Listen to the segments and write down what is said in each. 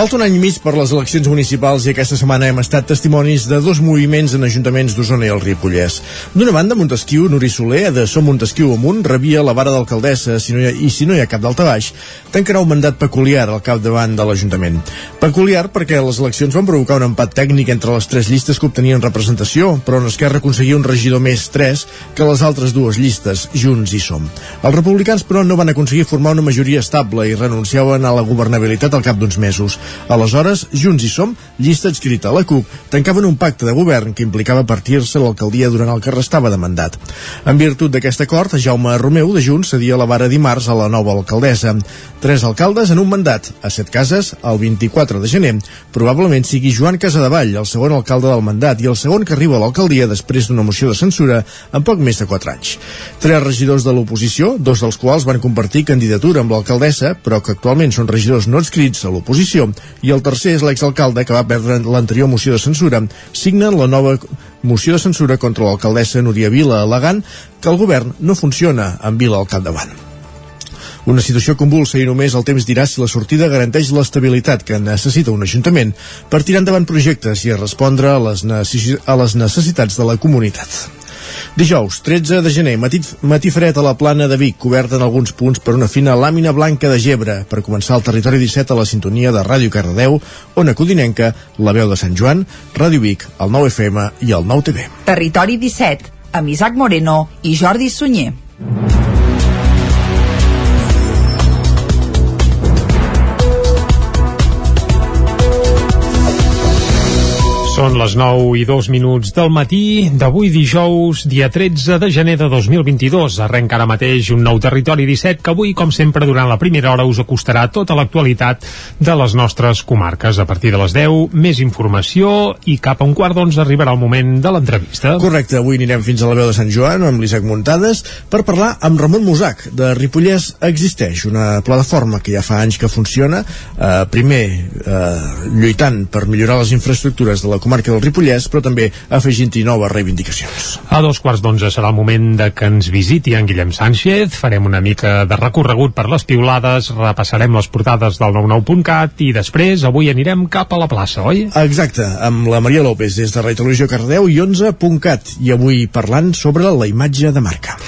Falta un any i mig per les eleccions municipals i aquesta setmana hem estat testimonis de dos moviments en ajuntaments d'Osona i el Ripollès. D'una banda, Montesquieu, Nuri Soler, de Som Montesquieu amunt, rebia la vara d'alcaldessa si no ha, i si no hi ha cap d'alta baix, tancarà un mandat peculiar al capdavant de l'Ajuntament. Peculiar perquè les eleccions van provocar un empat tècnic entre les tres llistes que obtenien representació, però en Esquerra aconseguia un regidor més 3 que les altres dues llistes, Junts i Som. Els republicans, però, no van aconseguir formar una majoria estable i renunciaven a la governabilitat al cap d'uns mesos. Aleshores, Junts i Som, llista adscrita a la CUP, tancaven un pacte de govern que implicava partir-se l'alcaldia durant el que restava de mandat. En virtut d'aquest acord, Jaume Romeu de Junts cedia la vara dimarts a la nova alcaldessa. Tres alcaldes en un mandat, a set cases, el 24 de gener. Probablement sigui Joan Casadevall, el segon alcalde del mandat, i el segon que arriba a l'alcaldia després d'una moció de censura en poc més de 4 anys. Tres regidors de l'oposició, dos dels quals van compartir candidatura amb l'alcaldessa, però que actualment són regidors no adscrits a l'oposició, i el tercer és l'exalcalde que va perdre l'anterior moció de censura. Signen la nova moció de censura contra l'alcaldessa Núria Vila al·legant que el govern no funciona amb Vila al capdavant. Una situació convulsa i només el temps dirà si la sortida garanteix l'estabilitat que necessita un ajuntament per tirar endavant projectes i respondre a les, a les necessitats de la comunitat. Dijous, 13 de gener, matí, matí fred a la plana de Vic, coberta en alguns punts per una fina làmina blanca de gebre, per començar el territori 17 a la sintonia de Ràdio Cardedeu, Ona Codinenca, La Veu de Sant Joan, Ràdio Vic, el 9 FM i el 9 TV. Territori 17, amb Isaac Moreno i Jordi Sunyer. Són les 9 i 2 minuts del matí d'avui dijous, dia 13 de gener de 2022. Arrenca ara mateix un nou territori 17 que avui, com sempre, durant la primera hora us acostarà tota l'actualitat de les nostres comarques. A partir de les 10, més informació i cap a un quart d'onze arribarà el moment de l'entrevista. Correcte, avui anirem fins a la veu de Sant Joan amb l'Isaac Muntades per parlar amb Ramon Musac de Ripollès Existeix, una plataforma que ja fa anys que funciona, eh, primer eh, lluitant per millorar les infraestructures de la comarca comarca del Ripollès, però també afegint-hi noves reivindicacions. A dos quarts d'onze serà el moment de que ens visiti en Guillem Sánchez, farem una mica de recorregut per les piulades, repassarem les portades del 99.cat i després avui anirem cap a la plaça, oi? Exacte, amb la Maria López des de Radio Televisió Cardeu i 11.cat i avui parlant sobre la imatge de marca.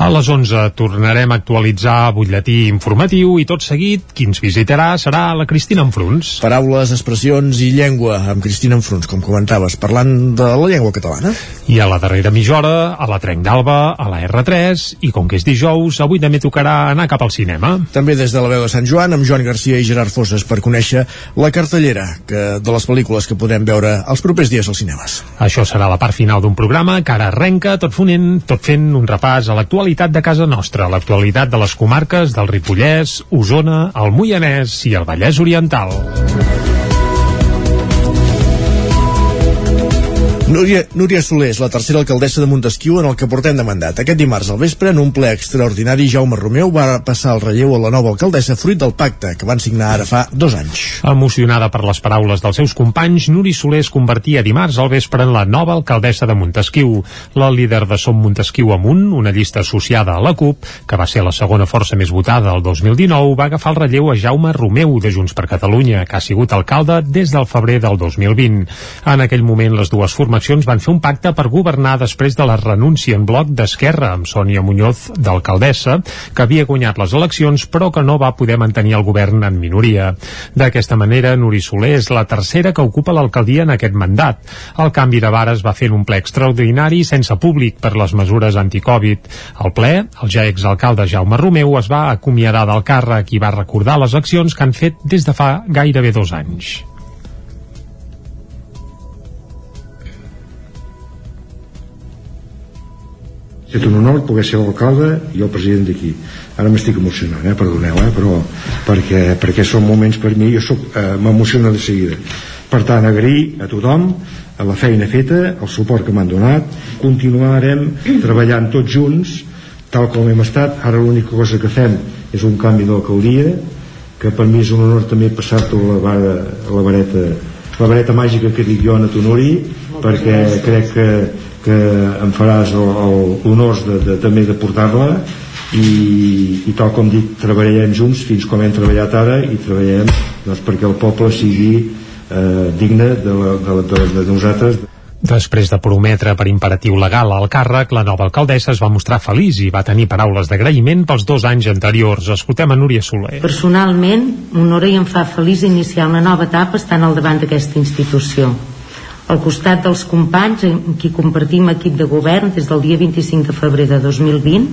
A les 11 tornarem a actualitzar butlletí informatiu i tot seguit qui ens visitarà serà la Cristina Enfruns. Paraules, expressions i llengua amb Cristina Enfruns, com comentaves, parlant de la llengua catalana. I a la darrera mitja hora, a la Trenc d'Alba, a la R3, i com que és dijous, avui també tocarà anar cap al cinema. També des de la veu de Sant Joan, amb Joan Garcia i Gerard Fosses, per conèixer la cartellera que, de les pel·lícules que podem veure els propers dies als cinemes. Això serà la part final d'un programa que ara arrenca tot, fonent, tot fent un repàs a l'actualitat l'actualitat de casa nostra, l'actualitat de les comarques del Ripollès, Osona, el Moianès i el Vallès Oriental. Núria, Núria Soler és la tercera alcaldessa de Montesquieu en el que portem de mandat. Aquest dimarts al vespre, en un ple extraordinari, Jaume Romeu va passar el relleu a la nova alcaldessa fruit del pacte que van signar ara fa dos anys. Emocionada per les paraules dels seus companys, Núria Soler es convertia dimarts al vespre en la nova alcaldessa de Montesquieu. La líder de Som Montesquieu Amunt, una llista associada a la CUP, que va ser la segona força més votada el 2019, va agafar el relleu a Jaume Romeu de Junts per Catalunya, que ha sigut alcalde des del febrer del 2020. En aquell moment, les dues formacions formacions van fer un pacte per governar després de la renúncia en bloc d'Esquerra amb Sònia Muñoz d'alcaldessa, que havia guanyat les eleccions però que no va poder mantenir el govern en minoria. D'aquesta manera, Nuri Soler és la tercera que ocupa l'alcaldia en aquest mandat. El canvi de vares va fer en un ple extraordinari sense públic per les mesures anticovid. Al ple, el ja exalcalde Jaume Romeu es va acomiadar del càrrec i va recordar les accions que han fet des de fa gairebé dos anys. Estat un honor poder ser l'alcalde i el president d'aquí ara m'estic emocionant, eh? perdoneu eh? però perquè, perquè són moments per mi jo eh, m'emociona de seguida per tant agrair a tothom a la feina feta, el suport que m'han donat continuarem treballant tots junts tal com hem estat ara l'única cosa que fem és un canvi d'alcaldia que per mi és un honor també passar-te la, vara, la vareta la vareta màgica que dic jo a Tonuri perquè crec que, que em faràs l'honor de, de, també de portar-la i, i tal com dic treballarem junts fins com hem treballat ara i treballarem doncs, perquè el poble sigui eh, digne de, la, de, de, de nosaltres Després de prometre per imperatiu legal al càrrec, la nova alcaldessa es va mostrar feliç i va tenir paraules d'agraïment pels dos anys anteriors. Escoltem a Núria Soler. Personalment, m'honora i em fa feliç iniciar una nova etapa estant al davant d'aquesta institució. Al costat dels companys amb qui compartim equip de govern des del dia 25 de febrer de 2020,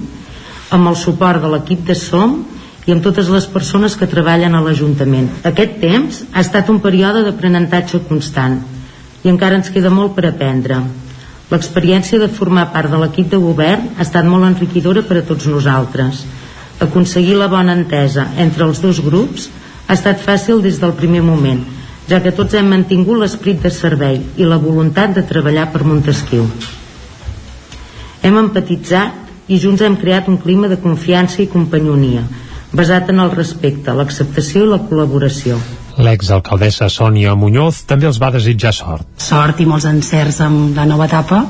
amb el suport de l'equip de SOM i amb totes les persones que treballen a l'Ajuntament. Aquest temps ha estat un període d'aprenentatge constant, i encara ens queda molt per aprendre. L'experiència de formar part de l'equip de govern ha estat molt enriquidora per a tots nosaltres. Aconseguir la bona entesa entre els dos grups ha estat fàcil des del primer moment, ja que tots hem mantingut l'esperit de servei i la voluntat de treballar per Montesquieu. Hem empatitzat i junts hem creat un clima de confiança i companyonia, basat en el respecte, l'acceptació i la col·laboració. L'exalcaldessa Sònia Muñoz també els va desitjar sort. Sort i molts encerts amb la nova etapa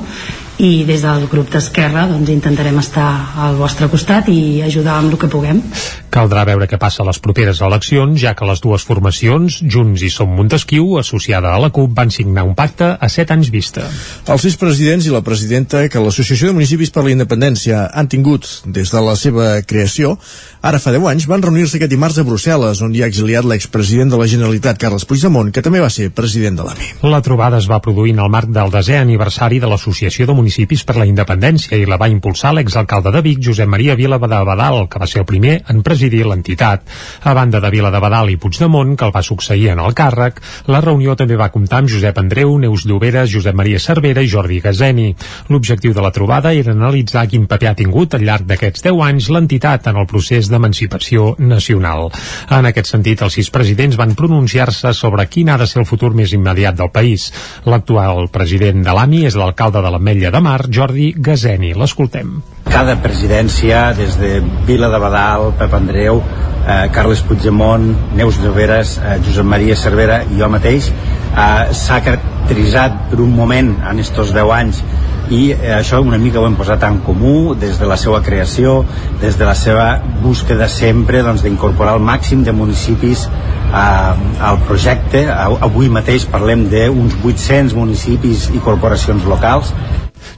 i des del grup d'Esquerra doncs, intentarem estar al vostre costat i ajudar amb el que puguem. Caldrà veure què passa a les properes eleccions, ja que les dues formacions, Junts i Som Montesquieu, associada a la CUP, van signar un pacte a set anys vista. Els sis presidents i la presidenta que l'Associació de Municipis per la Independència han tingut des de la seva creació, ara fa 10 anys, van reunir-se aquest dimarts a Brussel·les, on hi ha exiliat l'expresident de la Generalitat, Carles Puigdemont, que també va ser president de l'AMI. La trobada es va produir en el marc del desè aniversari de l'Associació de Municipis municipis per la independència i la va impulsar l'exalcalde de Vic, Josep Maria Vila de Badal, que va ser el primer en presidir l'entitat. A banda de Vila de Badal i Puigdemont, que el va succeir en el càrrec, la reunió també va comptar amb Josep Andreu, Neus Lloberes, Josep Maria Cervera i Jordi Gazeni. L'objectiu de la trobada era analitzar quin paper ha tingut al llarg d'aquests 10 anys l'entitat en el procés d'emancipació nacional. En aquest sentit, els sis presidents van pronunciar-se sobre quin ha de ser el futur més immediat del país. L'actual president de l'AMI és l'alcalde de l'Ametlla de de Mar, Jordi Gazeni. L'escoltem. Cada presidència, des de Vila de Badal, Pep Andreu, eh, Carles Puigdemont, Neus Lloberes, eh, Josep Maria Cervera i jo mateix, eh, s'ha caracteritzat per un moment en estos 10 anys i eh, això una mica ho hem posat en comú des de la seva creació, des de la seva búsqueda sempre doncs, d'incorporar el màxim de municipis eh, al projecte. Avui mateix parlem d'uns 800 municipis i corporacions locals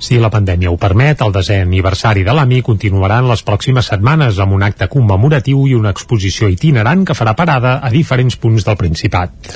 si la pandèmia ho permet, el desè aniversari de l'AMI continuarà en les pròximes setmanes amb un acte commemoratiu i una exposició itinerant que farà parada a diferents punts del Principat.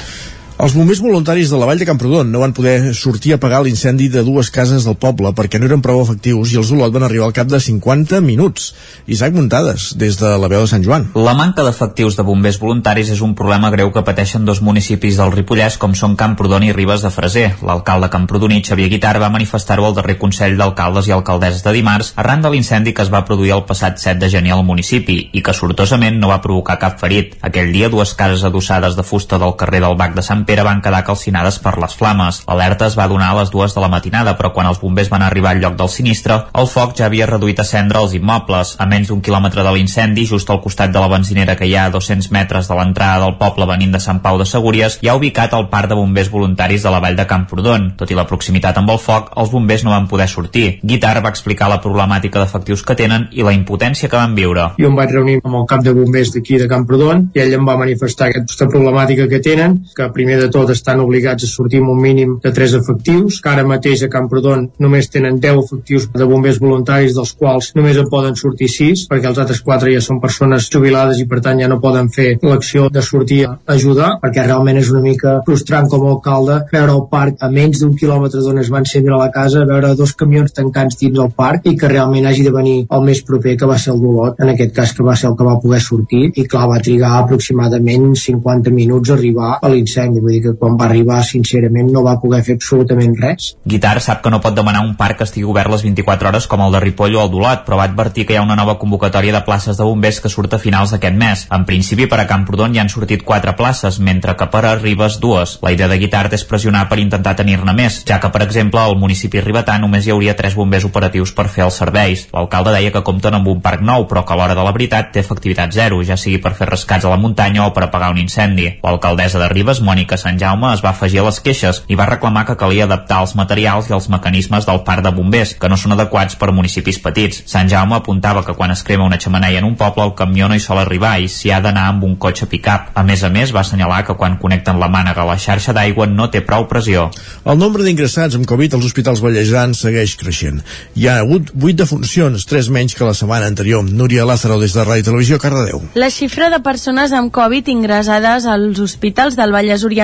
Els bombers voluntaris de la Vall de Camprodon no van poder sortir a apagar l'incendi de dues cases del poble perquè no eren prou efectius i els Olot van arribar al cap de 50 minuts. Isaac Muntades, des de la veu de Sant Joan. La manca d'efectius de bombers voluntaris és un problema greu que pateixen dos municipis del Ripollès com són Camprodon i Ribes de Freser. L'alcalde camprodoní, Xavier Guitar, va manifestar-ho al darrer Consell d'Alcaldes i Alcaldesses de dimarts arran de l'incendi que es va produir el passat 7 de gener al municipi i que sortosament no va provocar cap ferit. Aquell dia, dues cases adossades de fusta del carrer del Bac de Sant Pere van quedar calcinades per les flames. L'alerta es va donar a les dues de la matinada, però quan els bombers van arribar al lloc del sinistre, el foc ja havia reduït a cendra els immobles. A menys d'un quilòmetre de l'incendi, just al costat de la benzinera que hi ha a 200 metres de l'entrada del poble venint de Sant Pau de Segúries, hi ha ubicat el parc de bombers voluntaris de la vall de Camprodon. Tot i la proximitat amb el foc, els bombers no van poder sortir. Guitar va explicar la problemàtica d'efectius que tenen i la impotència que van viure. Jo em vaig reunir amb el cap de bombers d'aquí de Camprodon i ell em va manifestar aquesta problemàtica que tenen, que primer de tot estan obligats a sortir amb un mínim de 3 efectius, que ara mateix a Camprodon només tenen 10 efectius de bombers voluntaris, dels quals només en poden sortir 6, perquè els altres 4 ja són persones jubilades i per tant ja no poden fer l'acció de sortir a ajudar, perquè realment és una mica frustrant com a alcalde veure el parc a menys d'un quilòmetre d'on es van ser a la casa, veure dos camions tancats dins del parc i que realment hagi de venir el més proper que va ser el d'Olot, en aquest cas que va ser el que va poder sortir i clar, va trigar aproximadament 50 minuts a arribar a l'incendi, vull dir que quan va arribar sincerament no va poder fer absolutament res. Guitar sap que no pot demanar un parc que estigui obert les 24 hores com el de Ripoll o el d'Olot, però va advertir que hi ha una nova convocatòria de places de bombers que surt a finals d'aquest mes. En principi, per a Camprodon ja han sortit 4 places, mentre que per a Ribes dues. La idea de Guitart és pressionar per intentar tenir-ne més, ja que, per exemple, al municipi ribetà només hi hauria 3 bombers operatius per fer els serveis. L'alcalde deia que compten amb un parc nou, però que a l'hora de la veritat té efectivitat zero, ja sigui per fer rescats a la muntanya o per apagar un incendi. L'alcaldessa de Ribes, Mònica que Sant Jaume es va afegir a les queixes i va reclamar que calia adaptar els materials i els mecanismes del parc de bombers, que no són adequats per municipis petits. Sant Jaume apuntava que quan es crema una xemeneia en un poble el camió no hi sol arribar i s'hi ha d'anar amb un cotxe pick-up. A més a més, va assenyalar que quan connecten la mànega a la xarxa d'aigua no té prou pressió. El nombre d'ingressats amb Covid als hospitals ballejans segueix creixent. Hi ha hagut 8 defuncions, 3 menys que la setmana anterior. Núria Lázaro des de Ràdio Televisió, Cardedeu. La xifra de persones amb Covid ingressades als hospitals del Vallès Oriental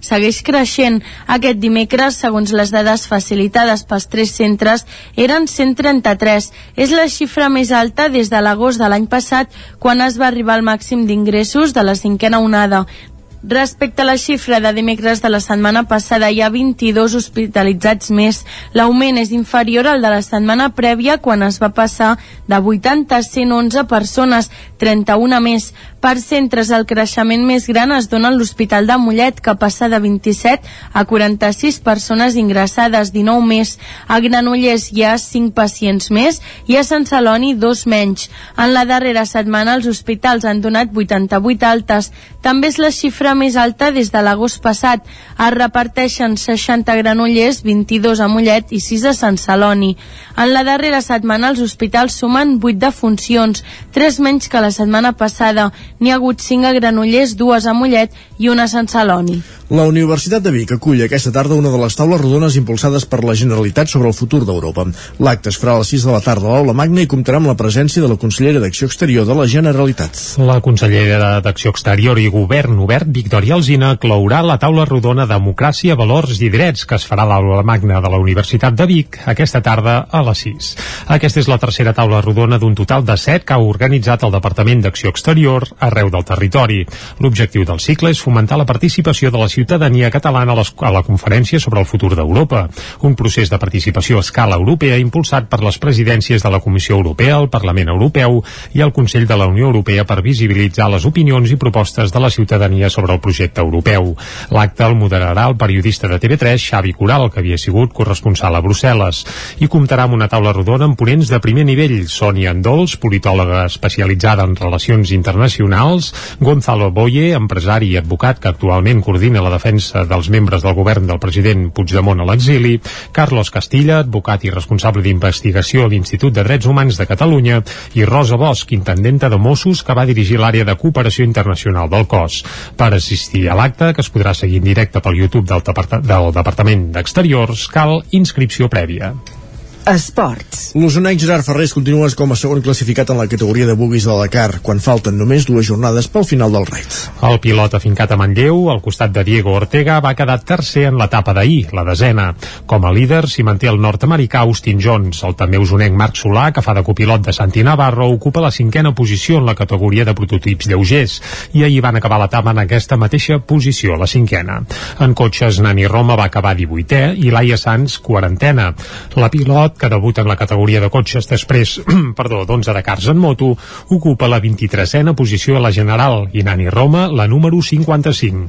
segueix creixent. Aquest dimecres, segons les dades facilitades pels tres centres, eren 133. És la xifra més alta des de l'agost de l'any passat, quan es va arribar al màxim d'ingressos de la cinquena onada. Respecte a la xifra de dimecres de la setmana passada, hi ha 22 hospitalitzats més. L'augment és inferior al de la setmana prèvia, quan es va passar de 80 a 111 persones, 31 més. Per centres, el creixement més gran es dona a l'Hospital de Mollet, que passa de 27 a 46 persones ingressades, 19 més. A Granollers hi ha 5 pacients més i a Sant Celoni dos menys. En la darrera setmana els hospitals han donat 88 altes. També és la xifra més alta des de l'agost passat. Es reparteixen 60 granollers, 22 a Mollet i 6 a Sant Celoni. En la darrera setmana els hospitals sumen 8 defuncions, 3 menys que la setmana passada. N'hi ha hagut 5 a Granollers, 2 a Mollet i una a Sant Celoni. La Universitat de Vic acull aquesta tarda una de les taules rodones impulsades per la Generalitat sobre el futur d'Europa. L'acte es farà a les 6 de la tarda a l'Aula Magna i comptarà amb la presència de la consellera d'Acció Exterior de la Generalitat. La consellera d'Acció Exterior i Govern Obert, Victoria Alzina, clourà la taula rodona Democràcia, Valors i Drets que es farà a l'Aula Magna de la Universitat de Vic aquesta tarda a les 6. Aquesta és la tercera taula rodona d'un total de 7 que ha organitzat el Departament d'Acció Exterior arreu del territori. L'objectiu del cicle és fomentar la participació de la ciutadania catalana a, les, a la conferència sobre el futur d'Europa, un procés de participació a escala europea impulsat per les presidències de la Comissió Europea, el Parlament Europeu i el Consell de la Unió Europea per visibilitzar les opinions i propostes de la ciutadania sobre el projecte europeu. L'acte el moderarà el periodista de TV3, Xavi Coral, que havia sigut corresponsal a Brussel·les, i comptarà amb una taula rodona amb ponents de primer nivell, Sònia Andols, politòloga especialitzada en relacions internacionals, Gonzalo Boye, empresari i advocat que actualment coordina la defensa dels membres del govern del president Puigdemont a l'exili, Carlos Castilla, advocat i responsable d'investigació a l'Institut de Drets Humans de Catalunya, i Rosa Bosch, intendenta de Mossos, que va dirigir l'àrea de cooperació internacional del cos. Per assistir a l'acte, que es podrà seguir en directe pel YouTube del, Depart del Departament d'Exteriors, cal inscripció prèvia. Esports. L'usonec Gerard Ferrés continua com a segon classificat en la categoria de buguis de Dakar, quan falten només dues jornades pel final del raid. El pilot afincat a Manlleu, al costat de Diego Ortega, va quedar tercer en l'etapa d'ahir, la desena. Com a líder s'hi manté el nord-americà Austin Jones. El també usonenc Marc Solà, que fa de copilot de Santi Navarro, ocupa la cinquena posició en la categoria de prototips lleugers, i ahir van acabar l'etapa en aquesta mateixa posició, la cinquena. En cotxes, Nani Roma va acabar 18è i Laia Sanz, quarantena. La pilot pilot que debuta en la categoria de cotxes després perdó, d'11 de cars en moto, ocupa la 23a posició a la general i Nani Roma la número 55.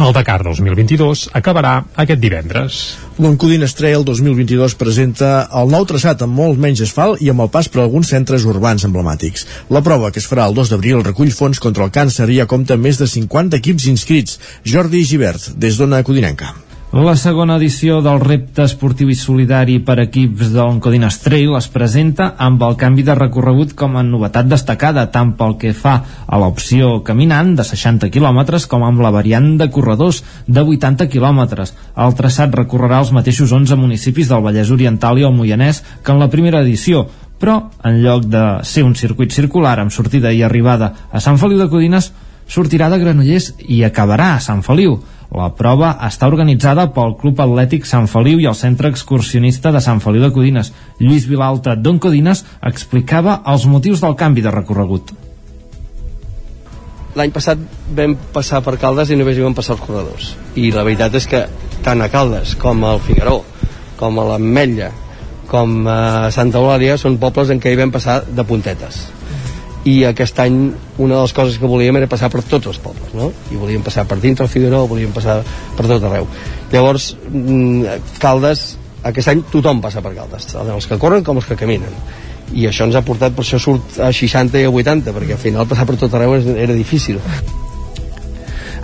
El Dakar 2022 acabarà aquest divendres. L'Oncodines Trail 2022 presenta el nou traçat amb molt menys asfalt i amb el pas per alguns centres urbans emblemàtics. La prova, que es farà el 2 d'abril, recull fons contra el càncer i ja compta amb més de 50 equips inscrits. Jordi Givert, des d'Ona Codinenca. La segona edició del repte esportiu i solidari per equips del Codines Trail es presenta amb el canvi de recorregut com a novetat destacada, tant pel que fa a l'opció caminant de 60 km com amb la variant de corredors de 80 km. El traçat recorrerà els mateixos 11 municipis del Vallès Oriental i el Moianès que en la primera edició, però en lloc de ser un circuit circular amb sortida i arribada a Sant Feliu de Codines, sortirà de Granollers i acabarà a Sant Feliu. La prova està organitzada pel Club Atlètic Sant Feliu i el Centre Excursionista de Sant Feliu de Codines. Lluís Vilalta, d'On Codines, explicava els motius del canvi de recorregut. L'any passat vam passar per Caldes i només hi vam passar els corredors. I la veritat és que tant a Caldes com al Figaró, com a l'Ametlla, com a Santa Eulàlia són pobles en què hi vam passar de puntetes i aquest any una de les coses que volíem era passar per tots els pobles no? i volíem passar per dintre el Figueró volíem passar per tot arreu llavors mm, Caldes aquest any tothom passa per Caldes els que corren com els que caminen i això ens ha portat, per això surt a 60 i a 80 perquè al final passar per tot arreu era difícil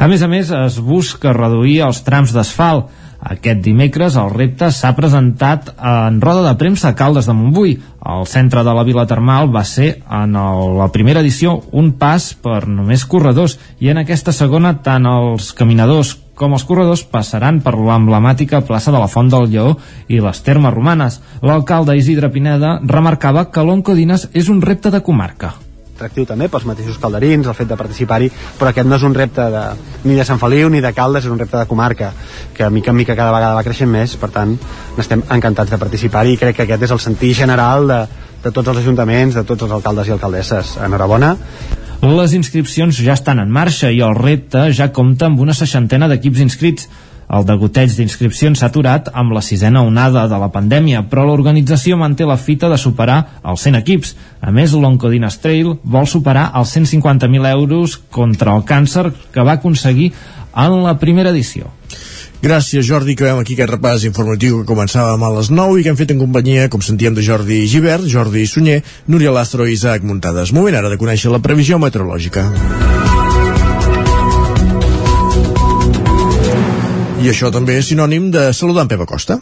A més a més, es busca reduir els trams d'asfalt. Aquest dimecres el repte s'ha presentat en roda de premsa a Caldes de Montbui. El centre de la Vila Termal va ser en el, la primera edició un pas per només corredors i en aquesta segona tant els caminadors com els corredors passaran per l'emblemàtica plaça de la Font del Lleó i les termes romanes. L'alcalde Isidre Pineda remarcava que l'Oncodines és un repte de comarca atractiu també pels mateixos calderins, el fet de participar-hi, però aquest no és un repte de, ni de Sant Feliu ni de Caldes, és un repte de comarca, que mica en mica cada vegada va creixent més, per tant, n'estem encantats de participar-hi i crec que aquest és el sentit general de, de tots els ajuntaments, de tots els alcaldes i alcaldesses. Enhorabona. Les inscripcions ja estan en marxa i el repte ja compta amb una seixantena d'equips inscrits. El degoteig d'inscripcions s'ha aturat amb la sisena onada de la pandèmia, però l'organització manté la fita de superar els 100 equips. A més, l'Oncodines Trail vol superar els 150.000 euros contra el càncer que va aconseguir en la primera edició. Gràcies, Jordi, que veiem aquí aquest repàs informatiu que començàvem a les 9 i que hem fet en companyia, com sentíem, de Jordi Givert, Jordi Sunyer, Núria Lastro i Isaac Muntades. Moment ara de conèixer la previsió meteorològica. I això també és sinònim de saludar en Pep Acosta.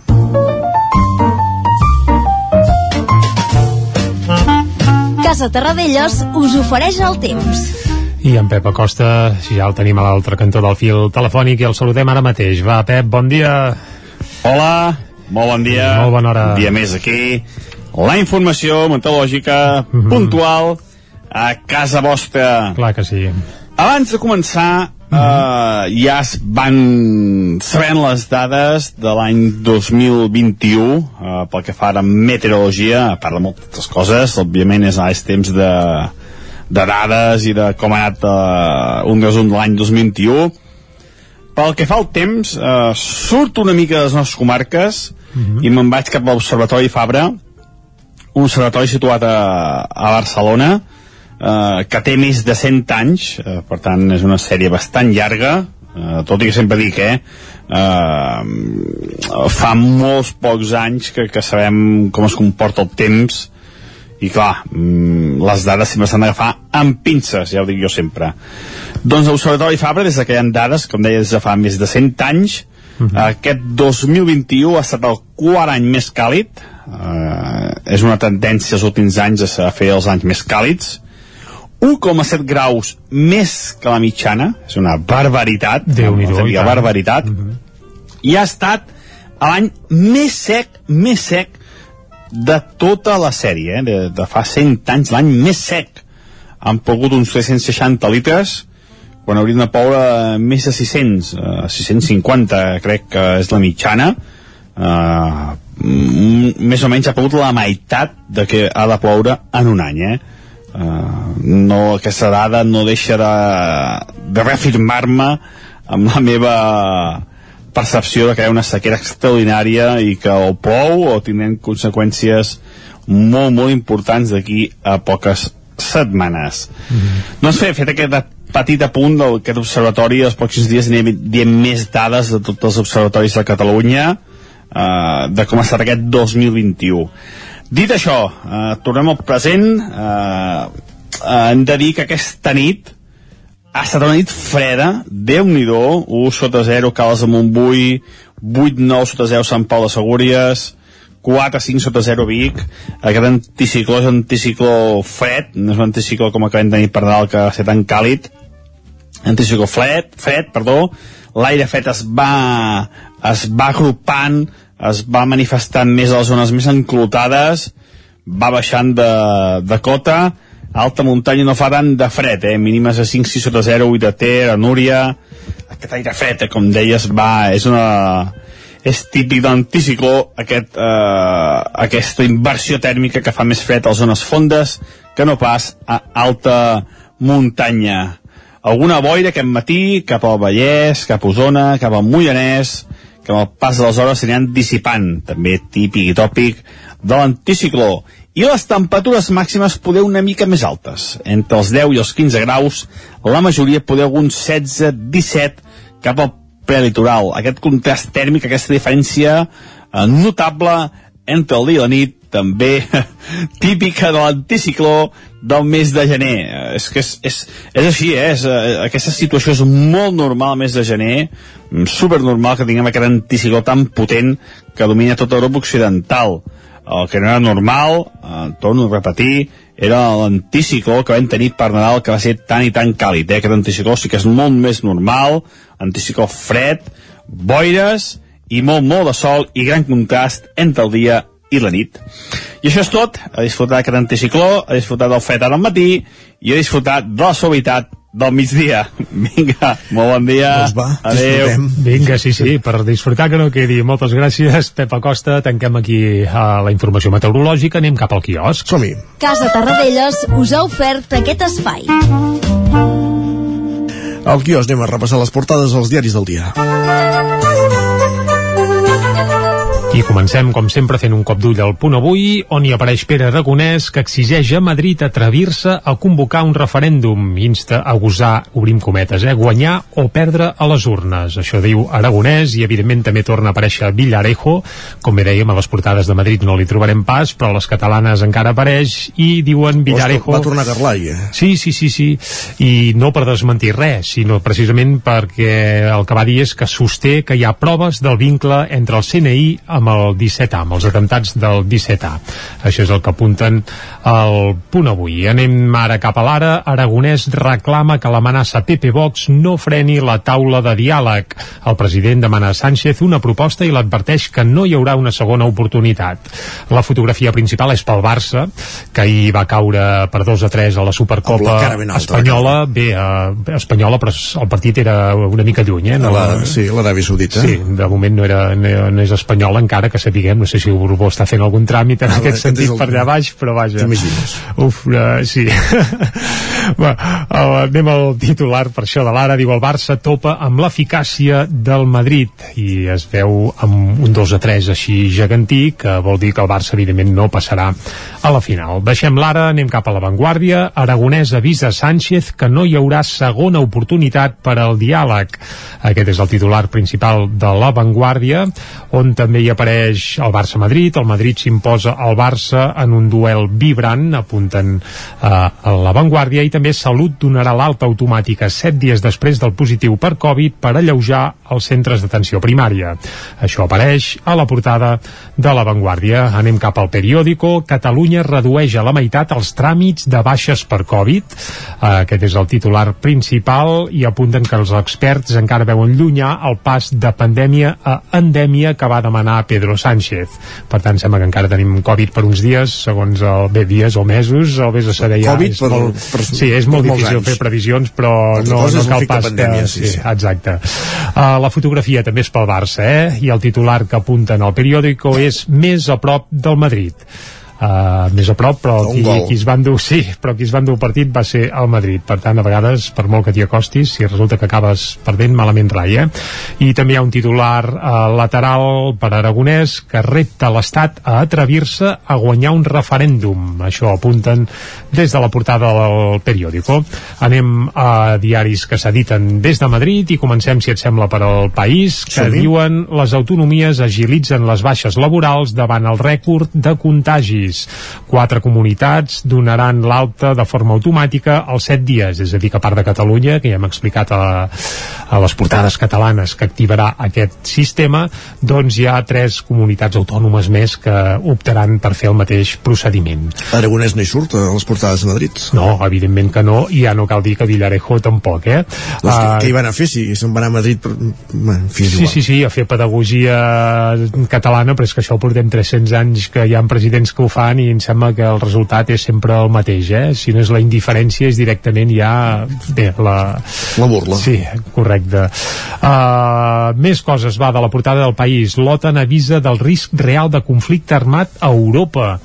Casa Terradellos us ofereix el temps. I en Pep Acosta ja el tenim a l'altre cantó del fil telefònic i el saludem ara mateix. Va, Pep, bon dia. Hola, molt bon dia. Molt bona hora. Un dia més aquí. La informació meteorològica mm -hmm. puntual a casa vostra. Clar que sí. Abans de començar, mm -hmm. uh, ja es van sabent les dades de l'any 2021 uh, pel que fa a meteorologia, a part de moltes coses, òbviament és, és temps de, de dades i de com ha anat uh, un resum de l'any 2021. Pel que fa al temps, uh, surt una mica de les nostres comarques mm -hmm. i me'n vaig cap a l'Observatori Fabra, un observatori situat a, a Barcelona, eh, que té més de 100 anys, eh, per tant és una sèrie bastant llarga, eh, tot i que sempre dic, eh, eh, fa molts pocs anys que, que sabem com es comporta el temps i clar, mm, les dades sempre s'han d'agafar amb pinces, ja ho dic jo sempre. Doncs l'Observatori Fabra, des que hi ha dades, com deia, des de fa més de 100 anys, uh -huh. aquest 2021 ha estat el quart any més càlid, uh, és una tendència els últims anys a fer els anys més càlids, 1,7 graus més que la mitjana, és una barbaritat, Déu-n'hi-do, una barbaritat, uh -huh. i ha estat l'any més sec, més sec de tota la sèrie, eh? de, de fa 100 anys, l'any més sec. Han pogut uns 360 litres, quan haurien de ploure més de 600, uh, 650 crec que és la mitjana, uh, més o menys ha pogut la meitat de que ha de ploure en un any, eh? Uh, no, aquesta dada no deixa de, de reafirmar-me amb la meva percepció de que hi ha una sequera extraordinària i que o plou o tindrem conseqüències molt, molt importants d'aquí a poques setmanes. Mm -hmm. Doncs bé, fet aquest petit apunt d'aquest observatori, els pròxims dies anirem dient més dades de tots els observatoris de Catalunya uh, de com ha estat aquest 2021. Dit això, eh, tornem al present, eh, eh, hem de dir que aquesta nit ha estat una nit freda, déu nhi 1 sota 0 Cales de Montbui, 8-9 sota 0 Sant Pau de Segúries, 4-5 sota 0 Vic, aquest anticicló és un anticicló fred, no és un anticicló com acabem de tenir per dalt que va ser tan càlid, anticicló fred, fred, perdó, l'aire fred es va, es va agrupant, es va manifestant més a les zones més enclotades, va baixant de, de cota, alta muntanya no fa tant de fred, eh? mínimes a 5, 6 sota 0, 8 de Ter, a Núria, aquest aire fred, eh? com deies, va, és una és típic d'anticicló aquest, eh, aquesta inversió tèrmica que fa més fred a les zones fondes que no pas a alta muntanya. Alguna boira aquest matí cap al Vallès, cap a Osona, cap al Moianès, que amb el pas de les hores s'aniran dissipant, també típic i tòpic de l'anticicló. I les temperatures màximes poder una mica més altes, entre els 10 i els 15 graus, la majoria poder alguns 16-17 cap al prelitoral. Aquest contrast tèrmic, aquesta diferència eh, notable entre el dia i la nit, també típica de l'anticicló del mes de gener. És que és, és, és així, eh? És, eh, aquesta situació és molt normal al mes de gener, mm, supernormal que tinguem aquest anticicló tan potent que domina tota Europa Occidental. El que no era normal, eh, torno a repetir, era l'anticicló que vam tenir per Nadal que va ser tan i tan càlid. Eh? Aquest anticicló sí que és molt més normal, anticicló fred, boires i molt, molt de sol i gran contrast entre el dia i la nit. I això és tot. A disfrutar d'aquest anticicló, a disfrutar del fred ara al matí i a disfrutar de la suavitat del migdia. Vinga, molt bon dia. Doncs va, Adéu. disfrutem. Vinga, sí, sí, per disfrutar que no quedi. Moltes gràcies, Pep Acosta. Tanquem aquí uh, la informació meteorològica. Anem cap al quiosc. Som-hi. Casa Tarradellas us ha ofert aquest espai. Al quios anem a repassar les portades dels diaris del dia. I comencem, com sempre, fent un cop d'ull al punt avui, on hi apareix Pere Aragonès, que exigeix a Madrid atrevir-se a convocar un referèndum. Insta a gosar, obrim cometes, eh, guanyar o perdre a les urnes. Això diu Aragonès, i evidentment també torna a aparèixer Villarejo. Com bé dèiem, a les portades de Madrid no li trobarem pas, però a les catalanes encara apareix, i diuen Villarejo... Va tornar a Carlai, eh? Sí, sí, sí, sí. I no per desmentir res, sinó precisament perquè el que va dir és que sosté que hi ha proves del vincle entre el CNI amb el 17A, amb els atemptats del 17A. Això és el que apunten al punt avui. Anem ara cap a l'ara. Aragonès reclama que l'amenaça PP Vox no freni la taula de diàleg. El president demana a Sánchez una proposta i l'adverteix que no hi haurà una segona oportunitat. La fotografia principal és pel Barça, que ahir va caure per 2 a 3 a la Supercopa Amb alta, espanyola. Bé, eh, espanyola, però el partit era una mica lluny, eh? A la, sí, l'Aràbia Saudita. Sí, de moment no, era, no, no és espanyol encara que sapiguem, no sé si el Borbó està fent algun tràmit en Ah, aquest sentit el- per allà baix, però vaja. T'imagines. Uf, uh, sí. Va, uh, anem al titular per això de l'ara, diu el Barça topa amb l'eficàcia del Madrid i es veu amb un 2 a 3 així gegantí, que vol dir que el Barça evidentment no passarà a la final. Deixem l'ara, anem cap a l'avantguàrdia. Aragonès avisa Sánchez que no hi haurà segona oportunitat per al diàleg. Aquest és el titular principal de l'avantguàrdia, on també hi apareix el Barça-Madrid, el Madrid s'imposa al Barça en un duel vibrant, apunten eh, a l'avantguàrdia, i també Salut donarà l'alta automàtica set dies després del positiu per Covid per alleujar els centres d'atenció primària. Això apareix a la portada de l'avantguàrdia. Anem cap al periòdico. Catalunya redueix a la meitat els tràmits de baixes per Covid. Eh, aquest és el titular principal i apunten que els experts encara veuen llunyà el pas de pandèmia a endèmia que va demanar Pedro Sánchez. Per tant, sembla que encara tenim Covid per uns dies, segons el bé dies o mesos, o vés a saber ja. Covid és per- molt, per- sí, és molt difícil fer previsions, però no, no cal pas pandèmia, que... sí, sí. Exacte. Uh, la fotografia també és pel Barça, eh? I el titular que apunten al periòdico és més a prop del Madrid. Uh, més a prop, però qui, qui es va endur, sí, però qui es va endur el partit va ser el Madrid. Per tant, a vegades, per molt que t'hi acostis, si resulta que acabes perdent, malament rai, eh? I també hi ha un titular uh, lateral per Aragonès que repta l'Estat a atrevir-se a guanyar un referèndum. Això apunten des de la portada del periòdico. Anem a diaris que s'editen des de Madrid i comencem, si et sembla, per al país, que Som-hi. diuen les autonomies agilitzen les baixes laborals davant el rècord de contagis. Quatre comunitats donaran l'alta de forma automàtica als set dies, és a dir, que a part de Catalunya, que ja hem explicat a, a les portades catalanes que activarà aquest sistema, doncs hi ha tres comunitats autònomes més que optaran per fer el mateix procediment. Aragonès no hi surt a les portades de Madrid. No, evidentment que no, i ja no cal dir que Villarejo tampoc, eh? Doncs Ah, què, hi van a fer si se'n van a Madrid? Per... Bueno, fi, Sí, igual. sí, sí, a fer pedagogia catalana, però és que això ho portem 300 anys que hi ha presidents que ho fan i em sembla que el resultat és sempre el mateix, eh? Si no és la indiferència, és directament ja... Bé, la... La burla. Sí, correcte. Uh, més coses, va, de la portada del país. L'OTAN avisa del risc real de conflicte armat a Europa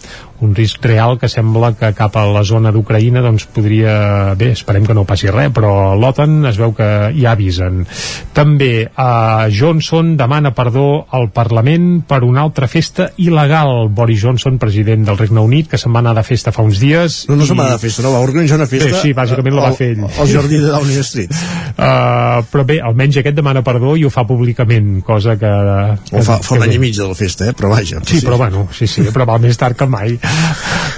un risc real que sembla que cap a la zona d'Ucraïna doncs podria, bé, esperem que no passi res però l'OTAN es veu que ja avisen. També eh, Johnson demana perdó al Parlament per una altra festa il·legal. Boris Johnson, president del Regne Unit que se'n va anar de festa fa uns dies No, no se'n va anar de festa, no, va organitzar una festa Bé, sí, bàsicament la va fer ell. al jardí de Downing Street. Uh, però bé, almenys aquest demana perdó i ho fa públicament, cosa que... o fa, fa que un any i mig de la festa, eh? però vaja Sí, però bueno, sí, sí, però va més tard que mai.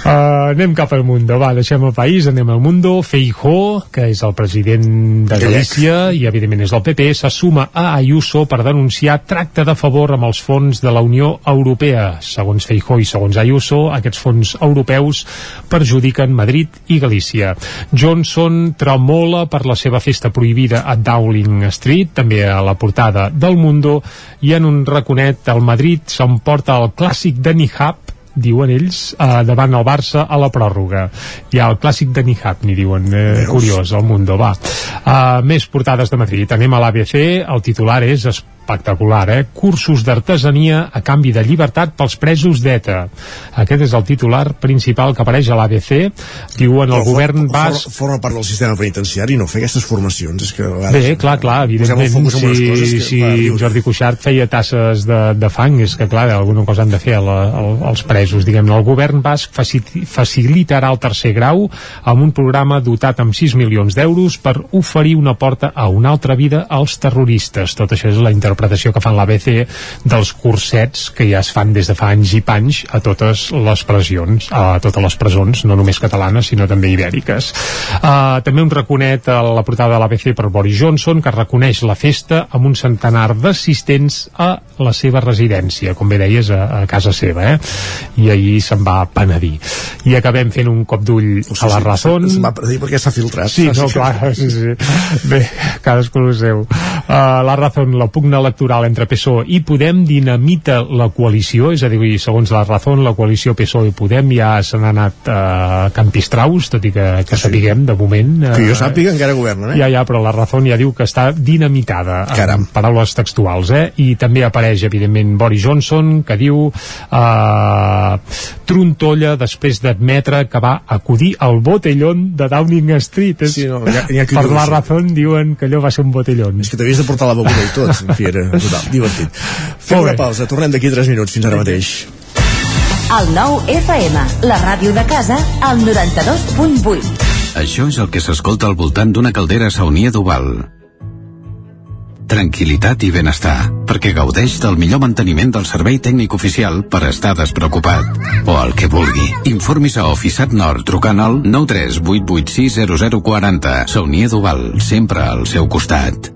Uh, anem cap al Mundo, va, deixem el país, anem al Mundo. Feijó, que és el president de. Galícia i evidentment és del PP, se suma a Ayuso per denunciar tracte de favor amb els fons de la Unió Europea. Segons Feijó i segons Ayuso, aquests fons europeus perjudiquen Madrid i Galícia. Johnson tremola per la seva festa prohibida a Dowling Street, també a la portada del Mundo, i en un raconet al Madrid s'emporta el clàssic de Nihab, diuen ells, eh, davant el Barça a la pròrroga. Hi ha el clàssic de Nihab, n'hi diuen, eh, curiós, al Mundo, va. Uh, més portades de Madrid. Anem a l'ABC, el titular és espectacular, eh? Cursos d'artesania a canvi de llibertat pels presos d'ETA. Aquest és el titular principal que apareix a l'ABC. Diuen el Però govern for- bas... for- forma part del sistema penitenciari no fer aquestes formacions és que a Bé, clar, clar, el evidentment, si, coses que, si clar, Jordi Cuixart feia tasses de, de fang, és que, clar, alguna cosa han de fer a la, al, als presos, diguem-ne. El govern basc faci- facilitarà el tercer grau amb un programa dotat amb 6 milions d'euros per oferir una porta a una altra vida als terroristes. Tot això és la interpretació que fan l'ABC dels cursets que ja es fan des de fa anys i panys a totes les pressions, a totes les presons, no només catalanes, sinó també ibèriques. Uh, també un raconet a la portada de l'ABC per Boris Johnson, que reconeix la festa amb un centenar d'assistents a la seva residència, com bé deies, a, a casa seva, eh? I ahir se'n va penedir. I acabem fent un cop d'ull a la Razón. se'n va dir perquè s'ha filtrat Sí, no, clar, sí, sí. Bé, cadascú el seu. Uh, la Razón, la pugna electoral entre PSOE i Podem dinamita la coalició, és a dir, segons la Razón, la coalició PSOE i Podem ja se n'ha anat uh, campistraus, tot i que, que sapiguem, de moment... Uh, que jo sàpiga encara governen eh? ja, ja, però la Razón ja diu que està dinamitada, Caram. en paraules textuals, eh? I també apareix, evidentment, Boris Johnson, que diu uh, trontolla després d'admetre que va acudir al botellón de Downing Street. És, Sí, no, hi ha- hi ha qui per la. Razón diuen que allò va ser un botellón. és que t'havies de portar la beguda i tot en fi, era total, divertit fem una pausa, tornem d'aquí 3 minuts fins ara mateix El nou FM, la ràdio de casa, al 92.8. Això és el que s'escolta al voltant d'una caldera saunia d'Oval. Tranquilitat i benestar, perquè gaudeix del millor manteniment del servei tècnic oficial per estar despreocupat. O el que vulgui. Informis a Oficiat Nord trucant al 938860040. Saunia d'Oval, sempre al seu costat.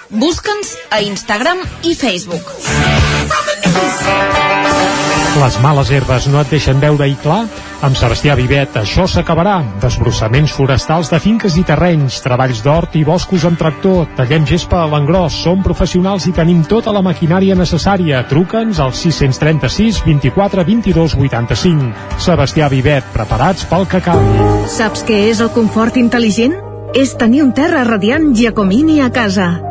Busca'ns a Instagram i Facebook. Les males herbes no et deixen veure i clar? Amb Sebastià Vivet això s'acabarà. Desbrossaments forestals de finques i terrenys, treballs d'hort i boscos amb tractor, tallem gespa a l'engròs, som professionals i tenim tota la maquinària necessària. Truca'ns al 636 24 22 85. Sebastià Vivet, preparats pel que calgui. Saps què és el confort intel·ligent? És tenir un terra radiant Giacomini a casa.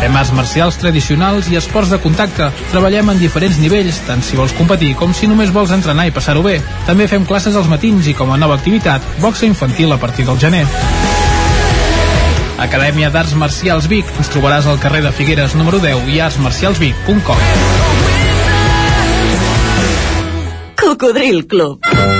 Fem arts marcials tradicionals i esports de contacte. Treballem en diferents nivells, tant si vols competir com si només vols entrenar i passar-ho bé. També fem classes als matins i com a nova activitat, boxa infantil a partir del gener. Acadèmia d'Arts Marcials Vic. Ens trobaràs al carrer de Figueres número 10 i artsmarcialsvic.com Cocodril Club.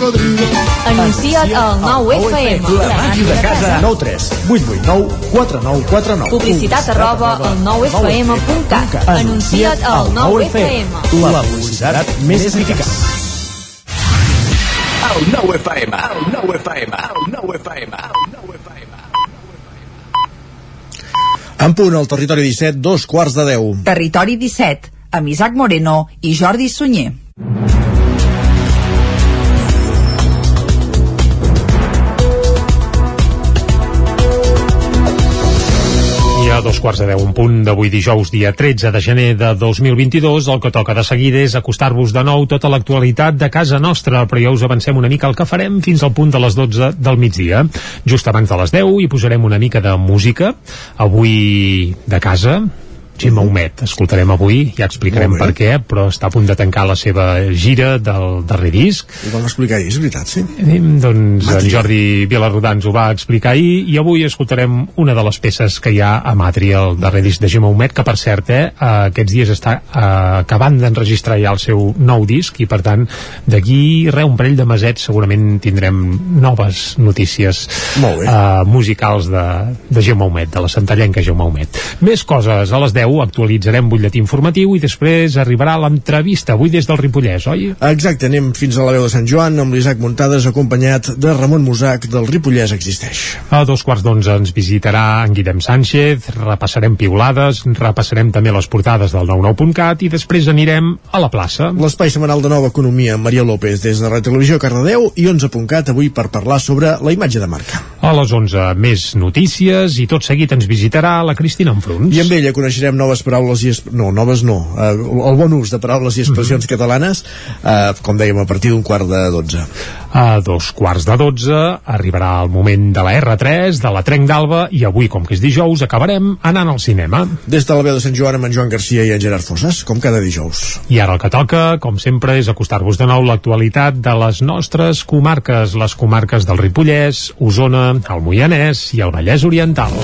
cocodrilo. Anuncia't al 9FM. La màquina de casa. 9 3 8 8 9 4 9 4 9 Publicitat arroba al 9FM.cat. Anuncia't al 9FM. La publicitat més eficaç. El 9 FM, el 9 FM, el 9 FM, el 9 FM. En punt al territori 17, dos quarts de 10. Territori 17, amb Isaac Moreno i Jordi Sunyer. Dos quarts de deu, un punt d'avui dijous, dia 13 de gener de 2022, el que toca de seguida és acostar-vos de nou tota l'actualitat de casa nostra, però ja us avancem una mica el que farem fins al punt de les 12 del migdia. Just abans de les 10 hi posarem una mica de música, avui de casa, Gemma Humet, escoltarem avui, ja explicarem per què, però està a punt de tancar la seva gira del darrer disc. I vam explicar ahir, és veritat, sí? Eh, doncs en Jordi Vilarrodà ens ho va explicar ahir i avui escoltarem una de les peces que hi ha a Matri, el darrer disc de Gemma Humet, que per cert, eh, aquests dies està eh, acabant d'enregistrar ja el seu nou disc i per tant d'aquí re, un parell de mesets segurament tindrem noves notícies eh, musicals de, de Gemma Humet, de la centellenca Gemma Humet. Més coses, a les 10 actualitzarem butlletí informatiu i després arribarà l'entrevista avui des del Ripollès, oi? Exacte, anem fins a la veu de Sant Joan amb l'Isaac Muntades acompanyat de Ramon Musac del Ripollès Existeix. A dos quarts d'onze ens visitarà en Guillem Sánchez, repassarem piulades, repassarem també les portades del 99.cat i després anirem a la plaça. L'espai setmanal de nova economia Maria López des de Radio Televisió Cardedeu i 11.cat avui per parlar sobre la imatge de marca. A les 11 més notícies i tot seguit ens visitarà la Cristina Enfruns. I amb ella coneixerem noves paraules i... No, noves no. Eh, el bon ús de paraules i expressions mm -hmm. catalanes, eh, com dèiem, a partir d'un quart de 12. A dos quarts de 12 arribarà el moment de la R3, de la Trenc d'Alba, i avui, com que és dijous, acabarem anant al cinema. Des de la veu de Sant Joan amb en Joan Garcia i en Gerard Fosas, com cada dijous. I ara el que toca, com sempre, és acostar-vos de nou l'actualitat de les nostres comarques, les comarques del Ripollès, Osona, el Moianès i el Vallès Oriental.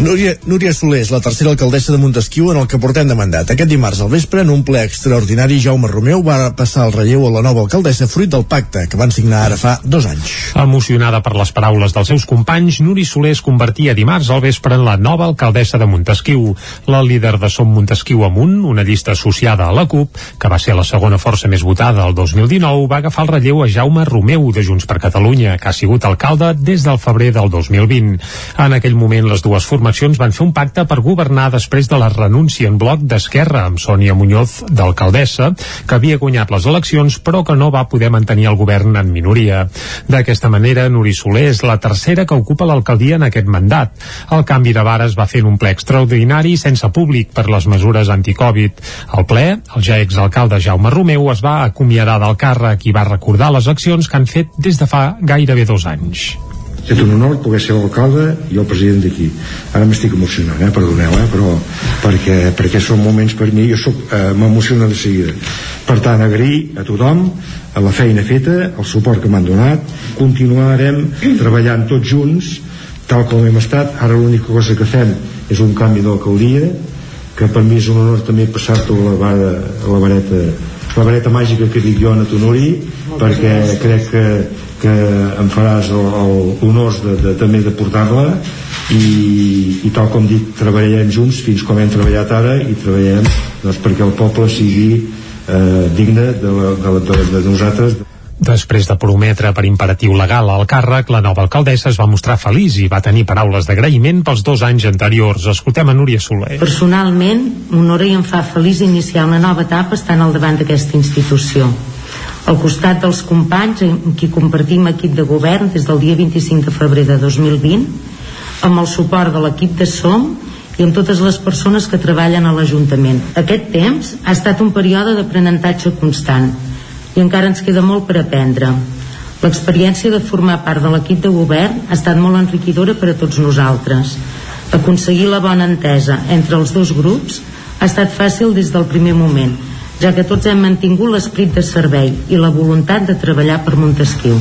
Núria, Núria Soler és la tercera alcaldessa de Montesquieu en el que portem de mandat. Aquest dimarts al vespre, en un ple extraordinari, Jaume Romeu va passar el relleu a la nova alcaldessa fruit del pacte que van signar ara fa dos anys. Emocionada per les paraules dels seus companys, Núria Soler es convertia dimarts al vespre en la nova alcaldessa de Montesquieu. La líder de Som Montesquieu Amunt, una llista associada a la CUP, que va ser la segona força més votada el 2019, va agafar el relleu a Jaume Romeu de Junts per Catalunya, que ha sigut alcalde des del febrer del 2020. En aquell moment, les dues formacions van fer un pacte per governar després de la renúncia en bloc d'Esquerra amb Sònia Muñoz d'alcaldessa, que havia guanyat les eleccions però que no va poder mantenir el govern en minoria. D'aquesta manera, Nuri Soler és la tercera que ocupa l'alcaldia en aquest mandat. El canvi de vares va fer un ple extraordinari sense públic per les mesures anticovid. Al ple, el ja exalcalde Jaume Romeu es va acomiadar del càrrec i va recordar les accions que han fet des de fa gairebé dos anys. És un honor poder ser l'alcalde i el president d'aquí. Ara m'estic emocionant, eh? perdoneu, eh? però perquè, perquè són moments per mi, jo soc, eh, m'emociona de seguida. Per tant, agrair a tothom a la feina feta, el suport que m'han donat, continuarem treballant tots junts, tal com hem estat. Ara l'única cosa que fem és un canvi d'alcaldia, que per mi és un honor també passar-te la, vara, la vareta la vareta màgica que dic jo a Tonori perquè crec que, que em faràs l'honor de, de, també de portar-la i, i tal com dic treballarem junts fins com hem treballat ara i treballem doncs, perquè el poble sigui eh, digne de, la, de, la, de, de nosaltres Després de prometre per imperatiu legal al càrrec, la nova alcaldessa es va mostrar feliç i va tenir paraules d'agraïment pels dos anys anteriors. Escoltem a Núria Soler. Personalment, m'honora i em fa feliç iniciar una nova etapa estant al davant d'aquesta institució. Al costat dels companys amb qui compartim equip de govern des del dia 25 de febrer de 2020, amb el suport de l'equip de SOM i amb totes les persones que treballen a l'Ajuntament. Aquest temps ha estat un període d'aprenentatge constant, i encara ens queda molt per aprendre. L'experiència de formar part de l'equip de govern ha estat molt enriquidora per a tots nosaltres. Aconseguir la bona entesa entre els dos grups ha estat fàcil des del primer moment, ja que tots hem mantingut l'esperit de servei i la voluntat de treballar per Montesquieu.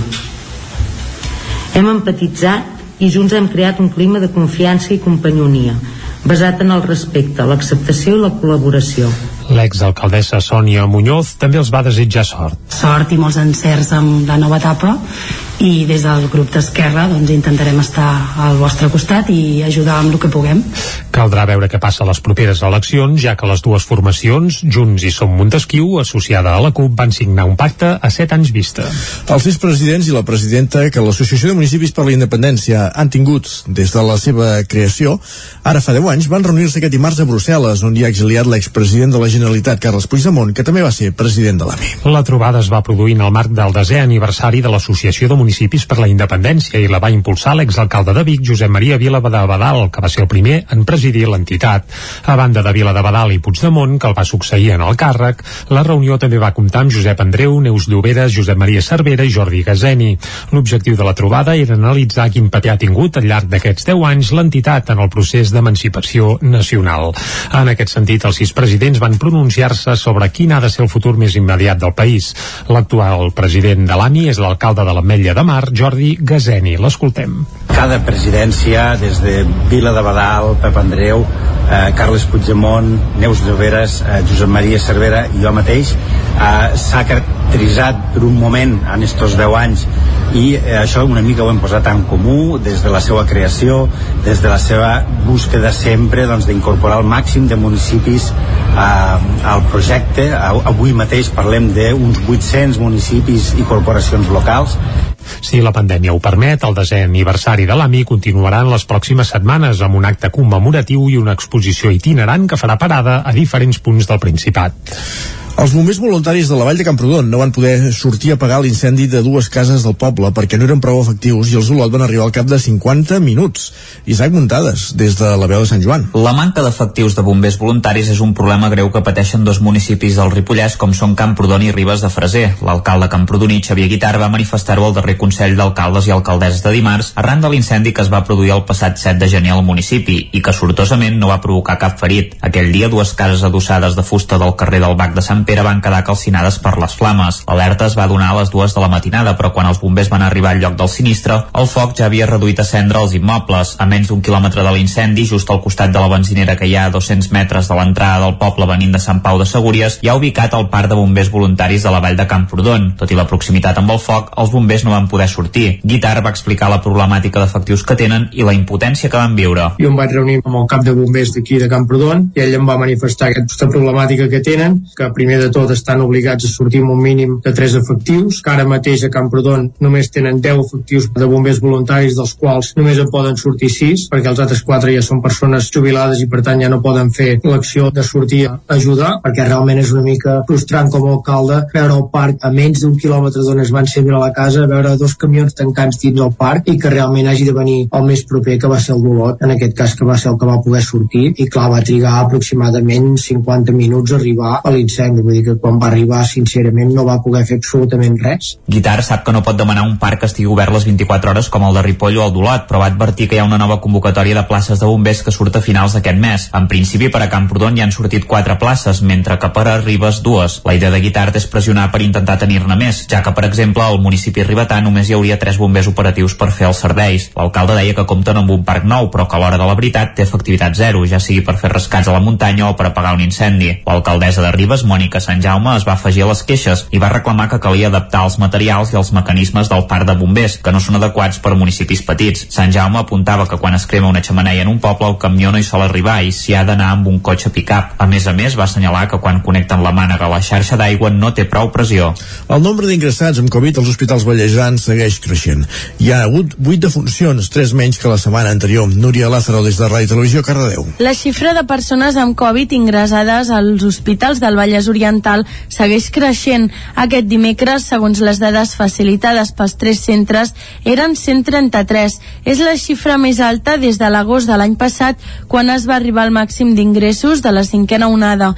Hem empatitzat i junts hem creat un clima de confiança i companyonia, basat en el respecte, l'acceptació i la col·laboració. L'exalcaldessa Sònia Muñoz també els va desitjar sort. Sort i molts encerts amb la nova etapa i des del grup d'Esquerra doncs, intentarem estar al vostre costat i ajudar amb el que puguem. Caldrà veure què passa a les properes eleccions, ja que les dues formacions, Junts i Som Montesquieu, associada a la CUP, van signar un pacte a set anys vista. Els sis presidents i la presidenta que l'Associació de Municipis per la Independència han tingut des de la seva creació, ara fa 10 anys, van reunir-se aquest dimarts a Brussel·les, on hi ha exiliat l'expresident de la Generalitat, Carles Puigdemont, que també va ser president de l'AMI. La trobada es va produir en el marc del desè aniversari de l'Associació de Municipis per la Independència i la va impulsar l'exalcalde de Vic, Josep Maria Vila de Badal, que va ser el primer en presidir l'entitat. A banda de Vila de Badal i Puigdemont, que el va succeir en el càrrec, la reunió també va comptar amb Josep Andreu, Neus Lloberes, Josep Maria Cervera i Jordi Gazeni. L'objectiu de la trobada era analitzar quin paper ha tingut al llarg d'aquests 10 anys l'entitat en el procés d'emancipació nacional. En aquest sentit, els sis presidents van pronunciar-se sobre quin ha de ser el futur més immediat del país. L'actual president de l'AMI és l'alcalde de l'Ametlla de Mar, Jordi Gazeni. L'escoltem. Cada presidència, des de Vila de Badal, Pep Andreu, eh, Carles Puigdemont, Neus Lloberes, eh, Josep Maria Cervera i jo mateix, eh, s'ha caracteritzat per un moment en estos 10 anys i eh, això una mica ho hem posat en comú des de la seva creació, des de la seva búsqueda sempre doncs, d'incorporar el màxim de municipis eh, al projecte. Avui mateix parlem d'uns 800 municipis i corporacions locals si la pandèmia ho permet, el desè aniversari de l'AMI continuarà en les pròximes setmanes amb un acte commemoratiu i una exposició itinerant que farà parada a diferents punts del Principat. Els bombers voluntaris de la Vall de Camprodon no van poder sortir a apagar l'incendi de dues cases del poble perquè no eren prou efectius i els Olot van arribar al cap de 50 minuts. Isaac Muntades, des de la veu de Sant Joan. La manca d'efectius de bombers voluntaris és un problema greu que pateixen dos municipis del Ripollès com són Camprodon i Ribes de Freser. L'alcalde camprodoní, Xavier Guitar, va manifestar-ho al darrer Consell d'Alcaldes i Alcaldesses de dimarts arran de l'incendi que es va produir el passat 7 de gener al municipi i que sortosament no va provocar cap ferit. Aquell dia, dues cases adossades de fusta del carrer del Bac de Sant Pere van quedar calcinades per les flames. L'alerta es va donar a les dues de la matinada, però quan els bombers van arribar al lloc del sinistre, el foc ja havia reduït a cendre els immobles. A menys d'un quilòmetre de l'incendi, just al costat de la benzinera que hi ha a 200 metres de l'entrada del poble venint de Sant Pau de Segúries, hi ha ubicat el parc de bombers voluntaris de la vall de Camprodon. Tot i la proximitat amb el foc, els bombers no van poder sortir. Guitar va explicar la problemàtica d'efectius que tenen i la impotència que van viure. Jo em vaig reunir amb el cap de bombers d'aquí de Camprodon i ell em va manifestar aquesta problemàtica que tenen, que primer de tot estan obligats a sortir amb un mínim de 3 efectius, que ara mateix a Camprodon només tenen 10 efectius de bombers voluntaris, dels quals només en poden sortir 6, perquè els altres 4 ja són persones jubilades i per tant ja no poden fer l'acció de sortir a ajudar, perquè realment és una mica frustrant com a alcalde veure el parc a menys d'un quilòmetre d'on es van ser a la casa, veure dos camions tancats dins el parc i que realment hagi de venir el més proper que va ser el d'Olot, en aquest cas que va ser el que va poder sortir i clar, va trigar aproximadament 50 minuts a arribar a l'incendi, vull dir que quan va arribar sincerament no va poder fer absolutament res. Guitar sap que no pot demanar un parc que estigui obert les 24 hores com el de Ripoll o el d'Olot, però va advertir que hi ha una nova convocatòria de places de bombers que surt a finals d'aquest mes. En principi, per a Camprodon hi han sortit 4 places, mentre que per a Ribes dues. La idea de Guitart és pressionar per intentar tenir-ne més, ja que, per exemple, al municipi ribetà només hi hauria 3 bombers operatius per fer els serveis. L'alcalde deia que compten amb un parc nou, però que a l'hora de la veritat té efectivitat zero, ja sigui per fer rescats a la muntanya o per apagar un incendi. L'alcaldessa de Ribes, Mònica Sant Jaume, es va afegir a les queixes i va reclamar que calia adaptar els materials i els mecanismes del parc de bombers, que no són adequats per a municipis petits. Sant Jaume apuntava que quan es crema una xamaneia en un poble el camió no hi sol arribar i s'hi ha d'anar amb un cotxe pick-up. A més a més, va assenyalar que quan connecten la mànega a la xarxa d'aigua no té prou pressió. El nombre d'ingressats amb Covid als hospitals ballejans segueix creixent. Hi ha hagut 8 defuncions, 3 menys que la setmana anterior. Núria Lázaro, des de Ràdio Televisió, Cardedeu. La xifra de persones amb Covid ingressades als hospitals del Vallès Oriental segueix creixent. Aquest dimecres, segons les dades facilitades pels tres centres, eren 133. És la xifra més alta des de l'agost de l'any passat, quan es va arribar al màxim d'ingressos de la cinquena onada.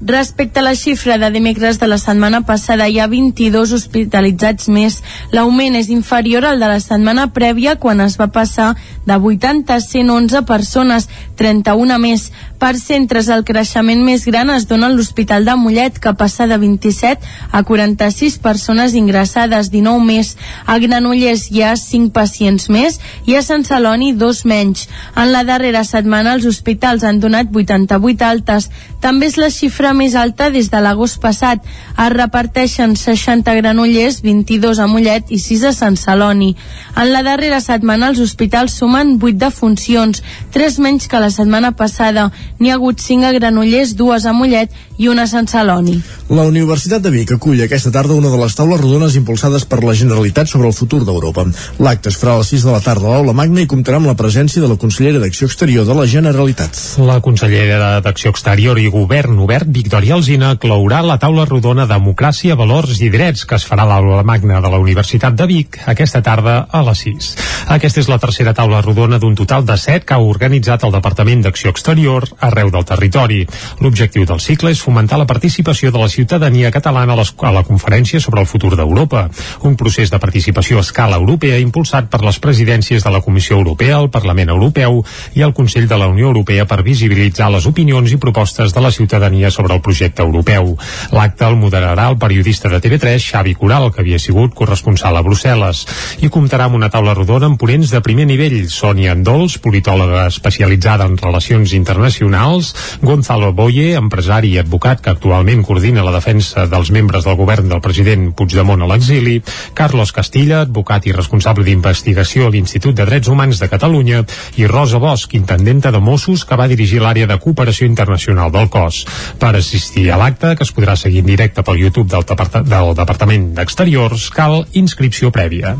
Respecte a la xifra de dimecres de la setmana passada, hi ha 22 hospitalitzats més. L'augment és inferior al de la setmana prèvia, quan es va passar de 80 a 111 persones, 31 més. Per centres, el creixement més gran es dona a l'Hospital de Mollet, que passa de 27 a 46 persones ingressades, 19 més. A Granollers hi ha 5 pacients més i a Sant Celoni dos menys. En la darrera setmana els hospitals han donat 88 altes. També és la xifra més alta des de l'agost passat. Es reparteixen 60 Granollers, 22 a Mollet i 6 a Sant Celoni. En la darrera setmana els hospitals sumen 8 defuncions, 3 menys que la setmana passada. N'hi ha hagut 5 a Granollers, 2 a Mollet i una a Sant Celoni. La Universitat de Vic acull aquesta tarda una de les taules rodones impulsades per la Generalitat sobre el futur d'Europa. L'acte es farà a les 6 de la tarda a l'Aula Magna i comptarà amb la presència de la consellera d'Acció Exterior de la Generalitat. La consellera d'Acció Exterior i Govern Obert, Victòria Alzina, clourà la taula rodona Democràcia, Valors i Drets que es farà a l'Aula Magna de la Universitat de Vic aquesta tarda a les 6. Aquesta és la tercera taula rodona d'un total de 7 que ha organitzat el Departament d'Acció Exterior arreu del territori. L'objectiu del cicle és fomentar la participació de la ciutadania catalana a, les, a la conferència sobre el futur d'Europa, un procés de participació a escala europea impulsat per les presidències de la Comissió Europea, el Parlament Europeu i el Consell de la Unió Europea per visibilitzar les opinions i propostes de la ciutadania sobre el projecte europeu. L'acte el moderarà el periodista de TV3, Xavi Coral, que havia sigut corresponsal a Brussel·les, i comptarà amb una taula rodona amb ponents de primer nivell, Sònia Andols, politòloga especialitzada en relacions internacionals, Gonzalo Boye, empresari i advocat que actualment coordina la defensa dels membres del govern del president Puigdemont a l'exili, Carlos Castilla, advocat i responsable d'investigació a l'Institut de Drets Humans de Catalunya, i Rosa Bosch, intendenta de Mossos, que va dirigir l'àrea de cooperació internacional del cos. Per assistir a l'acte, que es podrà seguir en directe pel YouTube del, Depart del Departament d'Exteriors, cal inscripció prèvia.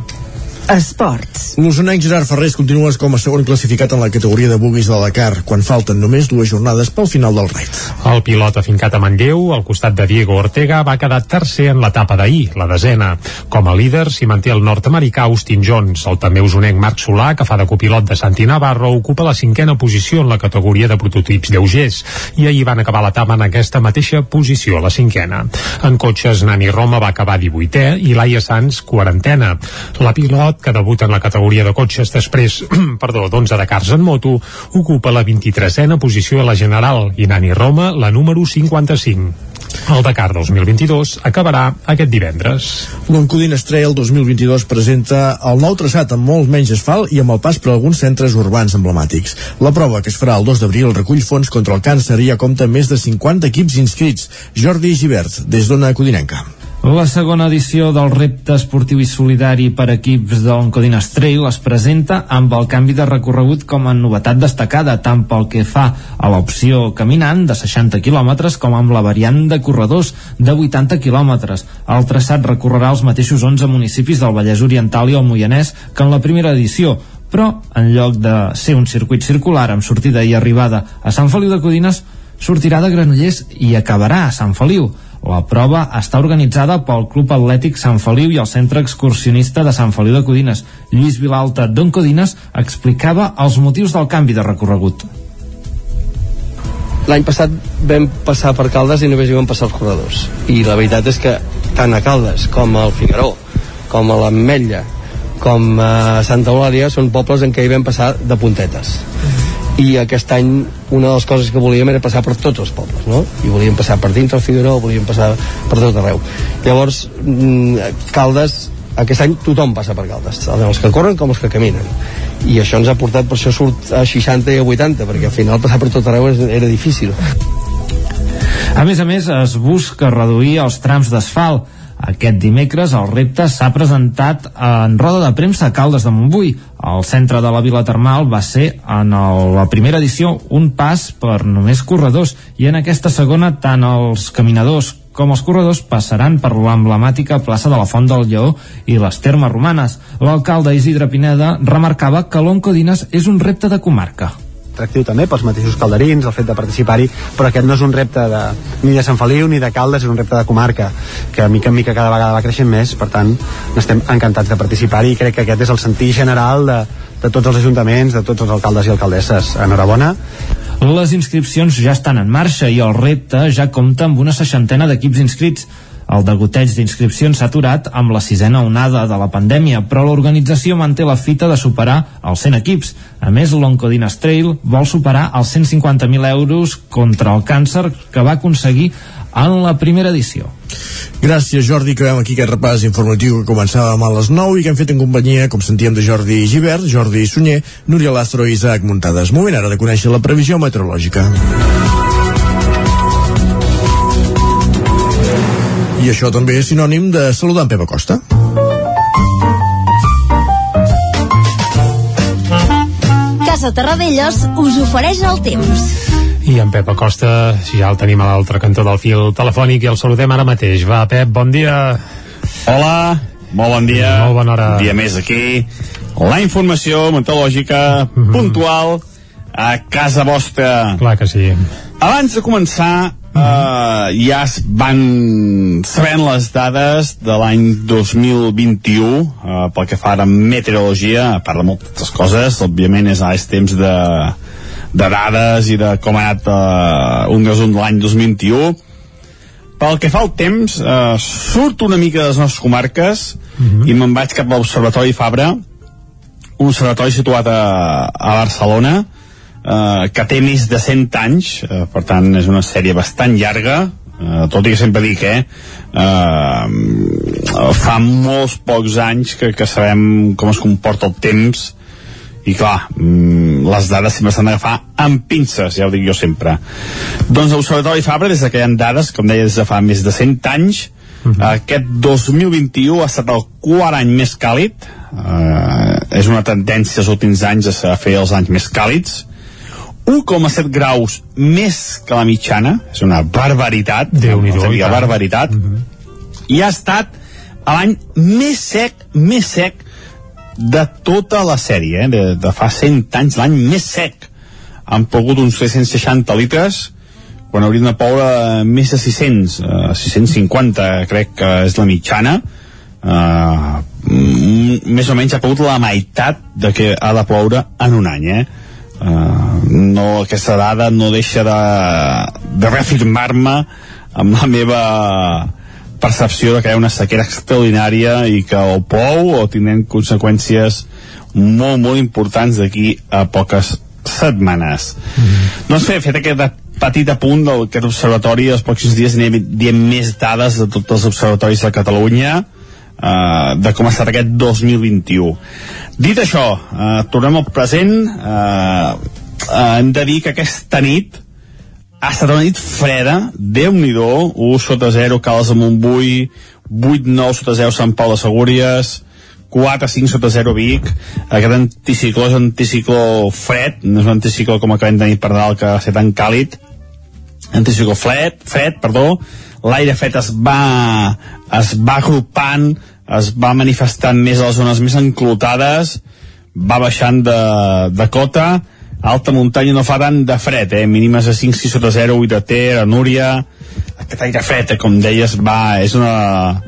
Esports. L'usonenc Gerard Ferrés continua com a segon classificat en la categoria de buguis de la Dakar, quan falten només dues jornades pel final del raid. El pilot afincat a Manlleu, al costat de Diego Ortega, va quedar tercer en l'etapa d'ahir, la desena. Com a líder s'hi manté el nord-americà Austin Jones. El també usonenc Marc Solà, que fa de copilot de Santi Navarro, ocupa la cinquena posició en la categoria de prototips lleugers i ahir van acabar l'etapa en aquesta mateixa posició, la cinquena. En cotxes, Nani Roma va acabar 18è i Laia Sanz, quarantena. La pilot que debuta en la categoria de cotxes després perdó, d'11 de cars en moto, ocupa la 23a posició a la general i Nani Roma la número 55. El Dakar 2022 acabarà aquest divendres. L'Oncodines Trail 2022 presenta el nou traçat amb molt menys asfalt i amb el pas per alguns centres urbans emblemàtics. La prova, que es farà el 2 d'abril, recull fons contra el càncer i ja compta més de 50 equips inscrits. Jordi Givert, des d'Ona Codinenca. La segona edició del repte esportiu i solidari per equips d'Oncodines Trail es presenta amb el canvi de recorregut com a novetat destacada tant pel que fa a l'opció caminant de 60 km com amb la variant de corredors de 80 km. El traçat recorrerà els mateixos 11 municipis del Vallès Oriental i el Moianès que en la primera edició, però en lloc de ser un circuit circular amb sortida i arribada a Sant Feliu de Codines, sortirà de Granollers i acabarà a Sant Feliu. La prova està organitzada pel Club Atlètic Sant Feliu i el Centre Excursionista de Sant Feliu de Codines. Lluís Vilalta d'On Codines explicava els motius del canvi de recorregut. L'any passat vam passar per Caldes i només hi vam passar els corredors. I la veritat és que tant a Caldes com al Figaró, com a l'Ametlla, com a Santa Eulàlia són pobles en què hi vam passar de puntetes i aquest any una de les coses que volíem era passar per tots els pobles no? i volíem passar per dintre el Figueró volíem passar per tot arreu. Llavors mm, Caldes aquest any tothom passa per Caldes tant els que corren com els que caminen. I això ens ha portat, per això surt a 60 i a 80 perquè al final passar per tot arreu era difícil. A més a més es busca reduir els trams d'asfalt aquest dimecres el repte s'ha presentat en roda de premsa a Caldes de Montbui. El centre de la Vila Termal va ser en el, la primera edició un pas per només corredors i en aquesta segona tant els caminadors com els corredors passaran per l'emblemàtica plaça de la Font del Lleó i les termes romanes. L'alcalde Isidre Pineda remarcava que l'Oncodines és un repte de comarca atractiu també pels mateixos calderins, el fet de participar-hi, però aquest no és un repte de, ni de Sant Feliu ni de Caldes, és un repte de comarca, que mica en mica cada vegada va creixent més, per tant, estem encantats de participar-hi i crec que aquest és el sentir general de, de tots els ajuntaments, de tots els alcaldes i alcaldesses. Enhorabona. Les inscripcions ja estan en marxa i el repte ja compta amb una seixantena d'equips inscrits. El degoteig d'inscripcions s'ha aturat amb la sisena onada de la pandèmia, però l'organització manté la fita de superar els 100 equips. A més, l'Oncodines Trail vol superar els 150.000 euros contra el càncer que va aconseguir en la primera edició. Gràcies, Jordi. Acabem aquí aquest repàs informatiu que començàvem a les 9 i que hem fet en companyia, com sentíem, de Jordi Givert, Jordi Sunyer, Núria Lastro i Isaac Muntades. Moment ara de conèixer la previsió meteorològica. I això també és sinònim de saludar en Pep Acosta. Casa Terradellos us ofereix el temps. I en Pep Acosta ja el tenim a l'altre cantó del fil telefònic i el saludem ara mateix. Va, Pep, bon dia. Hola, molt bon dia. Molt bona hora. Un dia més aquí. La informació meteorològica mm -hmm. puntual a casa vostra. Clar que sí. Abans de començar, uh, ja es van sabent les dades de l'any 2021 uh, pel que fa a meteorologia, a part de moltes coses, òbviament és, és temps de, de dades i de com ha anat uh, un resum de l'any 2021. Pel que fa al temps, uh, surt una mica de les nostres comarques uh -huh. i me'n vaig cap a l'Observatori Fabra, un observatori situat a, a Barcelona, eh, que té més de 100 anys, eh, per tant és una sèrie bastant llarga, eh, tot i que sempre dic, eh, eh, fa molts pocs anys que, que sabem com es comporta el temps i clar, mm, les dades sempre s'han d'agafar amb pinces, ja ho dic jo sempre. Doncs l'Observatori Fabra, des que hi ha dades, com deia, des de fa més de 100 anys, Uh -huh. Aquest 2021 ha estat el quart any més càlid, uh, és una tendència els últims anys a fer els anys més càlids, 1,7 graus més que la mitjana, és una barbaritat, déu nhi no, barbaritat, uh -huh. i ha estat l'any més sec, més sec de tota la sèrie, eh? de, de fa 100 anys, l'any més sec. Han pogut uns 360 litres, quan haurien de ploure més de 600, uh, 650 crec que és la mitjana, uh, més o menys ha pogut la meitat de que ha de ploure en un any, eh? Uh, no, aquesta dada no deixa de, de reafirmar-me amb la meva percepció de que hi ha una sequera extraordinària i que o plou o tindrem conseqüències molt, molt importants d'aquí a poques setmanes. Mm -hmm. Doncs bé, fet aquest petit apunt d'aquest observatori, els pròxims dies anirem dient més dades de tots els observatoris de Catalunya, uh, de com ha estat aquest 2021. Dit això, uh, tornem al present, uh, uh, hem de dir que aquesta nit ha estat una nit freda, déu nhi 1 sota 0 Cales de Montbui, 8-9 sota 0 Sant Pau de Segúries, 4-5 sota 0 Vic, aquest anticicló és un anticicló fred, no és un anticicló com acabem de tenir per dalt que va ser tan càlid, anticicló fred, fred, perdó, l'aire fred es va, es va agrupant, es va manifestant més a les zones més enclotades, va baixant de, de cota, alta muntanya no fa tant de fred, eh? mínimes a 5, 6 sota 0, 8 de Ter, a Núria, aquest aire fred, eh? com deies, va, és una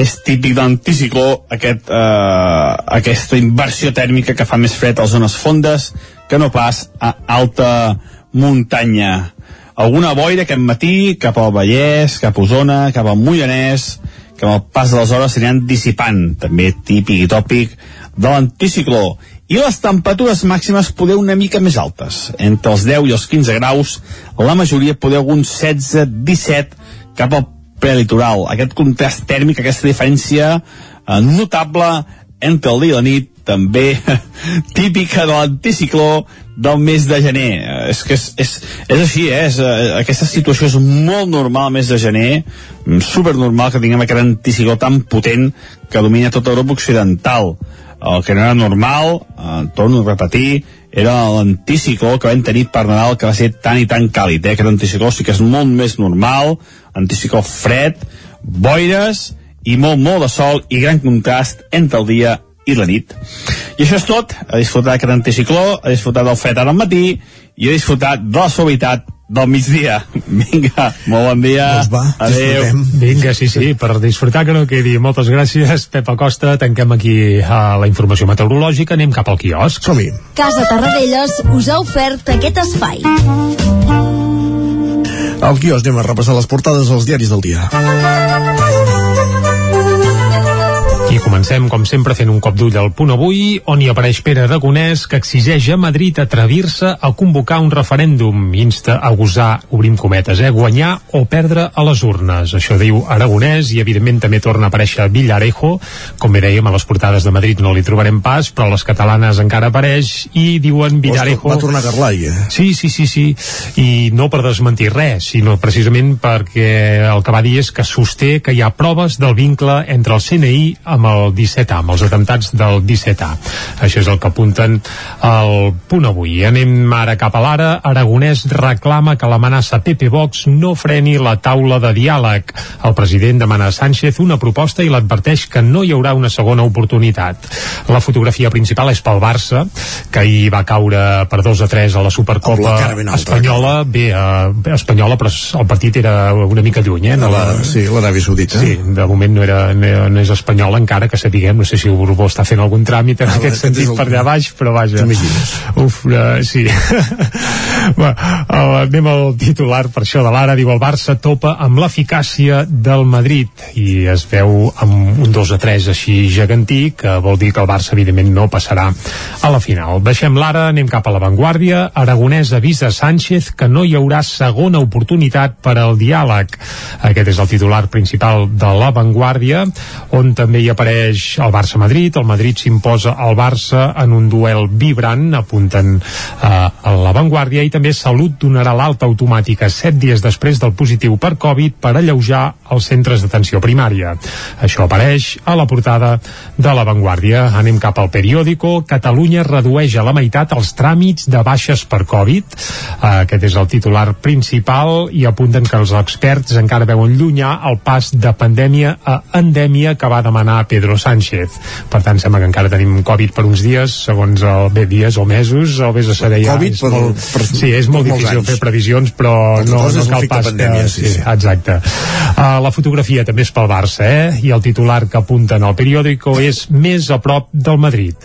és típic d'anticicló aquest, eh, aquesta inversió tèrmica que fa més fred a zones fondes que no pas a alta muntanya alguna boira aquest matí cap al Vallès, cap a Osona, cap al Moianès, que amb el pas de les hores s'aniran dissipant, també típic i tòpic de l'anticicló. I les temperatures màximes poder una mica més altes, entre els 10 i els 15 graus, la majoria poder alguns 16-17 cap al prelitoral. Aquest contrast tèrmic, aquesta diferència eh, notable entre el dia i la nit, també típica de l'anticicló del mes de gener. Eh, és que és, és, és així, eh? És, eh, aquesta situació és molt normal al mes de gener, mm, super normal que tinguem aquest anticicló tan potent que domina tota Europa Occidental. El que no era normal, eh, torno a repetir, era l'anticicló que vam tenir per Nadal que va ser tan i tan càlid. Eh? Aquest anticicló sí que és molt més normal, anticicló fred, boires i molt, molt de sol i gran contrast entre el dia i la nit. I això és tot. A disfrutar d'aquest anticicló, a disfrutar del fred ara al matí i a disfrutar de la suavitat del migdia. Vinga, molt bon dia. Doncs va, Adéu. Vinga, sí, sí, per disfrutar que no quedi. Moltes gràcies, Pep Acosta. Tanquem aquí uh, la informació meteorològica. Anem cap al quiosc. Som-hi. Casa Tarradellas us ha ofert aquest espai. Al quiosc anem a repassar les portades dels diaris del dia. Comencem, com sempre, fent un cop d'ull al punt avui, on hi apareix Pere Aragonès, que exigeix a Madrid atrevir-se a convocar un referèndum. Insta a gosar, obrim cometes, eh, guanyar o perdre a les urnes. Això diu Aragonès, i evidentment també torna a aparèixer Villarejo. Com bé dèiem, a les portades de Madrid no li trobarem pas, però a les catalanes encara apareix, i diuen Villarejo... Va tornar a Carlai, eh? Sí, sí, sí, sí. I no per desmentir res, sinó precisament perquè el que va dir és que sosté que hi ha proves del vincle entre el CNI amb el 17A, amb els atemptats del 17A. Això és el que apunten al punt avui. Anem ara cap a l'ara. Aragonès reclama que l'amenaça PP Vox no freni la taula de diàleg. El president demana a Sánchez una proposta i l'adverteix que no hi haurà una segona oportunitat. La fotografia principal és pel Barça, que ahir va caure per 2 a 3 a la Supercopa la alta. espanyola. Bé, eh, espanyola, però el partit era una mica lluny, eh? A la, sí, l'Aràbia Saudita. Sí, de moment no, era, no, no és espanyol encara que sapiguem, no sé si el Borbó està fent algun tràmit en Ah, aquest sentit per allà baix, però vaja. Uf, uh, sí. Va, uh, anem al titular per això de l'ara, diu el Barça topa amb l'eficàcia del Madrid. I es veu amb un 2 a 3 així gegantí, que vol dir que el Barça evidentment no passarà a la final. Deixem l'ara, anem cap a l'avantguàrdia. Aragonès avisa Sánchez que no hi haurà segona oportunitat per al diàleg. Aquest és el titular principal de l'avantguàrdia on també hi apareix el Barça-Madrid el Madrid s'imposa al Barça en un duel vibrant, apunten eh, a l'avantguàrdia, i també Salut donarà l'alta automàtica set dies després del positiu per Covid per alleujar els centres d'atenció primària. Això apareix a la portada de l'avantguàrdia. Anem cap al periòdico. Catalunya redueix a la meitat els tràmits de baixes per Covid. Eh, aquest és el titular principal i apunten que els experts encara veuen llunyà el pas de pandèmia a endèmia que va demanar Pedro Sánchez. Per tant, sembla que encara tenim Covid per uns dies, segons el bé dies o mesos, o vés a saber ja. Covid és per- molt, per- sí, és molt difícil anys. fer previsions, però no, no és cal pas pandèmia, que... sí, sí. Exacte. Uh, la fotografia també és pel Barça, eh? I el titular que apunten al periòdico és més a prop del Madrid.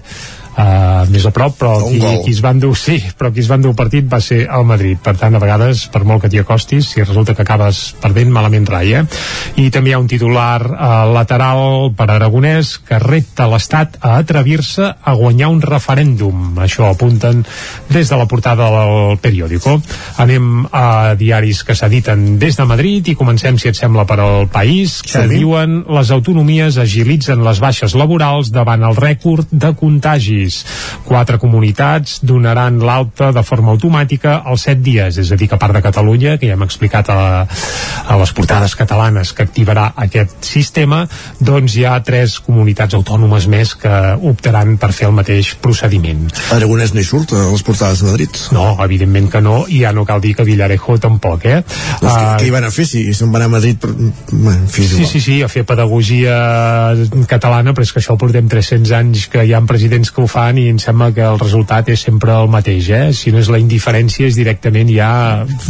Uh, més a prop, però qui, qui es va endur, sí, però qui es va endur el partit va ser el Madrid. Per tant, a vegades, per molt que t'hi acostis, si resulta que acabes perdent, malament rai, eh? I també hi ha un titular uh, lateral per Aragonès que repta l'Estat a atrevir-se a guanyar un referèndum. Això apunten des de la portada del periòdico. Anem a diaris que s'editen des de Madrid i comencem, si et sembla, per al país, que Som-hi. diuen les autonomies agilitzen les baixes laborals davant el rècord de contagis. Quatre comunitats donaran l'alta de forma automàtica als set dies, és a dir, que a part de Catalunya, que ja hem explicat a, a les portades catalanes que activarà aquest sistema, doncs hi ha tres comunitats autònomes més que optaran per fer el mateix procediment. Aragonès no hi surt a les portades de Madrid. No, evidentment que no, i ja no cal dir que Villarejo tampoc, eh? Doncs què, què hi van a fer si se'n van a Madrid per... Bueno, Sí, igual. sí, sí, a fer pedagogia catalana, però és que això portem 300 anys que hi ha presidents que ho fan i em sembla que el resultat és sempre el mateix, eh? Si no és la indiferència, és directament ja...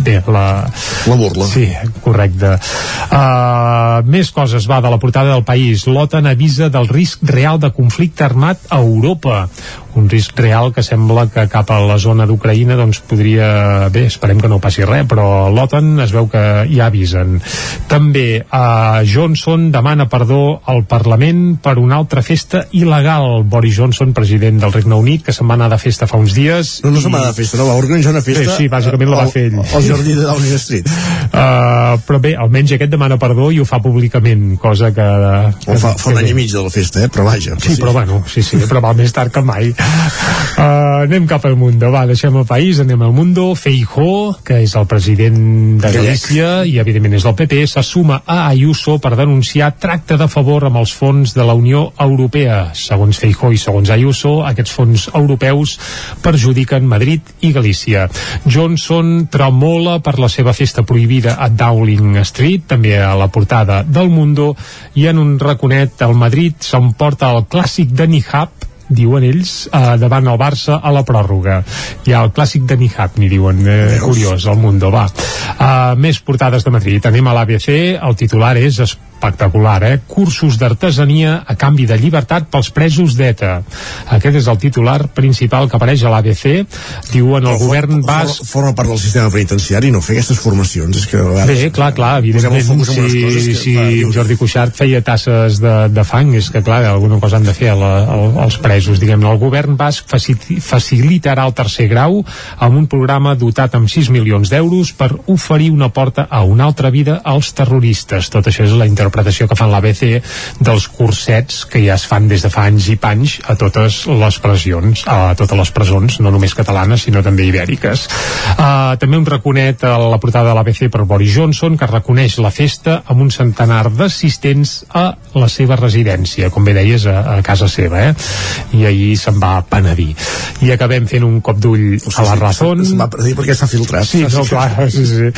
Bé, la... La burla. Sí, correcte. Uh, més coses, va, de la portada del país. L'OTAN avisa del risc real de conflicte armat a Europa. Un risc real que sembla que cap a la zona d'Ucraïna doncs podria... Bé, esperem que no passi res, però l'OTAN es veu que ja avisen. També uh, Johnson demana perdó al Parlament per una altra festa il·legal. Boris Johnson, president del Regne Unit, que se'n va anar de festa fa uns dies. No, no se'n va anar de festa, no, va organitzar una festa Sí, sí, bàsicament la va fer ell. al jardí de Downing Street. Uh, però bé, almenys aquest demana perdó i ho fa públicament, cosa que... O fa, fa un any i mig de la festa, eh? però vaja. Sí, però bueno, sí, sí, però val més tard que mai. Uh, anem cap al Mundo, va, deixem el país, anem al Mundo. Feijó, que és el president de. Galícia i evidentment és del PP, se suma a Ayuso per denunciar tracte de favor amb els fons de la Unió Europea. Segons Feijó i segons Ayuso, aquests fons europeus perjudiquen Madrid i Galícia. Johnson tremola per la seva festa prohibida a Dowling Street, també a la portada del Mundo, i en un raconet el Madrid s'emporta el clàssic de Nihab diuen ells, eh, davant el Barça a la pròrroga. Hi ha el clàssic de Nihab, ni diuen, eh, curiós, el Mundo, va. Uh, més portades de Madrid. Anem a l'ABC, el titular és espectacular, eh? Cursos d'artesania a canvi de llibertat pels presos d'ETA. Aquest és el titular principal que apareix a l'ABC. Diuen el govern basc... Forma part del sistema penitenciari no fer aquestes formacions. És que a vegades Bé, clar, clar, evidentment, si, que, si clar, Jordi Cuixart feia tasses de, de fang, és que, clar, alguna cosa han de fer a la, als presos, diguem-ne. El govern basc faci- facilitarà el tercer grau amb un programa dotat amb 6 milions d'euros per oferir una porta a una altra vida als terroristes. Tot això és la interpretació que fan l'ABC dels cursets que ja es fan des de fa anys i panys a totes les pressions, a totes les presons, no només catalanes, sinó també ibèriques. Uh, també un raconet a la portada de l'ABC per Boris Johnson, que reconeix la festa amb un centenar d'assistents a la seva residència, com bé deies, a, a casa seva, eh? I ahir se'n va penedir. I acabem fent un cop d'ull a la Razón. se'n va penedir perquè està filtrat. Sí, no, clar, sí, sí.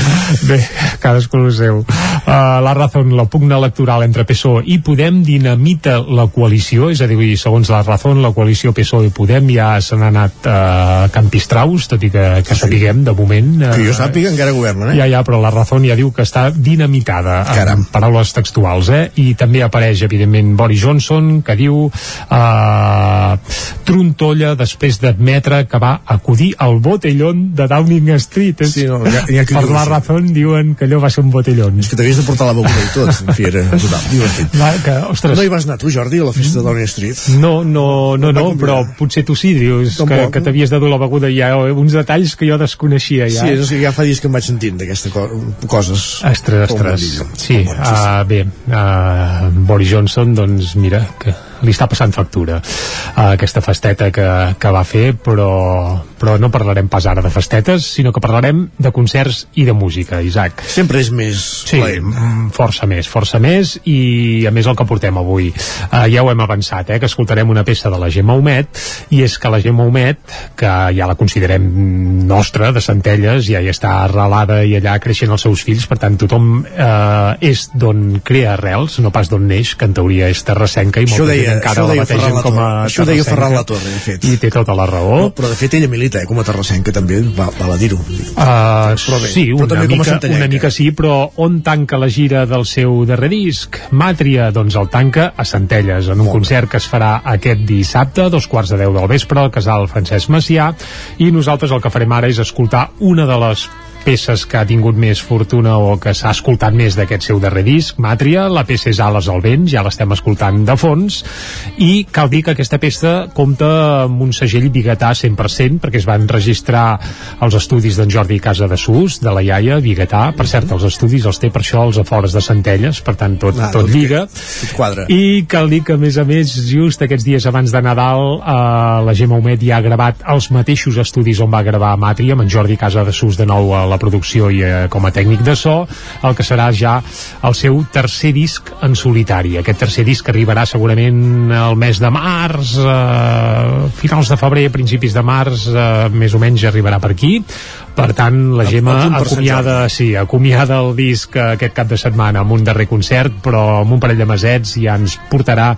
Bé, cadascú el seu. Uh, la Razón, la pugna electoral entre PSOE i Podem dinamita la coalició, és a dir, segons la Razón, la coalició PSOE i Podem ja se n'ha anat uh, campistraus, tot i que, que sapiguem, de moment... Uh, Que jo sàpiga, encara governen, eh? ja, ja, però la Razón ja diu que està dinamitada, Caram. en paraules textuals, eh? I també apareix, evidentment, Boris Johnson, que diu uh, Trontolla després d'admetre que va acudir al botellón de Downing Street. És, Sí, no, ha qui per la. Razón diuen que allò va ser un botellón. És que t'havies de portar la beguda i tot. En fi, era total, divertit. Va, que, ostres, No hi vas anar tu, Jordi, a la festa de Downing Street? no, no, no, no, però potser tu sí, dius que, Tampoc. que t'havies de dur la beguda hi ha uns detalls que jo desconeixia ja. Sí, és que ja fa dies que em vaig sentint d'aquestes co coses. Ostres, ostres. Sí, uh, bé, uh, Boris Johnson, doncs mira, que li està passant factura uh, aquesta festeta que, que va fer, però, però no parlarem pas ara de festetes, sinó que parlarem de concerts i de música, Isaac. Sempre és més Sí, plaent. mm, força més, força més i a més el que portem avui uh, ja ho hem avançat, eh, que escoltarem una peça de la Gemma Humet i és que la Gemma Humet, que ja la considerem nostra, de Centelles ja hi està arrelada i allà creixent els seus fills per tant tothom eh, és d'on crea arrels, no pas d'on neix que en teoria és terrassenca i Això molta deia- gent encara la deia bategen com a. Això deia. Ferran Latorre, de fet. i té tota la raó No, però de fet ella milita, eh, com a terrassenca també, va, val a dir-ho. Uh, Però bé, sí, però una, també com a mica, una mica sí, però on tanca la gira del seu darrer disc? Màtria, doncs el tanca a Centelles, en un concert que es farà aquest dissabte, a dos quarts de deu del vespre, al casal Francesc Macià, i nosaltres el que farem ara és escoltar una de les peces que ha tingut més fortuna o que s'ha escoltat més d'aquest seu darrer disc, Màtria, la peça és Ales al vent, ja l'estem escoltant de fons, i cal dir que aquesta peça compta amb un segell biguetà 100%, perquè es van registrar els estudis d'en Jordi Casa de Sus, de la iaia, biguetà, per cert, els estudis els té per això als afores de Centelles, per tant tot, Ah, tot doncs lliga. Tot quadra. I cal dir que, a més a més, just aquests dies abans de Nadal, eh, la Gemma Humet ja ha gravat els mateixos estudis on va gravar Màtria, amb en Jordi Casa de Sus de nou a la producció i eh, com a tècnic de so, el que serà ja el seu tercer disc en solitari. Aquest tercer disc arribarà segurament al mes de març, eh, finals de febrer, principis de març, eh, més o menys arribarà per aquí. Per tant, la A- Gemma acomiada, sí, acomiada el disc aquest cap de setmana amb un darrer concert, però amb un parell de mesets ja ens portarà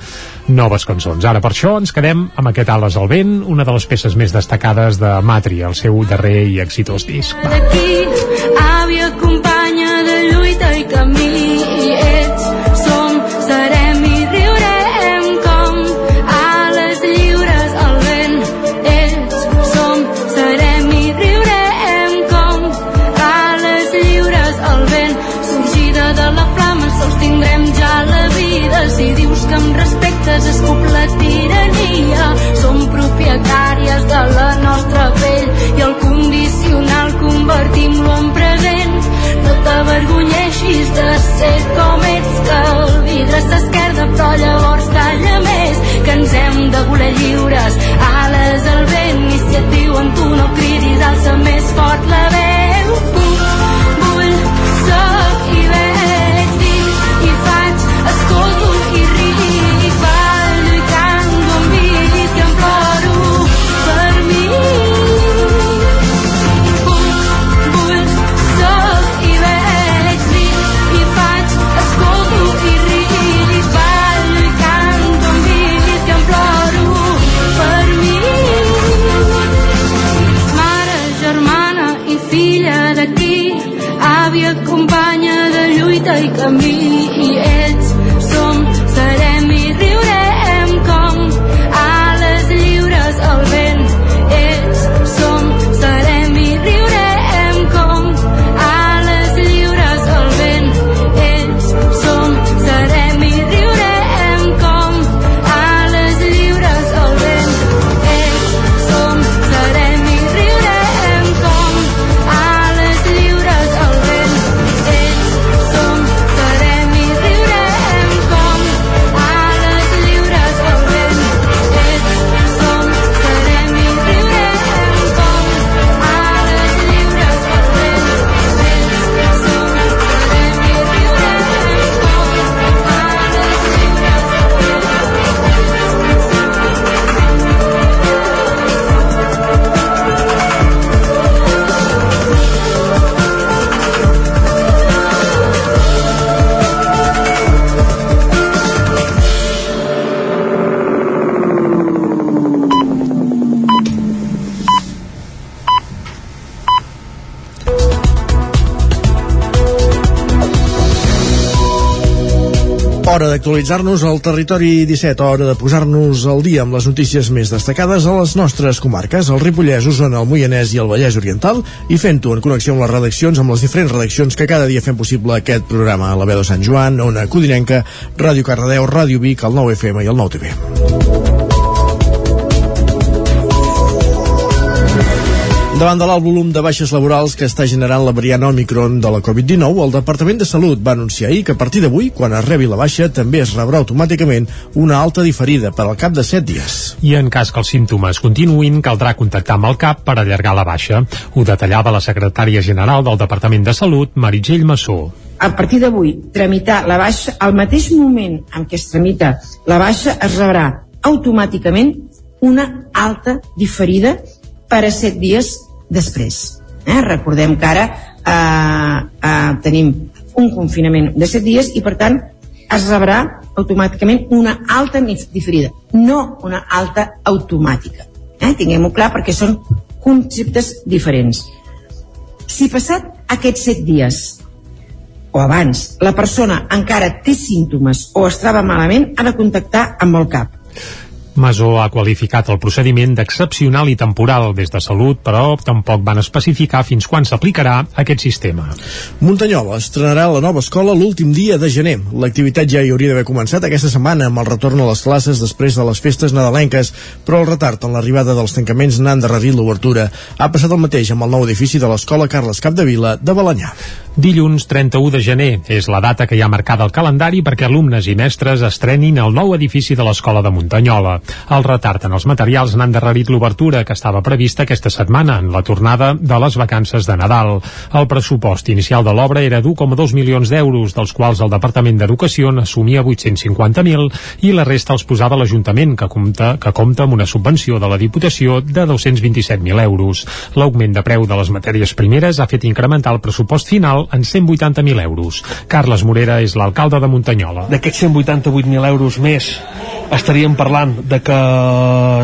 noves cançons. Ara, per això, ens quedem amb aquest Ales al vent, una de les peces més destacades de Matri, el seu darrer i exitós disc. Va. bibliotecàries de la nostra pell i el condicional convertim-lo en present. No t'avergonyeixis de ser com ets que el vidre s'esquerda però llavors talla més que ens hem de voler lliures. Ales al vent i si et diuen tu no cridis alça més fort la veu. Camí i Hora d'actualitzar-nos al territori 17, hora de posar-nos al dia amb les notícies més destacades a les nostres comarques, el Ripollès, Osona, el Moianès i el Vallès Oriental, i fent-ho en connexió amb les redaccions, amb les diferents redaccions que cada dia fem possible aquest programa. La veu de Sant Joan, Ona Codinenca, Ràdio Cardedeu, Ràdio Vic, el 9 FM i el 9 Davant de l'alt volum de baixes laborals que està generant la variant Omicron de la Covid-19, el Departament de Salut va anunciar ahir que a partir d'avui, quan es rebi la baixa, també es rebrà automàticament una alta diferida per al cap de 7 dies. I en cas que els símptomes continuïn, caldrà contactar amb el CAP per allargar la baixa. Ho detallava la secretària general del Departament de Salut, Meritxell Massó. a partir d'avui tramitar la baixa al mateix moment en què es tramita la baixa es rebrà automàticament una alta diferida per a set dies després. Eh? Recordem que ara eh, eh, tenim un confinament de set dies i per tant es rebrà automàticament una alta diferida, no una alta automàtica. Eh? Tinguem-ho clar perquè són conceptes diferents. Si passat aquests set dies o abans la persona encara té símptomes o es troba malament, ha de contactar amb el CAP. Masó ha qualificat el procediment d'excepcional i temporal des de Salut, però tampoc van especificar fins quan s'aplicarà aquest sistema. Muntanyola estrenarà la nova escola l'últim dia de gener. L'activitat ja hi hauria d'haver començat aquesta setmana amb el retorn a les classes després de les festes nadalenques, però el retard en l'arribada dels tancaments n'ha endarrerit l'obertura. Ha passat el mateix amb el nou edifici de l'escola Carles Capdevila de Balanyà. Dilluns 31 de gener és la data que hi ha marcada al calendari perquè alumnes i mestres estrenin el nou edifici de l'escola de Muntanyola. El retard en els materials n'ha endarrerit l'obertura que estava prevista aquesta setmana en la tornada de les vacances de Nadal. El pressupost inicial de l'obra era d'1,2 milions d'euros, dels quals el Departament d'Educació n'assumia 850.000 i la resta els posava l'Ajuntament, que compta, que compta amb una subvenció de la Diputació de 227.000 euros. L'augment de preu de les matèries primeres ha fet incrementar el pressupost final en 180.000 euros. Carles Morera és l'alcalde de Muntanyola. d'aquests 188.000 euros més estaríem parlant de que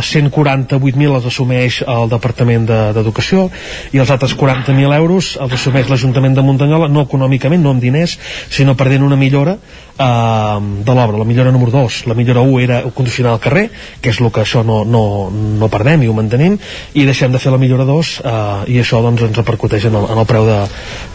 148.000 els assumeix el Departament de- d'Educació i els altres 40.000 euros els assumeix l'Ajuntament de Muntanyola no econòmicament, no amb diners sinó perdent una millora eh, de l'obra, la millora número 2 la millora 1 era condicionar al carrer que és el que això no, no, no perdem i ho mantenim i deixem de fer la millora 2 eh, i això doncs ens repercuteix en el, en el preu de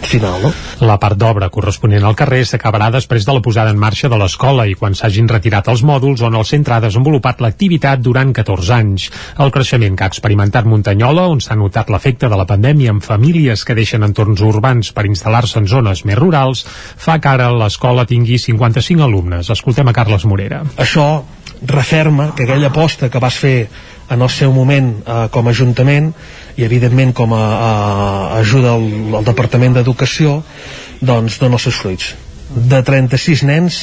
final no? La part d'obra corresponent al carrer s'acabarà després de la posada en marxa de l'escola i quan s'hagin retirat els mòduls on el centre ha desenvolupat l'activitat durant 14 anys. El creixement que ha experimentat Muntanyola, on s'ha notat l'efecte de la pandèmia amb famílies que deixen entorns urbans per instal·lar-se en zones més rurals, fa que ara l'escola tingui 55 alumnes. Escoltem a Carles Morera. això referma que aquella aposta que vas fer en el seu moment eh, com a Ajuntament i evidentment com a, a ajuda al, al Departament d'Educació doncs dona els seus fruits de 36 nens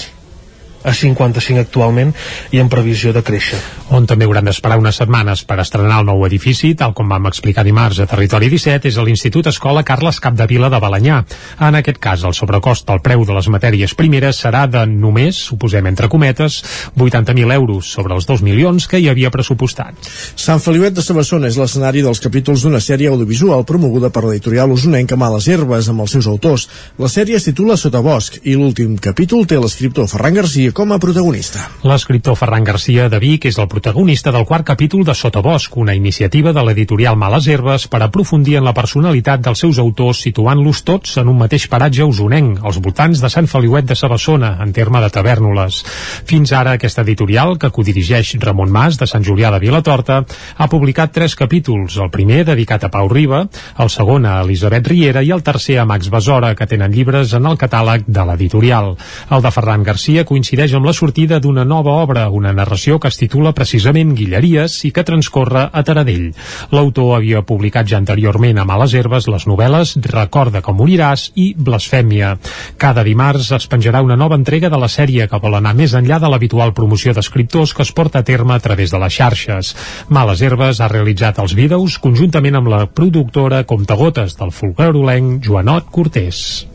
a 55 actualment i en previsió de créixer. On també hauran d'esperar unes setmanes per estrenar el nou edifici, tal com vam explicar dimarts a Territori 17, és a l'Institut Escola Carles Capdevila de Balanyà. En aquest cas, el sobrecost pel preu de les matèries primeres serà de només, suposem entre cometes, 80.000 euros sobre els 2 milions que hi havia pressupostat. Sant Feliuet de Sabassona és l'escenari dels capítols d'una sèrie audiovisual promoguda per l'editorial usonenca Males Herbes amb els seus autors. La sèrie es titula Sota Bosc i l'últim capítol té l'escriptor Ferran Garcia com a protagonista. L'escriptor Ferran Garcia de Vic és el protagonista del quart capítol de Sotobosc, una iniciativa de l'editorial Males Herbes per aprofundir en la personalitat dels seus autors situant-los tots en un mateix paratge usonenc, als voltants de Sant Feliuet de Sabassona, en terme de Tavernoles. Fins ara, aquesta editorial, que codirigeix Ramon Mas, de Sant Julià de Vilatorta, ha publicat tres capítols, el primer dedicat a Pau Riba, el segon a Elisabet Riera i el tercer a Max Besora, que tenen llibres en el catàleg de l'editorial. El de Ferran Garcia coincideix amb la sortida d'una nova obra, una narració que es titula precisament Guilleries i que transcorre a Taradell. L'autor havia publicat ja anteriorment a Males Herbes les novel·les Recorda com moriràs i Blasfèmia. Cada dimarts es penjarà una nova entrega de la sèrie que vol anar més enllà de l'habitual promoció d'escriptors que es porta a terme a través de les xarxes. Males Herbes ha realitzat els vídeos conjuntament amb la productora Comptagotes del folclorulenc Joanot Cortés.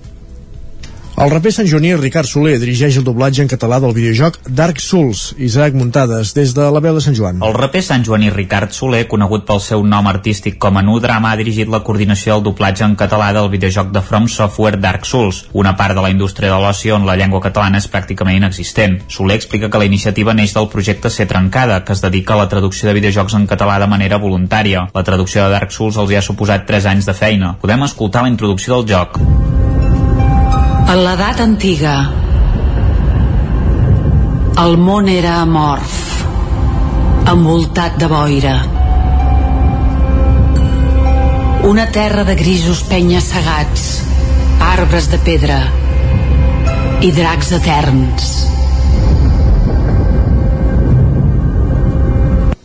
El raper Sant Joaní Ricard Soler dirigeix el doblatge en català del videojoc Dark Souls, Isaac Muntades, des de la veu de Sant Joan. El raper Sant Joaní Ricard Soler, conegut pel seu nom artístic com a Nu Drama, ha dirigit la coordinació del doblatge en català del videojoc de From Software Dark Souls, una part de la indústria de l'oci on la llengua catalana és pràcticament inexistent. Soler explica que la iniciativa neix del projecte Ser Trencada, que es dedica a la traducció de videojocs en català de manera voluntària. La traducció de Dark Souls els hi ha suposat 3 anys de feina. Podem escoltar la introducció del joc. En l'edat antiga, el món era amorf, envoltat de boira. Una terra de grisos penyes segats, arbres de pedra i dracs eterns.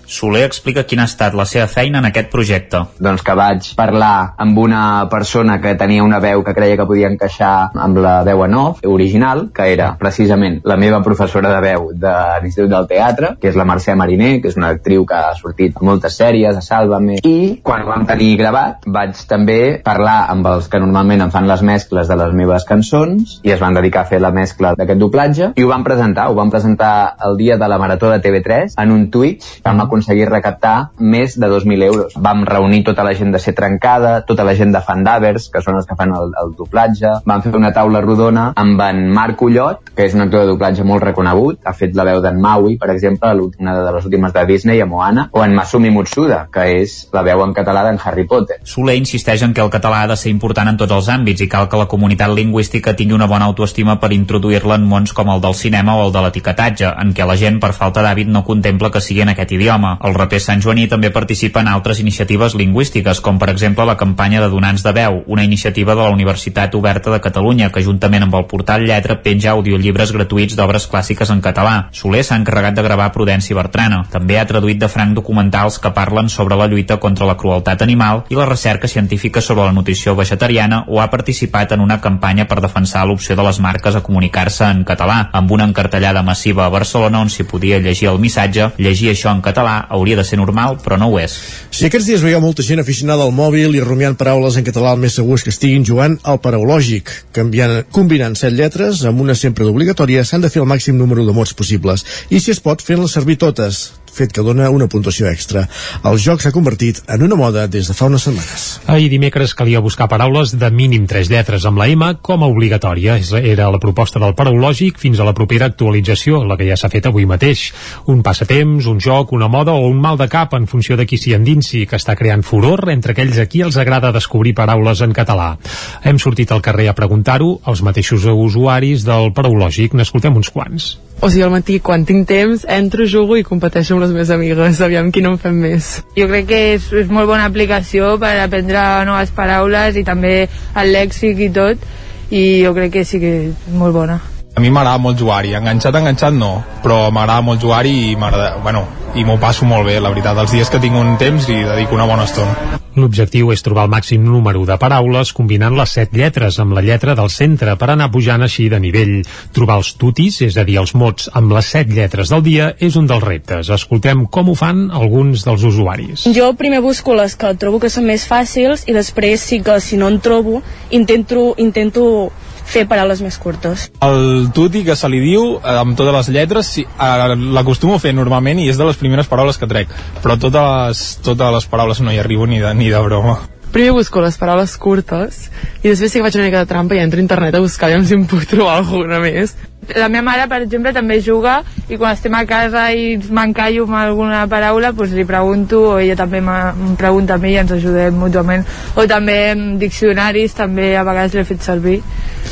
Soler explica quina ha estat la seva feina en aquest projecte. Doncs que vaig parlar amb una persona que tenia una veu que creia que podia encaixar amb la veu en off, original, que era precisament la meva professora de veu de l'Institut del Teatre, que és la Mercè Mariner, que és una actriu que ha sortit a moltes sèries, a Sálvame, i quan ho vam tenir gravat vaig també parlar amb els que normalment em fan les mescles de les meves cançons i es van dedicar a fer la mescla d'aquest doblatge i ho vam presentar, ho vam presentar el dia de la Marató de TV3 en un Twitch, vam aconseguir recaptar més de 2.000 euros. Vam reunir tota la gent de Ser Trencada, tota la gent de Fandavers, que són els que fan el, el doblatge. Vam fer una taula rodona amb en Marc Ullot, que és un actor de doblatge molt reconegut. Ha fet la veu d'en Maui, per exemple, una de les últimes de Disney, a Moana, o en Masumi Mutsuda, que és la veu en català d'en Harry Potter. Soler insisteix en que el català ha de ser important en tots els àmbits i cal que la comunitat lingüística tingui una bona autoestima per introduir-la en mons com el del cinema o el de l'etiquetatge, en què la gent, per falta d'hàbit, no contempla que sigui en aquest idioma. El raper Sant Joaní també participa en altres iniciatives lingüístiques, com per exemple la campanya de Donants de Veu, una iniciativa de la Universitat Oberta de Catalunya, que juntament amb el portal Lletra penja audiollibres gratuïts d'obres clàssiques en català. Soler s'ha encarregat de gravar Prudència Bertrana. També ha traduït de franc documentals que parlen sobre la lluita contra la crueltat animal i la recerca científica sobre la nutrició vegetariana o ha participat en una campanya per defensar l'opció de les marques a comunicar-se en català, amb una encartellada massiva a Barcelona on s'hi podia llegir el missatge «Llegir això en català hauria de ser normal, però no ho és. Si aquests dies veieu molta gent aficionada al mòbil i rumiant paraules en català el més segur és que estiguin jugant al paraulògic. Canviant, combinant set lletres amb una sempre d'obligatòria s'han de fer el màxim número de mots possibles i si es pot fent-les servir totes fet que dona una puntuació extra. El joc s'ha convertit en una moda des de fa unes setmanes. Ahir dimecres calia buscar paraules de mínim tres lletres amb la M com a obligatòria. Era la proposta del paraulògic fins a la propera actualització, la que ja s'ha fet avui mateix. Un passatemps, un joc, una moda o un mal de cap en funció de qui s'hi endinsi, que està creant furor entre aquells a qui els agrada descobrir paraules en català. Hem sortit al carrer a preguntar-ho als mateixos usuaris del paraulògic. N'escoltem uns quants. O sigui, al matí, quan tinc temps, entro, jugo i competeixo amb les meves amigues, aviam qui no en fem més. Jo crec que és, és molt bona aplicació per aprendre noves paraules i també el lèxic i tot, i jo crec que sí que és molt bona. A mi m'agrada molt jugar-hi, enganxat, enganxat no, però m'agrada molt jugar-hi i m'agrada, bueno, i m'ho passo molt bé, la veritat. Els dies que tinc un temps hi dedico una bona estona. L'objectiu és trobar el màxim número de paraules combinant les set lletres amb la lletra del centre per anar pujant així de nivell. Trobar els tutis, és a dir, els mots amb les set lletres del dia, és un dels reptes. Escoltem com ho fan alguns dels usuaris. Jo primer busco les que trobo que són més fàcils i després sí que si no en trobo intento, intento fer paraules més curtes. El tuti que se li diu, eh, amb totes les lletres, sí, eh, l'acostumo a fer normalment i és de les primeres paraules que trec, però totes les, totes les paraules no hi arribo ni de, ni de broma. Primer busco les paraules curtes i després sí que faig una mica de trampa i entro a internet a buscar si em puc trobar alguna més. La meva mare, per exemple, també juga i quan estem a casa i m'encallo amb alguna paraula, doncs li pregunto o ella també em pregunta a mi i ens ajudem mútuament. O també en diccionaris, també a vegades l'he fet servir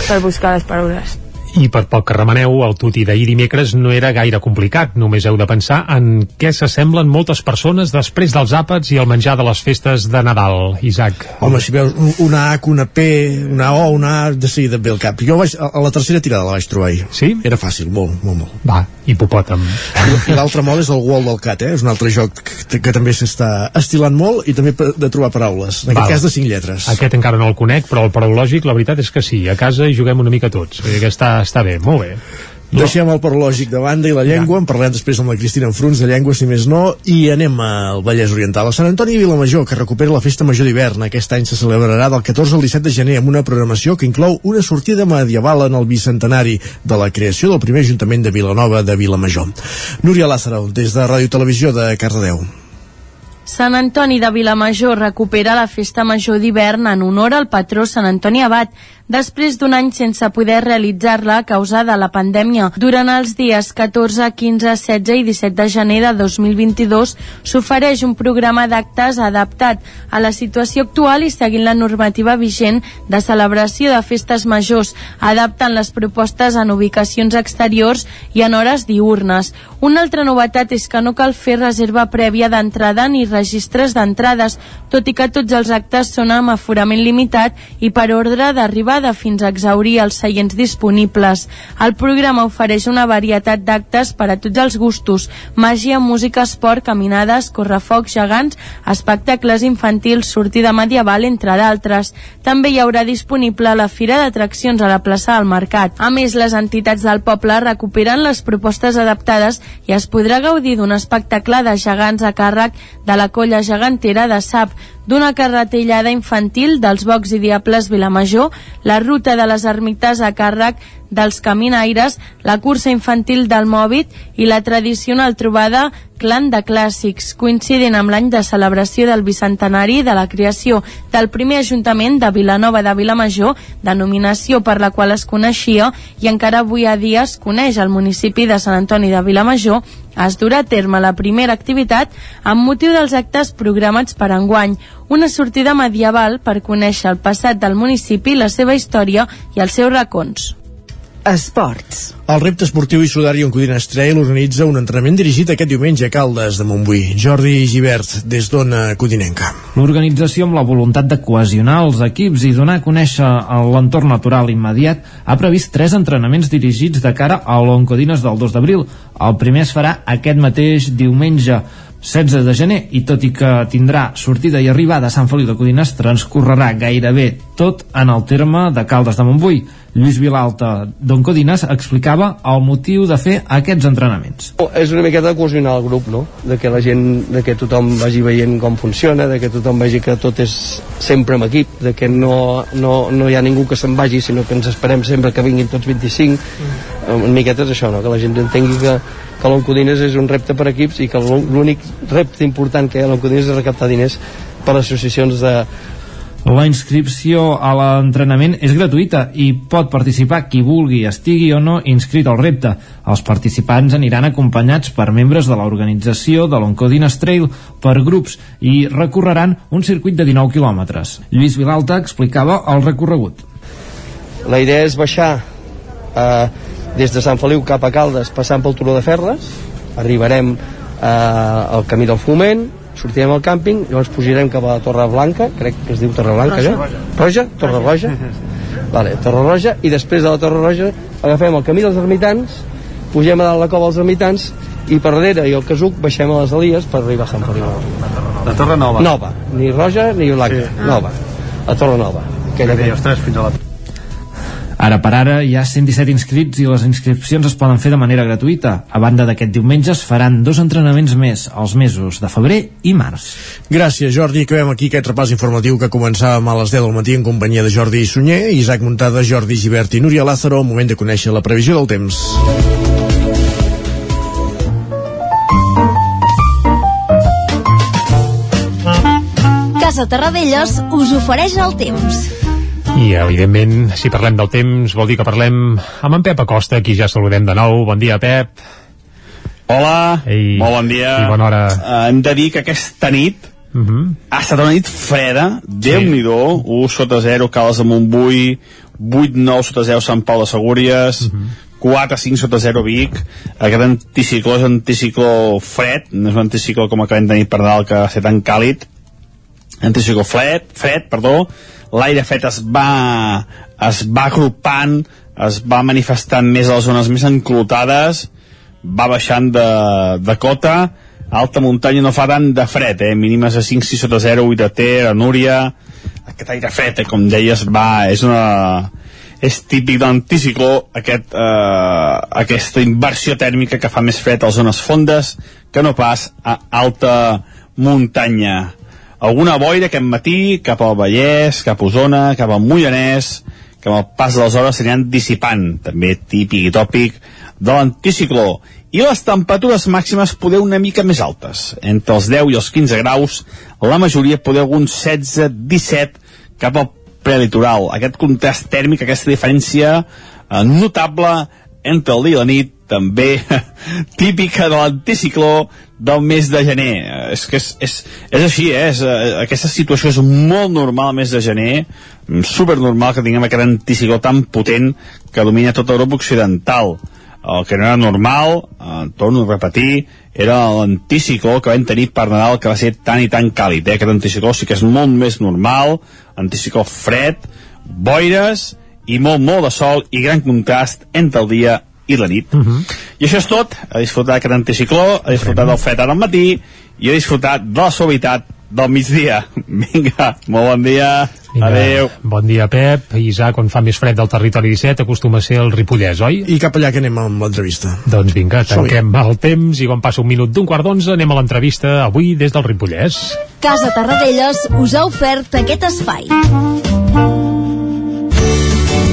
per buscar les paraules. I per poc que remeneu, el tuti d'ahir dimecres no era gaire complicat. Només heu de pensar en què s'assemblen moltes persones després dels àpats i el menjar de les festes de Nadal, Isaac. Home, si veus una H, una P, una O, una A, de seguida et ve el cap. Jo vaig, a la tercera tirada la vaig trobar ahir. Sí? Era fàcil, molt, molt, molt. Va, hipopòtam. I l'altre molt és el Wall del Cat, eh? És un altre joc que, que també s'està estilant molt i també de trobar paraules. En Val. aquest cas de cinc lletres. Aquest encara no el conec, però el paraulògic la veritat és que sí. A casa hi juguem una mica tots. Que està, bé, molt bé. No. Deixem el parològic de banda i la llengua, en parlem després amb la Cristina Enfruns de llengua, si més no, i anem al Vallès Oriental, a Sant Antoni i Vilamajor, que recupera la festa major d'hivern. Aquest any se celebrarà del 14 al 17 de gener amb una programació que inclou una sortida medieval en el bicentenari de la creació del primer Ajuntament de Vilanova de Vilamajor. Núria Lázaro, des de Ràdio Televisió de Cardedeu. Sant Antoni de Vilamajor recupera la festa major d'hivern en honor al patró Sant Antoni Abat, després d'un any sense poder realitzar-la a causa de la pandèmia. Durant els dies 14, 15, 16 i 17 de gener de 2022 s'ofereix un programa d'actes adaptat a la situació actual i seguint la normativa vigent de celebració de festes majors, adaptant les propostes en ubicacions exteriors i en hores diurnes. Una altra novetat és que no cal fer reserva prèvia d'entrada ni registres d'entrades, tot i que tots els actes són amb aforament limitat i per ordre d'arribada fins a exaurir els seients disponibles. El programa ofereix una varietat d'actes per a tots els gustos, màgia, música, esport, caminades, correfocs gegants, espectacles infantils, sortida medieval, entre d'altres. També hi haurà disponible la Fira d'Atraccions a la plaça del Mercat. A més, les entitats del poble recuperen les propostes adaptades i es podrà gaudir d'un espectacle de gegants a càrrec de la colla gegantera de SAP, d'una carretellada infantil dels Bocs i Diables Vilamajor, la ruta de les ermites a càrrec dels caminaires, la cursa infantil del Mòbit i la tradicional trobada Clan de Clàssics, coincidint amb l'any de celebració del bicentenari de la creació del primer Ajuntament de Vilanova de Vilamajor, denominació per la qual es coneixia i encara avui a dia es coneix al municipi de Sant Antoni de Vilamajor, es durà a terme la primera activitat amb motiu dels actes programats per enguany, una sortida medieval per conèixer el passat del municipi, la seva història i els seus racons. Esports. El repte esportiu i sudari on Codines Trail organitza un entrenament dirigit aquest diumenge a Caldes de Montbui. Jordi Givert, des d'Ona Codinenca. L'organització, amb la voluntat de cohesionar els equips i donar a conèixer l'entorn natural immediat, ha previst tres entrenamons dirigits de cara a l'Oncodines del 2 d'abril. El primer es farà aquest mateix diumenge 16 de gener i tot i que tindrà sortida i arribada a Sant Feliu de Codines transcorrerà gairebé tot en el terme de Caldes de Montbui. Lluís Vilalta d'Oncodines explicava el motiu de fer aquests entrenaments. És una miqueta de cohesionar el grup, no? De que la gent, de que tothom vagi veient com funciona, de que tothom vegi que tot és sempre amb equip, de que no, no, no hi ha ningú que se'n vagi, sinó que ens esperem sempre que vinguin tots 25. Mm. Una miqueta és això, no? Que la gent entengui que, que l'Oncodines és un repte per equips i que l'únic repte important que hi ha a l'Oncodines és recaptar diners per les associacions de, la inscripció a l'entrenament és gratuïta i pot participar qui vulgui, estigui o no inscrit al repte. Els participants aniran acompanyats per membres de l'organització de l'Oncodines Trail per grups i recorreran un circuit de 19 quilòmetres. Lluís Vilalta explicava el recorregut. La idea és baixar eh, des de Sant Feliu cap a Caldes passant pel Turó de Ferles, arribarem eh, al camí del Foment, sortirem al càmping, llavors pujarem cap a la Torre Blanca, crec que es diu Torre Blanca, Roja, ja? Roja. Roja? Torre Roja? Vale, Torre Roja, i després de la Torre Roja agafem el camí dels ermitans, pugem a dalt la cova dels ermitans i per darrere i el Casuc baixem a les Elies per arribar a Sant Feliu La Torre Nova. Nova, ni roja ni blanca, Sí. nova a Torre Nova aquella Aquella, ostres, fins a la... Ara per ara hi ha 117 inscrits i les inscripcions es poden fer de manera gratuïta. A banda d'aquest diumenge es faran dos entrenaments més, els mesos de febrer i març. Gràcies, Jordi. Acabem aquí aquest repàs informatiu que començàvem a les 10 del matí en companyia de Jordi Sunyer, Isaac Muntada, Jordi Givert i Núria Lázaro, al moment de conèixer la previsió del temps. Casa Terradellos us ofereix el temps. I, evidentment, si parlem del temps, vol dir que parlem amb en Pep Acosta, aquí ja saludem de nou. Bon dia, Pep. Hola, Ei, molt bon dia. I bona hora. Uh, hem de dir que aquesta nit Uh -huh. ha estat una nit freda, Déu-n'hi-do, 1 sota 0, Cales de Montbui, 8-9 sota 0, Sant Pau de Segúries, uh -huh. 4-5 sota 0 Vic, aquest anticicló és un anticicló fred, no és un anticicló com acabem de tenir per dalt que va ser tan càlid, anticicló fred, fred, perdó, l'aire fred es va, es va agrupant, es va manifestant més a les zones més enclotades, va baixant de, de cota, alta muntanya no fa tant de fred, eh? mínimes a 5, 6 sota 0, 8 a Ter, a Núria, aquest aire fred, eh? com deies, va, és una és típic de l'anticicló aquest, eh, aquesta inversió tèrmica que fa més fred a les zones fondes que no pas a alta muntanya alguna boira aquest matí cap al Vallès, cap a Osona, cap al Moianès, que amb el pas de les hores s'aniran dissipant, també típic i tòpic de l'anticicló. I les temperatures màximes poder una mica més altes, entre els 10 i els 15 graus, la majoria poder alguns 16-17 cap al prelitoral. Aquest contrast tèrmic, aquesta diferència eh, notable entre el dia i la nit, també típica de l'anticicló del mes de gener. És que és, és, és així, eh? és, eh, aquesta situació és molt normal al mes de gener, mm, supernormal que tinguem aquest anticicló tan potent que domina tota Europa occidental. El que no era normal, eh, torno a repetir, era l'anticicló que vam tenir per Nadal que va ser tan i tan càlid. Eh? Aquest anticicló sí que és molt més normal, anticicló fred, boires i molt, molt de sol i gran contrast entre el dia i la nit. Uh -huh. I això és tot. A disfrutar d'aquest anticicló, a disfrutar del fred ara al matí i a disfrutar de la suavitat del migdia. Vinga, molt bon dia. Vinga, Adéu. Bon dia, Pep. Isaac, quan fa més fred del territori 17, acostuma a ser el Ripollès, oi? I cap allà que anem amb l'entrevista. Doncs vinga, tanquem el temps i quan passa un minut d'un quart d'onze anem a l'entrevista avui des del Ripollès. Casa Terradellos us ha ofert aquest espai.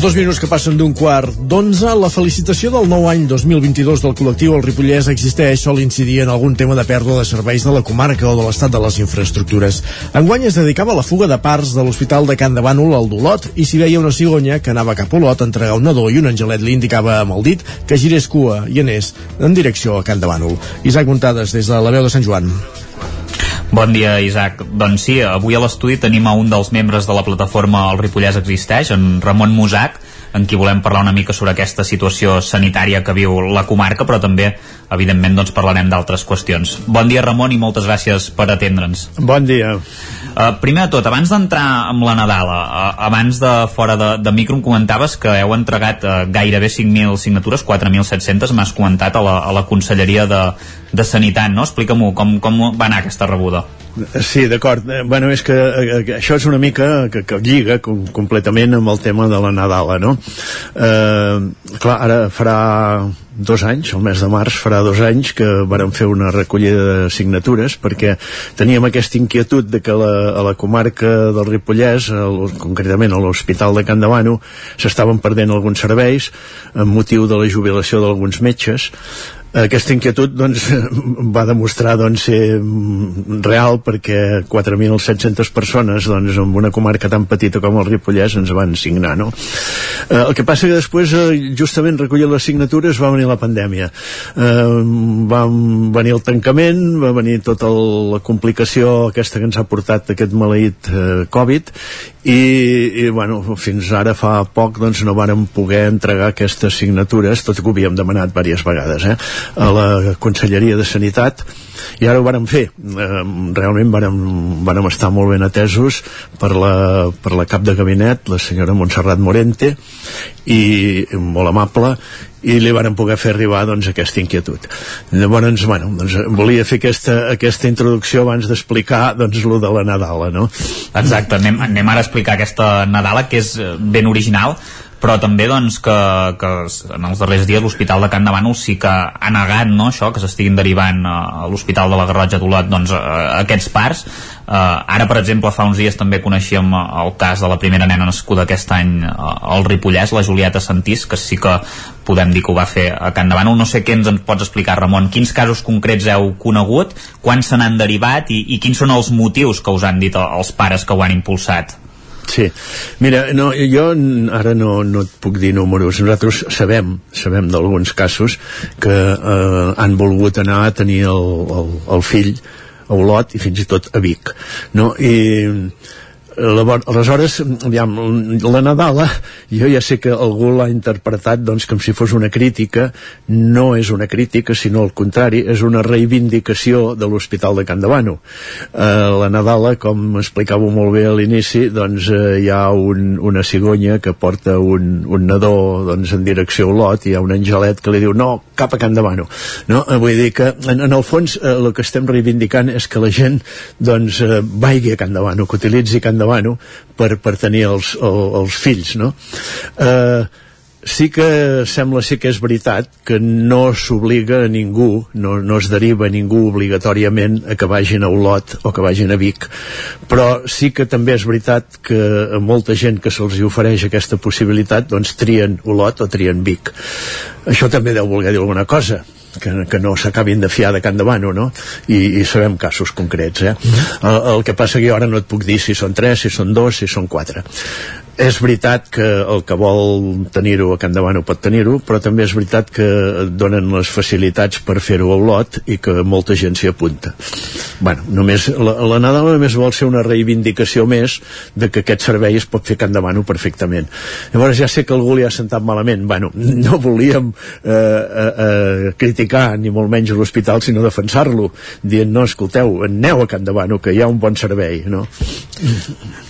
Dos minuts que passen d'un quart d'onze. La felicitació del nou any 2022 del col·lectiu El Ripollès existeix sol incidir en algun tema de pèrdua de serveis de la comarca o de l'estat de les infraestructures. Enguany es dedicava a la fuga de parts de l'Hospital de Can de Bànol al d'Olot i si veia una cigonya que anava cap a Olot a entregar un nadó i un angelet li indicava amb el dit que girés cua i anés en direcció a Can de Bànol. Isaac Muntades, des de la veu de Sant Joan. Bon dia, Isaac. Doncs sí, avui a l'estudi tenim a un dels membres de la plataforma El Ripollès Existeix, en Ramon Musac, en qui volem parlar una mica sobre aquesta situació sanitària que viu la comarca, però també, evidentment, doncs parlarem d'altres qüestions. Bon dia, Ramon, i moltes gràcies per atendre'ns. Bon dia. Uh, primer de tot, abans d'entrar amb la Nadala, uh, abans de fora de, de micro em comentaves que heu entregat uh, gairebé 5.000 signatures, 4.700, m'has comentat a la, a la Conselleria de, de Sanitat, no? Explica-m'ho, com, com va anar aquesta rebuda? Sí, d'acord. Eh, Bueno, és que eh, això és una mica que, que lliga com, completament amb el tema de la Nadala, no? Eh, clar, ara farà dos anys, el mes de març farà dos anys que vàrem fer una recollida de signatures perquè teníem aquesta inquietud de que la, a la comarca del Ripollès, el, concretament a l'Hospital de Can Davano, s'estaven perdent alguns serveis amb motiu de la jubilació d'alguns metges aquesta inquietud doncs, va demostrar doncs, ser real perquè 4.700 persones doncs, en una comarca tan petita com el Ripollès ens van signar no? eh, el que passa que després eh, justament recollir les signatures va venir la pandèmia eh, va venir el tancament va venir tota la complicació aquesta que ens ha portat aquest maleït eh, Covid i, i bueno, fins ara fa poc doncs, no vàrem poder entregar aquestes signatures tot i que ho havíem demanat diverses vegades eh? a la Conselleria de Sanitat i ara ho vàrem fer realment vàrem, vàrem estar molt ben atesos per la, per la cap de gabinet la senyora Montserrat Morente i molt amable i li varen poder fer arribar doncs, aquesta inquietud. Llavors, bueno, doncs, volia fer aquesta, aquesta introducció abans d'explicar doncs, lo de la Nadala, no? Exacte, anem, anem ara a explicar aquesta Nadala, que és eh, ben original, però també doncs, que, que en els darrers dies l'Hospital de Can de Bànol sí que ha negat no, això, que s'estiguin derivant a l'Hospital de la Garrotxa d'Olot doncs, a aquests parts Uh, ara, per exemple, fa uns dies també coneixíem el cas de la primera nena nascuda aquest any al Ripollès, la Julieta Santís, que sí que podem dir que ho va fer a Can de Bànol. No sé què ens en pots explicar, Ramon. Quins casos concrets heu conegut, quants se n'han derivat i, i quins són els motius que us han dit els pares que ho han impulsat? Sí, mira, no, jo ara no, no et puc dir números. Nosaltres sabem, sabem d'alguns casos que eh, han volgut anar a tenir el, el, el fill a Olot i fins i tot a Vic. No? I aleshores, aviam, la Nadala jo ja sé que algú l'ha interpretat doncs com si fos una crítica. No és una crítica, sinó al contrari és una reivindicació de l'Hospital de Can Davano eh, la Nadala, com explicava molt bé a l'inici doncs eh, hi ha un, una cigonya que porta un, un nadó doncs, en direcció a Olot hi ha un angelet que li diu no, cap a Can Davano no? Eh, vull dir que en, en el fons eh, el que estem reivindicant és que la gent doncs eh, vagi a Can Davano, que utilitzi Can Davano per, per tenir els, el, els fills no? eh, sí que sembla ser que és veritat que no s'obliga a ningú, no, no es deriva a ningú obligatòriament a que vagin a Olot o que vagin a Vic, però sí que també és veritat que a molta gent que se'ls ofereix aquesta possibilitat doncs trien Olot o trien Vic. Això també deu voler dir alguna cosa que, que no s'acabin de fiar de Can Davano, no? I, i sabem casos concrets, eh? -hmm. el, el que passa que jo ara no et puc dir si són tres, si són dos, si són quatre és veritat que el que vol tenir-ho a Can Davano pot tenir-ho, però també és veritat que donen les facilitats per fer-ho a Olot i que molta gent s'hi apunta. bueno, només, la, la Nadal només vol ser una reivindicació més de que aquest servei es pot fer a Can Davano perfectament. Llavors ja sé que algú li ha sentat malament. Bueno, no volíem eh, eh, eh, criticar ni molt menys l'hospital, sinó defensar-lo, dient, no, escolteu, aneu a Can Davano, que hi ha un bon servei, no?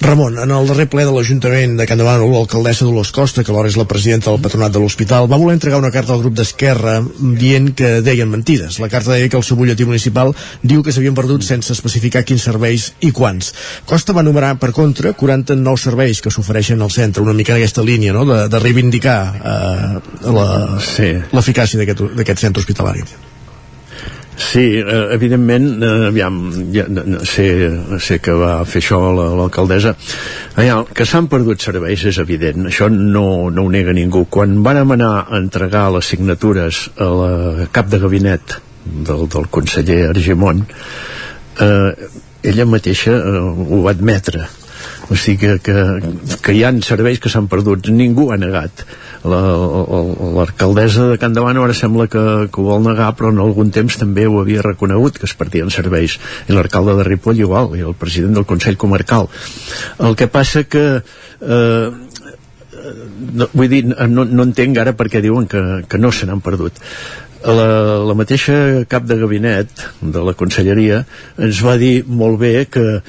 Ramon, en el darrer ple de l'Ajuntament de Can Davant, l'alcaldessa Dolors Costa, que alhora és la presidenta del patronat de l'hospital, va voler entregar una carta al grup d'Esquerra dient que deien mentides. La carta deia que el seu butlletí municipal diu que s'havien perdut sense especificar quins serveis i quants. Costa va numerar, per contra, 40 nous serveis que s'ofereixen al centre, una mica en aquesta línia, no?, de, de reivindicar eh, l'eficàcia sí. d'aquest centre hospitalari. Sí, eh, evidentment, eh, aviam, ja, sé, sé que va fer això l'alcaldessa. Que s'han perdut serveis és evident, això no, no ho nega ningú. Quan vàrem anar a entregar les signatures a la cap de gabinet del, del conseller Argemont, eh, ella mateixa eh, ho va admetre. O sigui que, que, que hi han serveis que s'han perdut. Ningú ha negat. L'alcaldessa de Can Davano ara sembla que, que ho vol negar però en algun temps també ho havia reconegut que es perdien serveis. I l'alcalde de Ripoll igual i el president del Consell Comarcal. El que passa que eh, no, vull dir, no, no entenc ara perquè diuen que, que no se n'han perdut. La, la mateixa cap de gabinet de la conselleria ens va dir molt bé que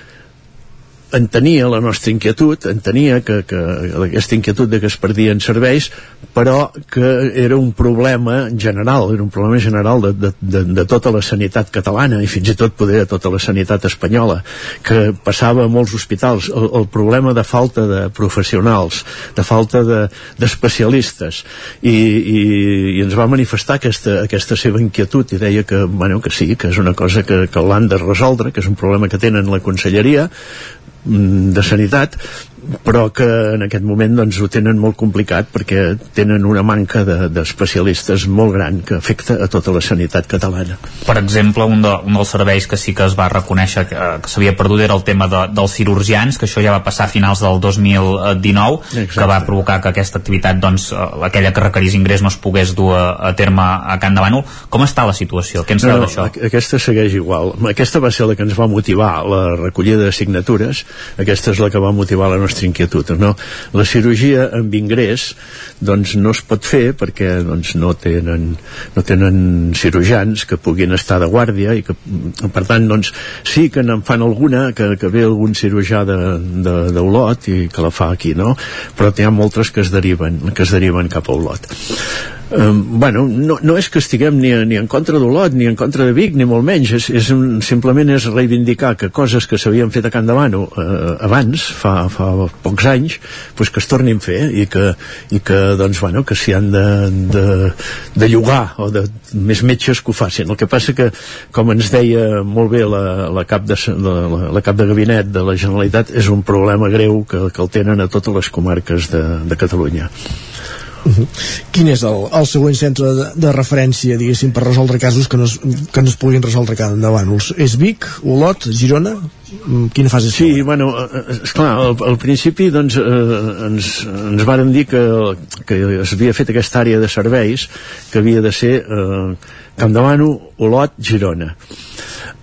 entenia la nostra inquietud, entenia que, que aquesta inquietud de que es perdien serveis, però que era un problema general, era un problema general de, de, de, de tota la sanitat catalana i fins i tot poder de tota la sanitat espanyola, que passava a molts hospitals, el, el problema de falta de professionals, de falta d'especialistes, de, i, i, i ens va manifestar aquesta, aquesta seva inquietud i deia que, bueno, que sí, que és una cosa que, que l'han de resoldre, que és un problema que tenen la conselleria, de sanitat però que en aquest moment doncs, ho tenen molt complicat perquè tenen una manca d'especialistes de, molt gran que afecta a tota la sanitat catalana. Per exemple, un, de, un dels serveis que sí que es va reconèixer que, que s'havia perdut era el tema de, dels cirurgians, que això ja va passar a finals del 2019, Exacte. que va provocar que aquesta activitat, doncs, eh, aquella que requerís ingrés no es pogués dur a, a terme a Can de Bànol. Com està la situació? Què ens no, d'això? Aquesta segueix igual. Aquesta va ser la que ens va motivar la recollida de signatures, aquesta és la que va motivar la nostra inquietud. No? La cirurgia amb ingrés doncs no es pot fer perquè doncs, no, tenen, no tenen cirurgians que puguin estar de guàrdia i que per tant doncs, sí que en fan alguna que, que ve algun cirurgià d'Olot i que la fa aquí no? però hi ha moltes que es deriven que es deriven cap a Olot um, bueno, no, no és que estiguem ni, ni en contra d'Olot, ni en contra de Vic, ni molt menys, és, és un, simplement és reivindicar que coses que s'havien fet a Can Davano eh, abans, fa, fa pocs anys, pues que es tornin a fer i que, i que doncs, bueno, que s'hi han de, de, de llogar o de més metges que ho facin. El que passa que, com ens deia molt bé la, la, cap, de, la, la cap de gabinet de la Generalitat, és un problema greu que, que el tenen a totes les comarques de, de Catalunya. Quin és el, el següent centre de, de referència, diguéssim, per resoldre casos que no es, que no es puguin resoldre cada endavant? És Vic, Olot, Girona? Mm, quina fase és? Sí, bueno, eh, eh, esclar, al, al principi doncs, eh, ens, ens varen dir que, que s'havia fet aquesta àrea de serveis que havia de ser eh, Campdevano, Olot, Girona.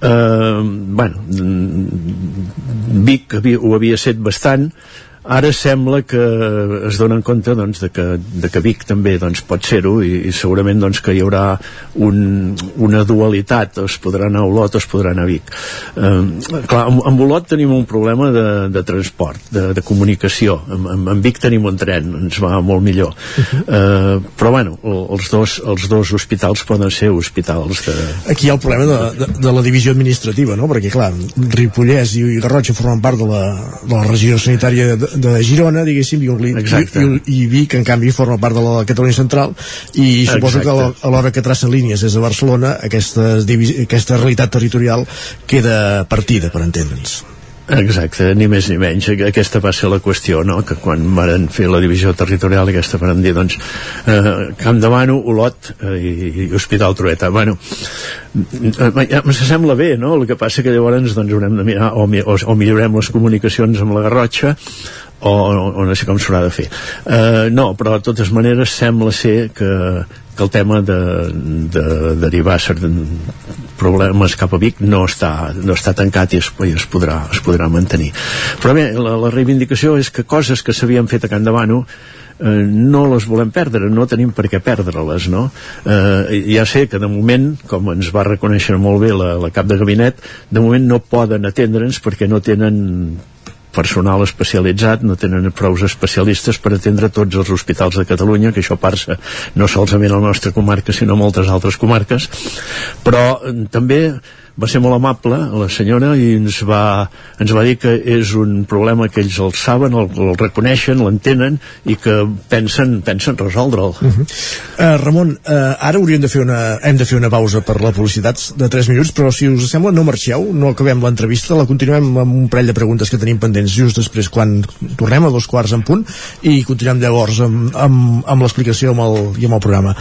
Eh, bueno, mm, Vic havia, ho havia set bastant, ara sembla que es donen compte doncs, de, que, de que Vic també doncs, pot ser-ho i, i segurament doncs, que hi haurà un, una dualitat es podrà anar a Olot o es podrà anar a Vic eh, clar, amb, amb Olot tenim un problema de, de transport de, de comunicació, amb, amb, amb Vic tenim un tren, ens va molt millor uh -huh. eh, però bueno els dos, els dos hospitals poden ser hospitals de... Aquí hi ha el problema de, de, de la divisió administrativa no? perquè clar, Ripollès i Garrotxa formen part de la, de la regió sanitària de, de Girona, diguéssim, i, i, i, i Vic, en canvi, forma part de la Catalunya Central, i suposo Exacte. que a l'hora que traça línies des de Barcelona, aquesta, aquesta realitat territorial queda partida, per entendre'ns. Exacte, ni més ni menys. Aquesta va ser la qüestió, no?, que quan varen fer la divisió territorial aquesta van dir, doncs, eh, Camp de Mano, Olot eh, i, i Hospital Trueta. Bueno, eh, em sembla bé, no?, el que passa que llavors doncs, haurem de mirar o, o, o millorem les comunicacions amb la Garrotxa o, o, no sé com s'haurà de fer uh, no, però de totes maneres sembla ser que, que el tema de, de derivar problemes cap a Vic no està, no està tancat i es, i es, podrà, es podrà mantenir però bé, la, la reivindicació és que coses que s'havien fet a Can Davano eh, no les volem perdre, no tenim per què perdre-les, no? Eh, ja sé que de moment, com ens va reconèixer molt bé la, la cap de gabinet, de moment no poden atendre'ns perquè no tenen personal especialitzat, no tenen prous especialistes per atendre tots els hospitals de Catalunya, que això passa no solament a la nostra comarca, sinó a moltes altres comarques, però eh, també va ser molt amable la senyora i ens va, ens va dir que és un problema que ells el saben, el, el reconeixen, l'entenen i que pensen, pensen resoldre'l. Uh -huh. uh, Ramon, uh, ara hauríem de fer una, hem de fer una pausa per la publicitat de 3 minuts, però si us sembla no marxeu, no acabem l'entrevista, la continuem amb un parell de preguntes que tenim pendents just després quan tornem a dos quarts en punt i continuem llavors amb, amb, amb l'explicació i amb el programa.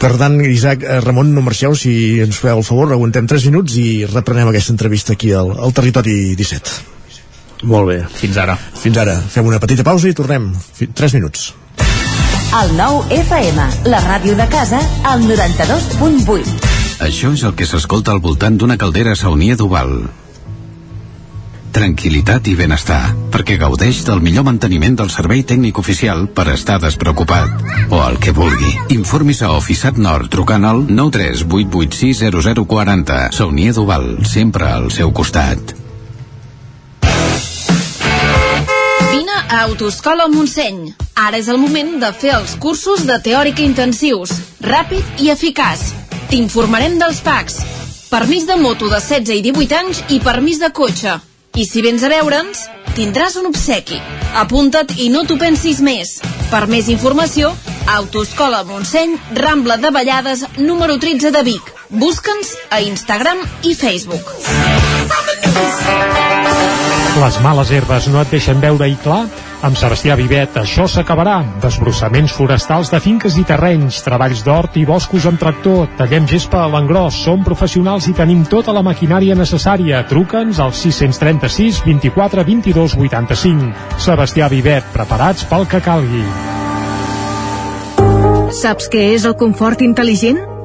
Per tant, Isaac, eh, Ramon, no marxeu, si ens feu el favor, aguantem 3 minuts i reprenem aquesta entrevista aquí al, al Territori 17. Molt bé. Fins ara. Fins ara. Fem una petita pausa i tornem. 3 minuts. El nou FM, la ràdio de casa, al 92.8. Això és el que s'escolta al voltant d'una caldera saunia d'Oval tranquil·litat i benestar, perquè gaudeix del millor manteniment del servei tècnic oficial per estar despreocupat. O el que vulgui. Informis a Oficiat Nord trucant al 938860040. Saunier Duval, sempre al seu costat. Vine a Autoscola Montseny. Ara és el moment de fer els cursos de teòrica intensius, ràpid i eficaç. T'informarem dels PACs, permís de moto de 16 i 18 anys i permís de cotxe i si vens a veure'ns, tindràs un obsequi. Apunta't i no t'ho pensis més. Per més informació, Autoscola Montseny, Rambla de Vallades, número 13 de Vic. Busca'ns a Instagram i Facebook. Les males herbes no et deixen veure i clar? Amb Sebastià Vivet, això s'acabarà. Desbrossaments forestals de finques i terrenys, treballs d'hort i boscos amb tractor, tallem gespa a l'engròs, som professionals i tenim tota la maquinària necessària. Truca'ns al 636 24 22 85. Sebastià Vivet, preparats pel que calgui. Saps què és el confort intel·ligent?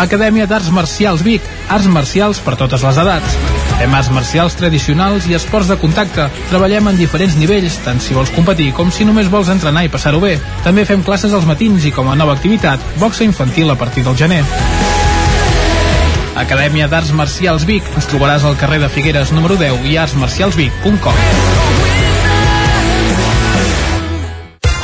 Acadèmia d'Arts Marcials Vic, arts marcials per totes les edats. Fem arts marcials tradicionals i esports de contacte. Treballem en diferents nivells, tant si vols competir com si només vols entrenar i passar-ho bé. També fem classes als matins i com a nova activitat, boxa infantil a partir del gener. Acadèmia d'Arts Marcials Vic. Ens trobaràs al carrer de Figueres número 10 i artsmarcialsvic.com.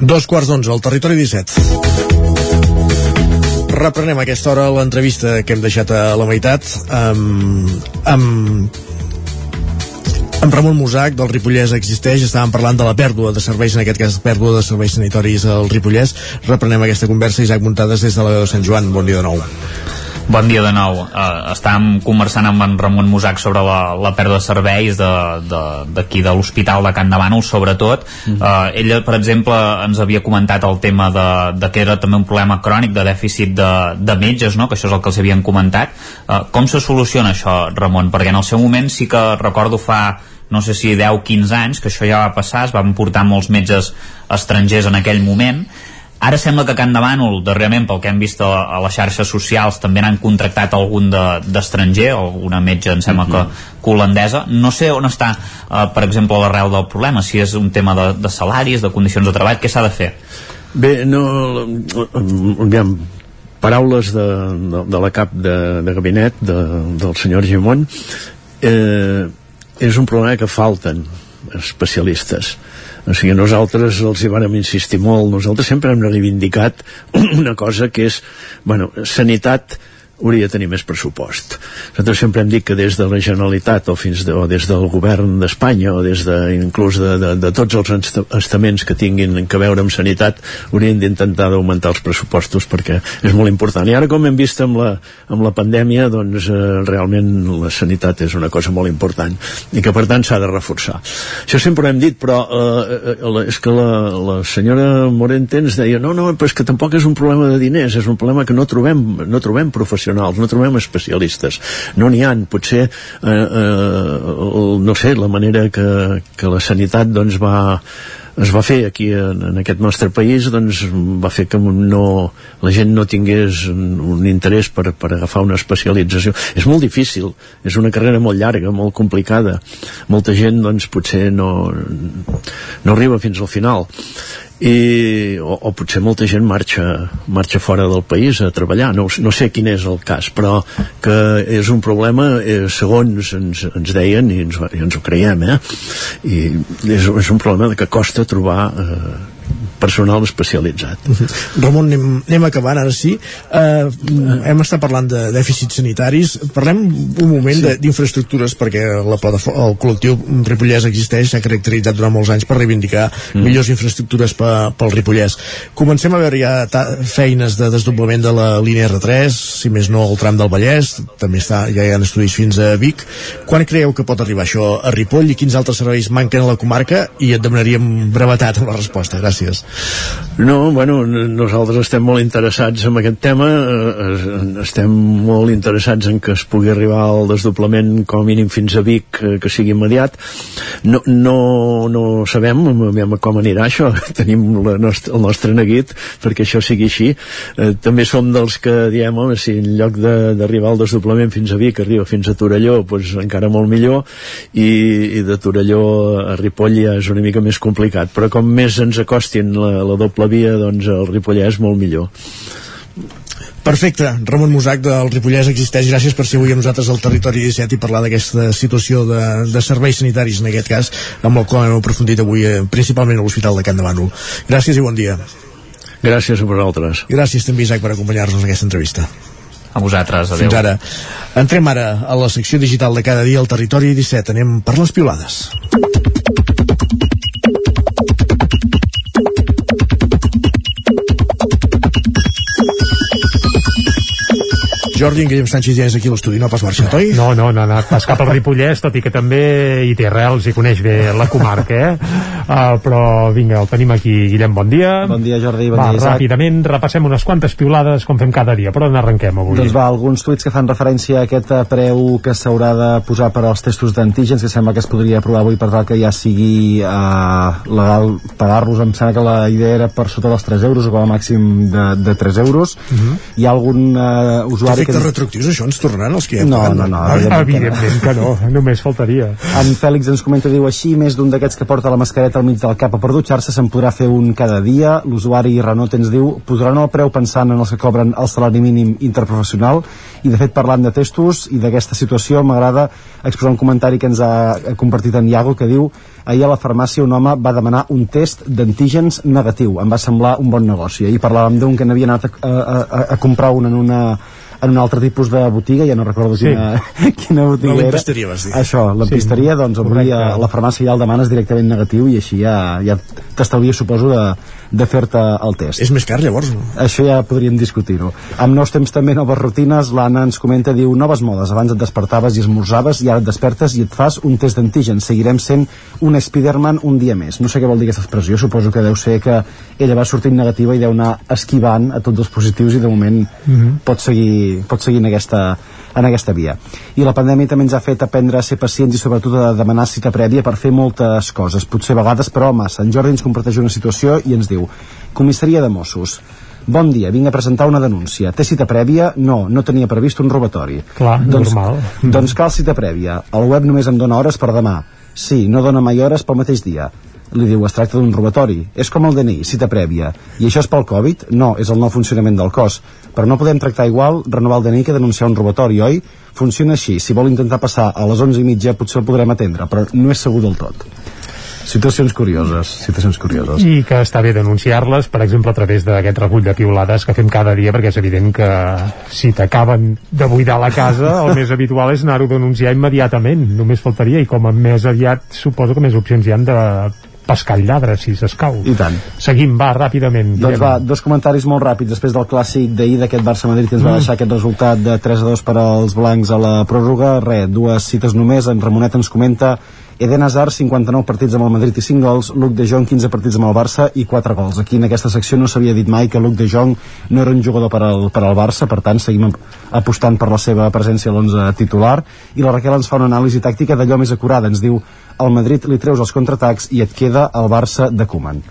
Dos quarts d'onze, al territori 17. Reprenem aquesta hora l'entrevista que hem deixat a la meitat amb, amb amb Ramon Musac del Ripollès existeix, estàvem parlant de la pèrdua de serveis, en aquest cas pèrdua de serveis sanitaris al Ripollès. Reprenem aquesta conversa, Isaac Muntades des de la veu de Sant Joan. Bon dia de nou. Bon dia de nou. Uh, estàvem conversant amb en Ramon Musac sobre la, la pèrdua de serveis d'aquí de, de, de l'Hospital de Can de Bànol, sobretot. Uh, ella, per exemple, ens havia comentat el tema de, de que era també un problema crònic de dèficit de, de metges, no? que això és el que els havien comentat. Uh, com se soluciona això, Ramon? Perquè en el seu moment sí que recordo fa no sé si 10-15 anys, que això ja va passar, es van portar molts metges estrangers en aquell moment, Ara sembla que Can de Bànol, darrerament, pel que hem vist a, a les xarxes socials, també n'han contractat algun d'estranger, de, alguna metge, em sembla mm -hmm. que, holandesa. No sé on està, eh, per exemple, l'arrel del problema, si és un tema de, de salaris, de condicions de treball, què s'ha de fer? Bé, no... Aviam, paraules de, de, de la cap de, de gabinet de, del senyor Gimón eh, és un problema que falten especialistes o sigui, nosaltres els hi vàrem insistir molt, nosaltres sempre hem reivindicat una cosa que és, bueno, sanitat hauria de tenir més pressupost. Nosaltres sempre hem dit que des de la Generalitat o fins de, o des del govern d'Espanya o des de, inclús de, de, de tots els estaments que tinguin que veure amb sanitat haurien d'intentar d'augmentar els pressupostos perquè és molt important. I ara com hem vist amb la, amb la pandèmia doncs eh, realment la sanitat és una cosa molt important i que per tant s'ha de reforçar. Això sempre ho hem dit però eh, eh, és que la, la senyora Morente ens deia no, no, però és que tampoc és un problema de diners, és un problema que no trobem, no trobem professionals professionals, no trobem especialistes, no n'hi han, potser eh, eh, no sé, la manera que, que la sanitat doncs va es va fer aquí en, en aquest nostre país doncs va fer que no, la gent no tingués un, interès per, per agafar una especialització. És molt difícil, és una carrera molt llarga molt complicada, molta gent doncs potser no, no arriba fins al final i, o, o potser molta gent marxa, marxa fora del país a treballar, no, no sé quin és el cas, però que és un problema, eh, segons ens, ens deien, i ens, i ens ho creiem, eh? i és, és un problema que costa trobar eh, personal especialitzat. Ramon, anem, anem acabant ara sí uh, hem estat parlant de dèficits sanitaris parlem un moment sí. d'infraestructures perquè la plataforma, el col·lectiu Ripollès existeix, s'ha caracteritzat durant molts anys per reivindicar mm. millors infraestructures pe, pel Ripollès. Comencem a veure ja feines de desdoblament de la línia R3, si més no el tram del Vallès, també està, ja hi ha estudis fins a Vic. Quan creieu que pot arribar això a Ripoll i quins altres serveis manquen a la comarca? I et demanaríem brevetat amb la resposta. Gràcies. No, bueno, nosaltres estem molt interessats en aquest tema, eh, estem molt interessats en que es pugui arribar al desdoblament com a mínim fins a Vic, eh, que sigui immediat. No, no, no sabem com anirà això, tenim la nostra, el nostre neguit perquè això sigui així. Eh, també som dels que diem, home, si en lloc d'arribar al desdoblament fins a Vic arriba fins a Torelló, doncs encara molt millor, i, i de Torelló a Ripoll ja és una mica més complicat, però com més ens acostin la, la doble via, doncs el Ripollès molt millor. Perfecte. Ramon Musac del Ripollès existeix. Gràcies per ser avui amb nosaltres al Territori 17 i parlar d'aquesta situació de, de serveis sanitaris, en aquest cas, amb el qual hem aprofundit avui, eh, principalment a l'Hospital de Can de Bànol. Gràcies i bon dia. Gràcies a vosaltres. Gràcies també, Isaac, per acompanyar-nos en aquesta entrevista. A vosaltres, adeu. Fins ara. Entrem ara a la secció digital de cada dia al Territori 17. Anem per les piolades. Jordi, en Guillem Sánchez ja és aquí a l'estudi, no pas marxat, oi? No, no, no, no, pas cap al Ripollès, tot i que també hi té arrels i coneix bé la comarca, eh? Uh, però vinga, el tenim aquí. Guillem, bon dia. Bon dia, Jordi, bon va, dia, Isaac. ràpidament, repassem unes quantes piulades com fem cada dia. Per on arrenquem avui? Doncs va, alguns tuits que fan referència a aquest eh, preu que s'haurà de posar per als testos d'antígens, que sembla que es podria aprovar avui per tal que ja sigui uh, legal pagar-los. Em sembla que la idea era per sota dels 3 euros o com a màxim de, de 3 euros. Uh Mhm. -huh. Hi ha algun uh, usuari Efectes retroactius, això ens tornaran els que ja No, no, no, Ah, Evidentment que no, només faltaria. En Fèlix ens comenta, diu així, més d'un d'aquests que porta la mascareta al mig del cap a per dutxar-se se'n podrà fer un cada dia. L'usuari Renot ens diu, posaran el preu pensant en els que cobren el salari mínim interprofessional. I de fet parlant de testos i d'aquesta situació m'agrada exposar un comentari que ens ha compartit en Iago que diu ahir a la farmàcia un home va demanar un test d'antígens negatiu. Em va semblar un bon negoci. Ahir parlàvem d'un que n'havia anat a, a, a, a comprar un en una en un altre tipus de botiga, ja no recordo Sí. quina, quina botiga La era. vas dir. Això, l'empisteria, sí, doncs avui a, a la farmàcia ja el demanes directament negatiu i així ja, ja t'estalvies, suposo, de, de fer-te el test. És més car, llavors? No? Això ja podríem discutir-ho. Amb nous temps també noves rutines, l'Anna ens comenta, diu, noves modes, abans et despertaves i esmorzaves i ara et despertes i et fas un test d'antígens. Seguirem sent un Spiderman un dia més. No sé què vol dir aquesta expressió, suposo que deu ser que ella va sortint negativa i deu anar esquivant a tots els positius i de moment Mhm. pot seguir, pot seguir en aquesta, en aquesta via. I la pandèmia també ens ha fet aprendre a ser pacients i sobretot a demanar cita prèvia per fer moltes coses, potser a vegades però massa. En Jordi ens comparteix una situació i ens diu Comissaria de Mossos Bon dia, vinc a presentar una denúncia. Té cita prèvia? No, no tenia previst un robatori. Clar, doncs, normal. Doncs cal cita prèvia. El web només em dona hores per demà. Sí, no dona mai hores pel mateix dia. Li diu, es tracta d'un robatori. És com el DNI, cita prèvia. I això és pel Covid? No, és el nou funcionament del cos. Però no podem tractar igual renovar el DNI que denunciar un robatori, oi? Funciona així. Si vol intentar passar a les 11 i mitja potser el podrem atendre, però no és segur del tot. Situacions curioses, situacions curioses. I que està bé denunciar-les, per exemple, a través d'aquest recull de piulades que fem cada dia, perquè és evident que si t'acaben de buidar la casa, el més habitual és anar-ho a denunciar immediatament, només faltaria, i com a més aviat suposo que més opcions hi han de pescar el lladre, si s'escau. I tant. Seguim, va, ràpidament. Doncs va, dos comentaris molt ràpids després del clàssic d'ahir d'aquest Barça-Madrid que ens va Mm. deixar aquest resultat de 3 a 2 per als blancs a la pròrroga. Res, dues cites només. En Ramonet ens comenta Eden Hazard, 59 partits amb el Madrid i 5 gols, Luc de Jong, 15 partits amb el Barça i 4 gols. Aquí en aquesta secció no s'havia dit mai que Luc de Jong no era un jugador per al, per al Barça, per tant seguim apostant per la seva presència a l'11 titular. I la Raquel ens fa una anàlisi tàctica d'allò més acurada. Ens diu, al Madrid li treus els contraatacs i et queda el Barça de Koeman.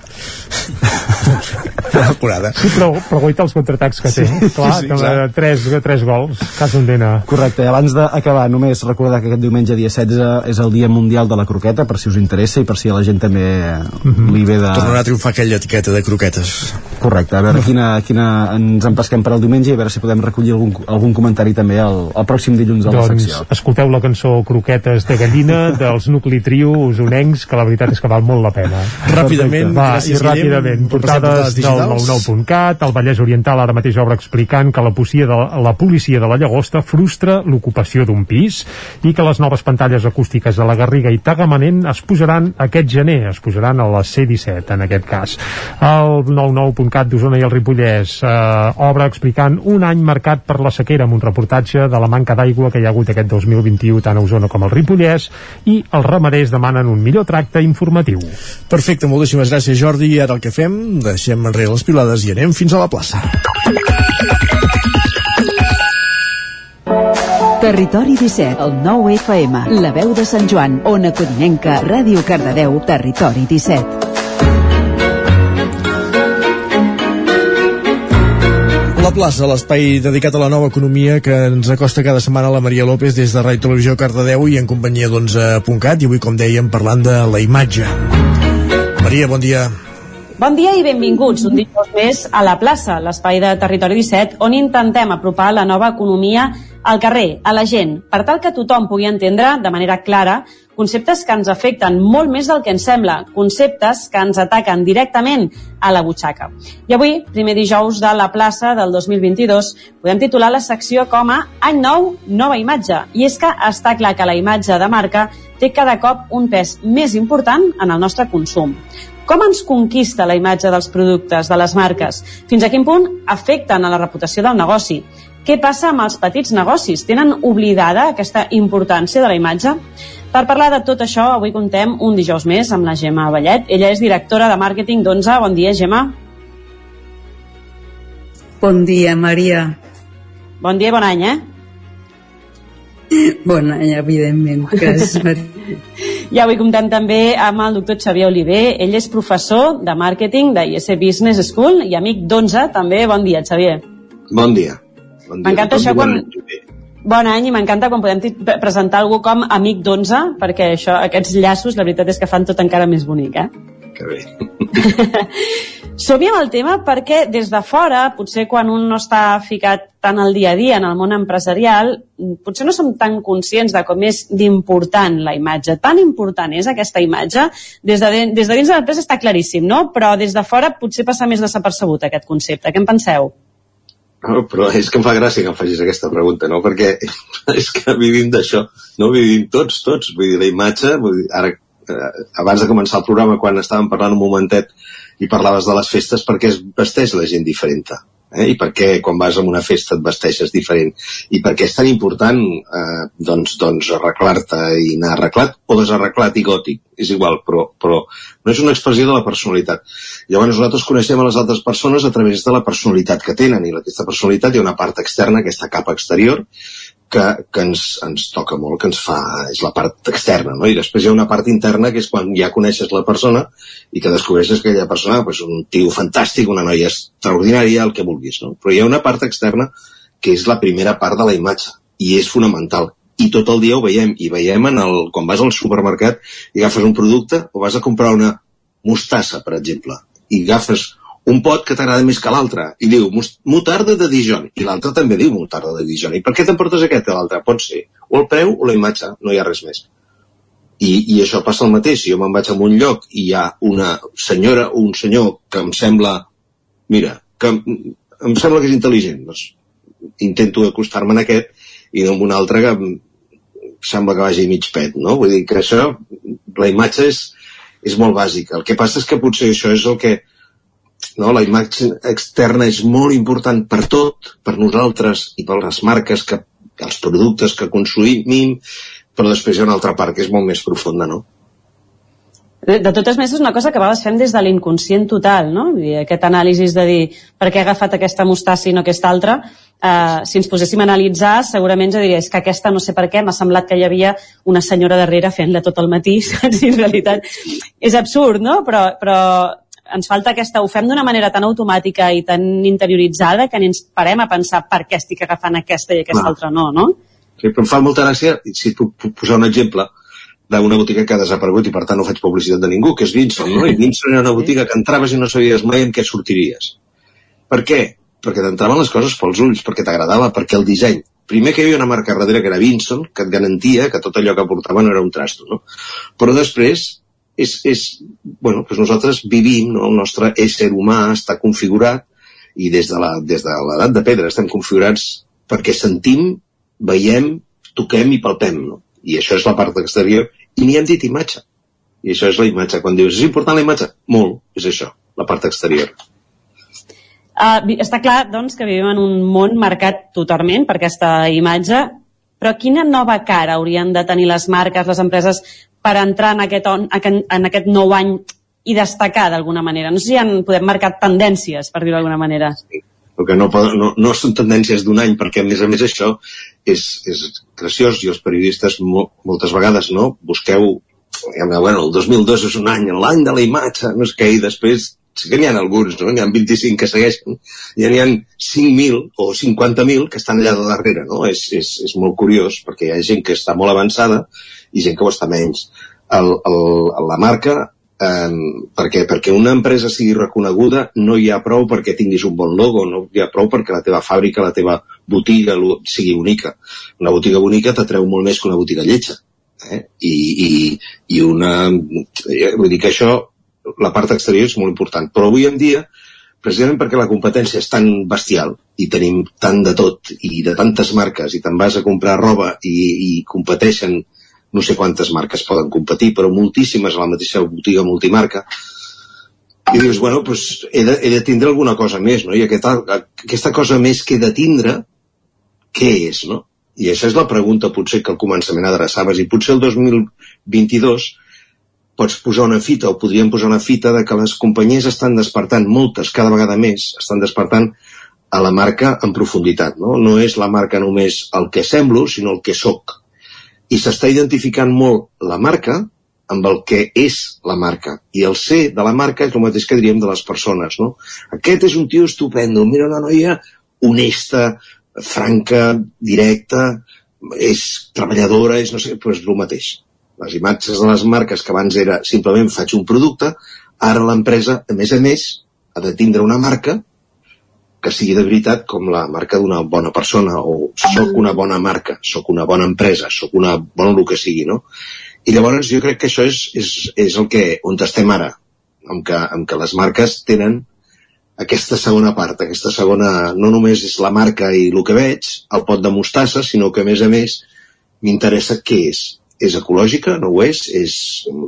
Acurada. Sí, però, però guaita els contraatacs que té. Sí, Clar, sí, que exacte. tres, tres gols, cas un dena. Correcte, i abans d'acabar només recordar que aquest diumenge dia 16 és el dia mundial de la croqueta per si us interessa i per si a la gent també li ve de... Tornarà a triomfar aquella etiqueta de croquetes. Correcte, a veure quina, quina ens empesquem per al diumenge i a veure si podem recollir algun, algun comentari també el, el pròxim dilluns a la Doncs secció. escolteu la cançó Croquetes de gallina dels Nucli Trio usonencs, que la veritat és que val molt la pena. Ràpidament, Va, gràcies, i ràpidament, portades del 99.cat, el Vallès Oriental ara mateix obre explicant que la policia, de, la policia de la Llagosta frustra l'ocupació d'un pis i que les noves pantalles acústiques de la Garriga i Tagamanent es posaran aquest gener, es posaran a la C-17 en aquest cas. El 99.cat d'Osona i el Ripollès eh, obre explicant un any marcat per la sequera amb un reportatge de la manca d'aigua que hi ha hagut aquest 2021 tant a Osona com al Ripollès i els ramaders demanen un millor tracte informatiu. Perfecte, moltíssimes gràcies Jordi i ara el que fem, deixem enrere les pilades i anem fins a la plaça. Territori 17, el 9 FM, la veu de Sant Joan, Ona Codinenca, Ràdio Cardedeu, Territori 17. La plaça, l'espai dedicat a la nova economia que ens acosta cada setmana la Maria López des de Ràdio Televisió Cardedeu i en companyia d'11.cat i avui, com dèiem, parlant de la imatge. Maria, bon dia. Bon dia i benvinguts un dijous més a la plaça, l'espai de Territori 17, on intentem apropar la nova economia al carrer, a la gent, per tal que tothom pugui entendre de manera clara conceptes que ens afecten molt més del que ens sembla, conceptes que ens ataquen directament a la butxaca. I avui, primer dijous de la plaça del 2022, podem titular la secció com a Any nou, nova imatge. I és que està clar que la imatge de marca té cada cop un pes més important en el nostre consum. Com ens conquista la imatge dels productes, de les marques? Fins a quin punt afecten a la reputació del negoci? Què passa amb els petits negocis? Tenen oblidada aquesta importància de la imatge? Per parlar de tot això, avui contem un dijous més amb la Gemma Vallet. Ella és directora de màrqueting d'Onza. Bon dia, Gemma. Bon dia, Maria. Bon dia i bon any, eh? Bon any, evidentment. Gràcies, Maria. I avui comptem també amb el doctor Xavier Oliver. Ell és professor de màrqueting de IS Business School i amic d'Onza, també. Bon dia, Xavier. Bon dia. M'encanta això quan... Bon any i m'encanta quan podem presentar algú com amic d'11 perquè això, aquests llaços la veritat és que fan tot encara més bonic, eh? Que bé. som amb el tema perquè des de fora, potser quan un no està ficat tant al dia a dia en el món empresarial, potser no som tan conscients de com és d'important la imatge. Tan important és aquesta imatge. Des de, des de dins de l'empresa està claríssim, no? Però des de fora potser passa més desapercebut aquest concepte. Què en penseu? No, però és que em fa gràcia que em facis aquesta pregunta, no? Perquè és que vivim d'això, no? Vivim tots, tots. Vull dir, la imatge, vull dir, ara, eh, abans de començar el programa, quan estàvem parlant un momentet i parlaves de les festes, perquè es vesteix la gent diferent eh? i per què quan vas a una festa et vesteixes diferent? I per què és tan important eh, doncs, doncs arreglar-te i anar arreglat? O desarreglat i gòtic. És igual, però, però no és una expressió de la personalitat. Llavors nosaltres coneixem a les altres persones a través de la personalitat que tenen i aquesta personalitat hi ha una part externa, aquesta capa exterior que, que ens, ens toca molt, que ens fa, és la part externa, no? I després hi ha una part interna que és quan ja coneixes la persona i que descobreixes que aquella persona és pues, un tio fantàstic, una noia extraordinària, el que vulguis, no? Però hi ha una part externa que és la primera part de la imatge i és fonamental. I tot el dia ho veiem, i veiem en el, quan vas al supermercat i agafes un producte o vas a comprar una mostassa, per exemple, i agafes un pot que t'agrada més que l'altre. I diu mutarda de Dijon i l'altre també diu mutarda de Dijon i per què t'emportes aquest a l'altre? Pot ser o el preu o la imatge, no hi ha res més. I, i això passa el mateix. Si jo me'n vaig a un lloc i hi ha una senyora o un senyor que em sembla mira, que em sembla que és intel·ligent doncs intento acostar-me en aquest i no en un altre que sembla que vagi mig pet no? vull dir que això la imatge és, és molt bàsica. El que passa és que potser això és el que no? la imatge externa és molt important per tot, per nosaltres i per les marques, que, els productes que consumim, però després hi ha una altra part que és molt més profunda, no? De, totes maneres, és una cosa que a vegades fem des de l'inconscient total, no? I aquest anàlisi de dir per què he agafat aquesta mostassa i no aquesta altra, eh, si ens poséssim a analitzar, segurament ja diria, és que aquesta no sé per què, m'ha semblat que hi havia una senyora darrere fent-la tot el matí, saps? En realitat és absurd, no? Però, però ens falta aquesta, ho fem d'una manera tan automàtica i tan interioritzada que ni ens parem a pensar per què estic agafant aquesta i aquesta Clar. altra no, no? Sí, però em fa molta gràcia, si tu puc posar un exemple, d'una botiga que ha desaparegut i per tant no faig publicitat de ningú, que és Vinson, no? I Vinson era una botiga que entraves i no sabies mai en què sortiries. Per què? Perquè t'entraven les coses pels ulls, perquè t'agradava, perquè el disseny. Primer que hi havia una marca darrere que era Vinson, que et garantia que tot allò que portava no era un trasto, no? Però després és, és bueno, doncs nosaltres vivim, no? el nostre ésser humà està configurat i des de des de l'edat de pedra estem configurats perquè sentim, veiem, toquem i palpem, no? I això és la part exterior, i n'hi hem dit imatge. I això és la imatge. Quan dius, és important la imatge? Molt, és això, la part exterior. Uh, està clar, doncs, que vivim en un món marcat totalment per aquesta imatge, però quina nova cara haurien de tenir les marques, les empreses, per entrar en aquest, on, en aquest nou any i destacar d'alguna manera? No sé si han podem marcar tendències, per dir-ho d'alguna manera. perquè no, poden, no, no són tendències d'un any, perquè a més a més això és, és graciós i els periodistes mo, moltes vegades no busqueu, bueno, el 2002 és un any, l'any de la imatge, no és què, i després sí que n'hi ha alguns, no? n'hi ha 25 que segueixen, i n'hi ha 5.000 o 50.000 que estan allà de darrere, no? És, és, és molt curiós, perquè hi ha gent que està molt avançada i gent que ho està menys. El, el, la marca eh, perquè, perquè una empresa sigui reconeguda no hi ha prou perquè tinguis un bon logo, no hi ha prou perquè la teva fàbrica, la teva botiga sigui única. Una botiga bonica t'atreu molt més que una botiga lletja. Eh? I, i, i una... eh, Vull dir que això, la part exterior és molt important. Però avui en dia, precisament perquè la competència és tan bestial i tenim tant de tot i de tantes marques i te'n vas a comprar roba i, i competeixen no sé quantes marques poden competir, però moltíssimes a la mateixa botiga multimarca, i dius, bueno, doncs he de, he de tindre alguna cosa més, no? I aquesta, aquesta cosa més que he de tindre, què és, no? I això és la pregunta potser que al començament adreçaves, i potser el 2022 pots posar una fita, o podríem posar una fita de que les companyies estan despertant, moltes, cada vegada més, estan despertant a la marca en profunditat, no? No és la marca només el que semblo, sinó el que sóc. I s'està identificant molt la marca amb el que és la marca. I el ser de la marca és el mateix que diríem de les persones, no? Aquest és un tio estupendo, mira una noia honesta, franca, directa, és treballadora, és no sé, és el mateix. Les imatges de les marques que abans era simplement faig un producte, ara l'empresa, a més a més, ha de tindre una marca que sigui de veritat com la marca d'una bona persona o sóc una bona marca, sóc una bona empresa, sóc una bona el que sigui, no? I llavors jo crec que això és, és, és el que, on estem ara, amb que, amb que les marques tenen aquesta segona part, aquesta segona, no només és la marca i el que veig, el pot de mostassa, sinó que a més a més m'interessa què és. És ecològica? No ho és? És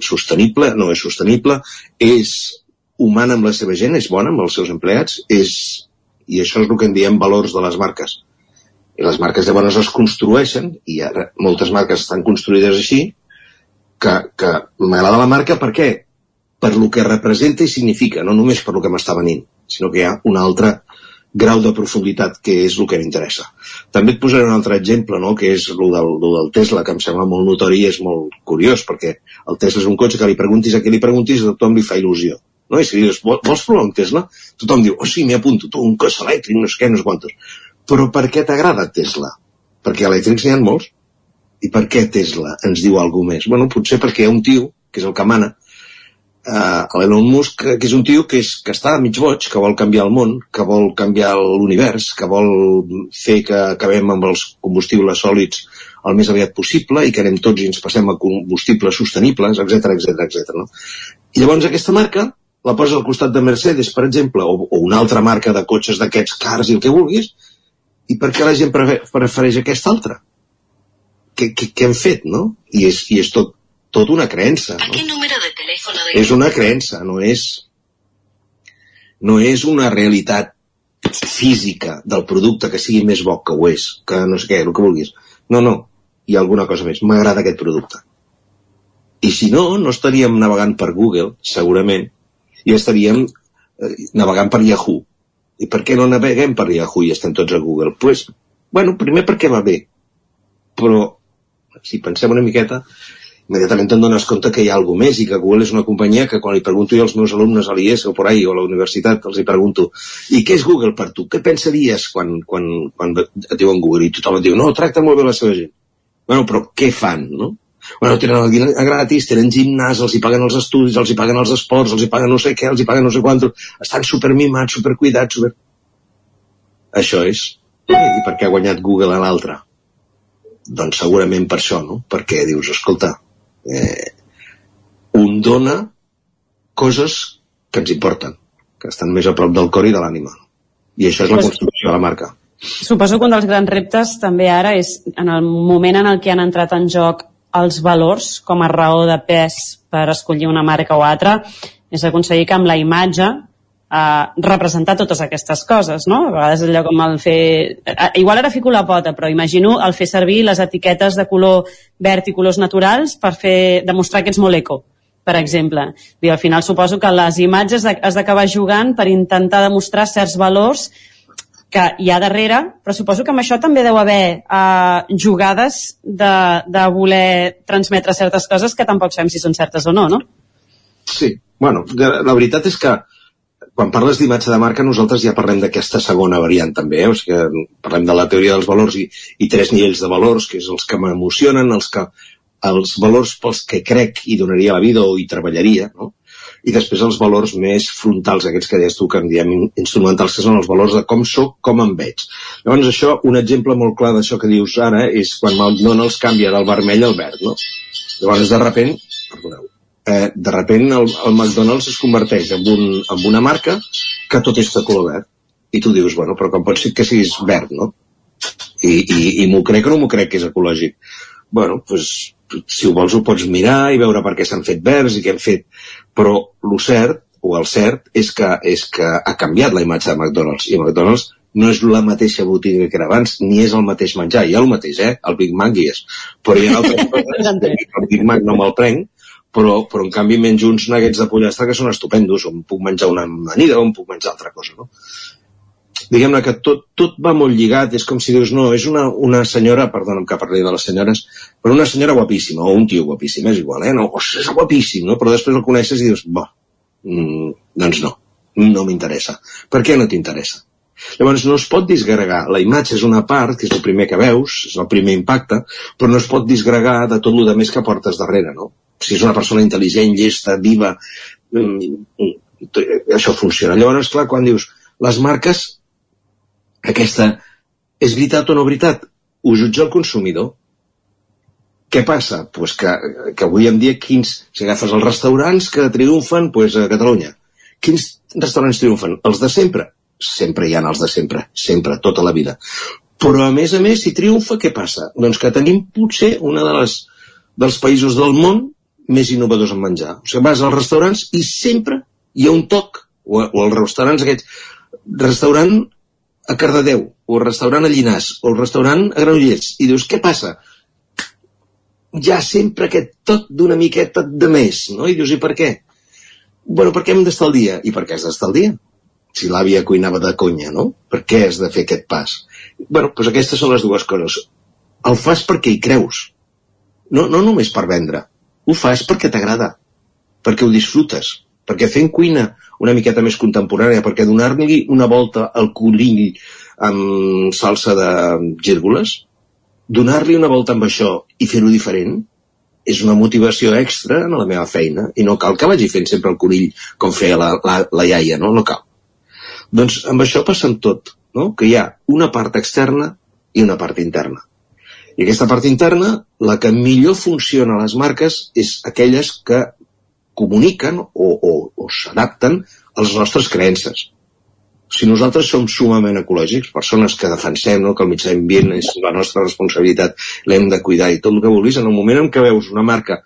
sostenible? No és sostenible? És humana amb la seva gent? És bona amb els seus empleats? És... I això és el que en diem valors de les marques. I les marques llavors es construeixen, i ara moltes marques estan construïdes així, que, que m'agrada la marca per què? Per lo que representa i significa, no només per lo que m'està venint, sinó que hi ha un altre grau de profunditat que és el que m'interessa. També et posaré un altre exemple, no? que és el del, lo del Tesla, que em sembla molt notori i és molt curiós, perquè el Tesla és un cotxe que li preguntis a qui li preguntis a tothom li fa il·lusió. No? I si dius, "Vol- vols provar un Tesla? Tothom diu, oh sí, m'hi apunto, tu, un cotxe elèctric, no sé què, no sé quantos. Però per què t'agrada Tesla? Perquè elèctrics n'hi ha molts. I per què Tesla ens diu alguna més? Bueno, potser perquè hi ha un tio, que és el que mana, uh, l'Elon Musk, que és un tio que, és, que està mig boig, que vol canviar el món, que vol canviar l'univers, que vol fer que acabem amb els combustibles sòlids el més aviat possible i que anem tots i ens passem a combustibles sostenibles, etc etc etc. no? I llavors aquesta marca la posa al costat de Mercedes, per exemple, o, o una altra marca de cotxes d'aquests cars i el que vulguis, i per què la gent prefe- prefereix aquesta altra? Què, què, què hem fet, no? I és, i és tot, tot una creença, no? número de teléfono És una creença, no és, no és una realitat física del producte que sigui més bo que ho és, que no sé què, el que vulguis. No, no, hi ha alguna cosa més. M'agrada aquest producte. I si no, no estaríem navegant per Google, segurament, i estaríem eh, navegant per Yahoo. I per què no naveguem per Yahoo i estem tots a Google? Pues, bueno, primer perquè va bé. Però, si pensem una miqueta, immediatament te'n dones compte que hi ha alguna més i que Google és una companyia que quan li pregunto jo als meus alumnes a l'IES o por ahí o a la universitat els hi pregunto i què és Google per tu? Què pensaries quan, quan, quan et diuen Google? I tothom et diu, no, tracta molt bé la seva gent. Bueno, però què fan, no? Bueno, tenen el dinar gratis, tenen gimnàs, els hi paguen els estudis, els hi paguen els esports, els hi paguen no sé què, els hi paguen no sé quant, estan supermimats, supercuidats, super... Això és. I per què ha guanyat Google a l'altre? Doncs segurament per això, no? Perquè dius, escolta, eh, un dona coses que ens importen, que estan més a prop del cor i de l'ànima. I això és la construcció de la marca. Suposo que un dels grans reptes també ara és en el moment en el que han entrat en joc els valors com a raó de pes per escollir una marca o altra, és aconseguir que amb la imatge eh, representar totes aquestes coses, no? A vegades allò com el fer... Eh, igual ara fico la pota, però imagino el fer servir les etiquetes de color verd i colors naturals per fer demostrar que ets molt eco per exemple. I al final suposo que les imatges has d'acabar jugant per intentar demostrar certs valors que hi ha darrere, però suposo que amb això també deu haver uh, jugades de, de voler transmetre certes coses que tampoc sabem si són certes o no, no? Sí, bueno, la veritat és que quan parles d'imatge de marca nosaltres ja parlem d'aquesta segona variant també, eh? o sigui, parlem de la teoria dels valors i, i tres nivells de valors, que és els que m'emocionen, els que els valors pels que crec hi donaria la vida o hi treballaria, no? i després els valors més frontals, aquests que deies tu, que en diem instrumentals, que són els valors de com sóc, com em veig. Llavors això, un exemple molt clar d'això que dius ara és quan McDonald's canvia del vermell al verd, no? Llavors, de repent, perdoneu, eh, de repent el, el McDonald's es converteix en, un, en una marca que tot és de color verd. I tu dius, bueno, però com pot ser que siguis verd, no? I, i, i m'ho crec o no m'ho crec que és ecològic? Bueno, doncs, si ho vols ho pots mirar i veure per què s'han fet verds i què han fet però el cert, o el cert, és que, és que ha canviat la imatge de McDonald's, i McDonald's no és la mateixa botiga que era abans, ni és el mateix menjar, hi ha el mateix, eh? El Big Mac hi és. Però hi ha altres coses, el Big Mac no me'l prenc, però, però en canvi menjo uns nuggets de pollastre que són estupendos, o em puc menjar una amanida o em puc menjar altra cosa, no? Diguem-ne que tot, tot va molt lligat, és com si dius, no, és una, una senyora, perdona'm que parli de les senyores, però una senyora guapíssima, o un tio guapíssim, és igual, eh? No, ostres, és guapíssim, no? Però després el coneixes i dius, bo, mm, doncs no, no m'interessa. Per què no t'interessa? Llavors no es pot disgregar, la imatge és una part, que és el primer que veus, és el primer impacte, però no es pot disgregar de tot el més que portes darrere, no? Si és una persona intel·ligent, llesta, viva, mm, mm, això funciona. Llavors, clar, quan dius, les marques, aquesta, és veritat o no veritat? Ho jutja el consumidor. Què passa? Pues que, que avui en dia quins, si agafes els restaurants que triomfen pues, a Catalunya, quins restaurants triomfen? Els de sempre? Sempre hi ha els de sempre, sempre, tota la vida. Però a més a més, si triomfa, què passa? Doncs que tenim potser una de les, dels països del món més innovadors en menjar. O sigui, vas als restaurants i sempre hi ha un toc, o, o als restaurants aquests, restaurant a Cardedeu, o restaurant a Llinàs, o restaurant a Granollers, i dius, què passa? hi ha sempre aquest tot d'una miqueta de més, no? I dius, i per què? Bueno, perquè hem d'estar al dia. I per què has d'estar al dia? Si l'àvia cuinava de conya, no? Per què has de fer aquest pas? bueno, doncs aquestes són les dues coses. El fas perquè hi creus. No, no només per vendre. Ho fas perquè t'agrada. Perquè ho disfrutes. Perquè fent cuina una miqueta més contemporània, perquè donar-li una volta al conill amb salsa de gírgoles, donar-li una volta amb això i fer-ho diferent és una motivació extra en la meva feina i no cal que vagi fent sempre el conill com feia la, la, la iaia, no? No cal. Doncs amb això passa en tot, no? que hi ha una part externa i una part interna. I aquesta part interna, la que millor funciona a les marques és aquelles que comuniquen o, o, o s'adapten a les nostres creences. Si nosaltres som sumament ecològics, persones que defensem no, que el mitjà ambient és la nostra responsabilitat, l'hem de cuidar i tot el que vulguis, en el moment en què veus una marca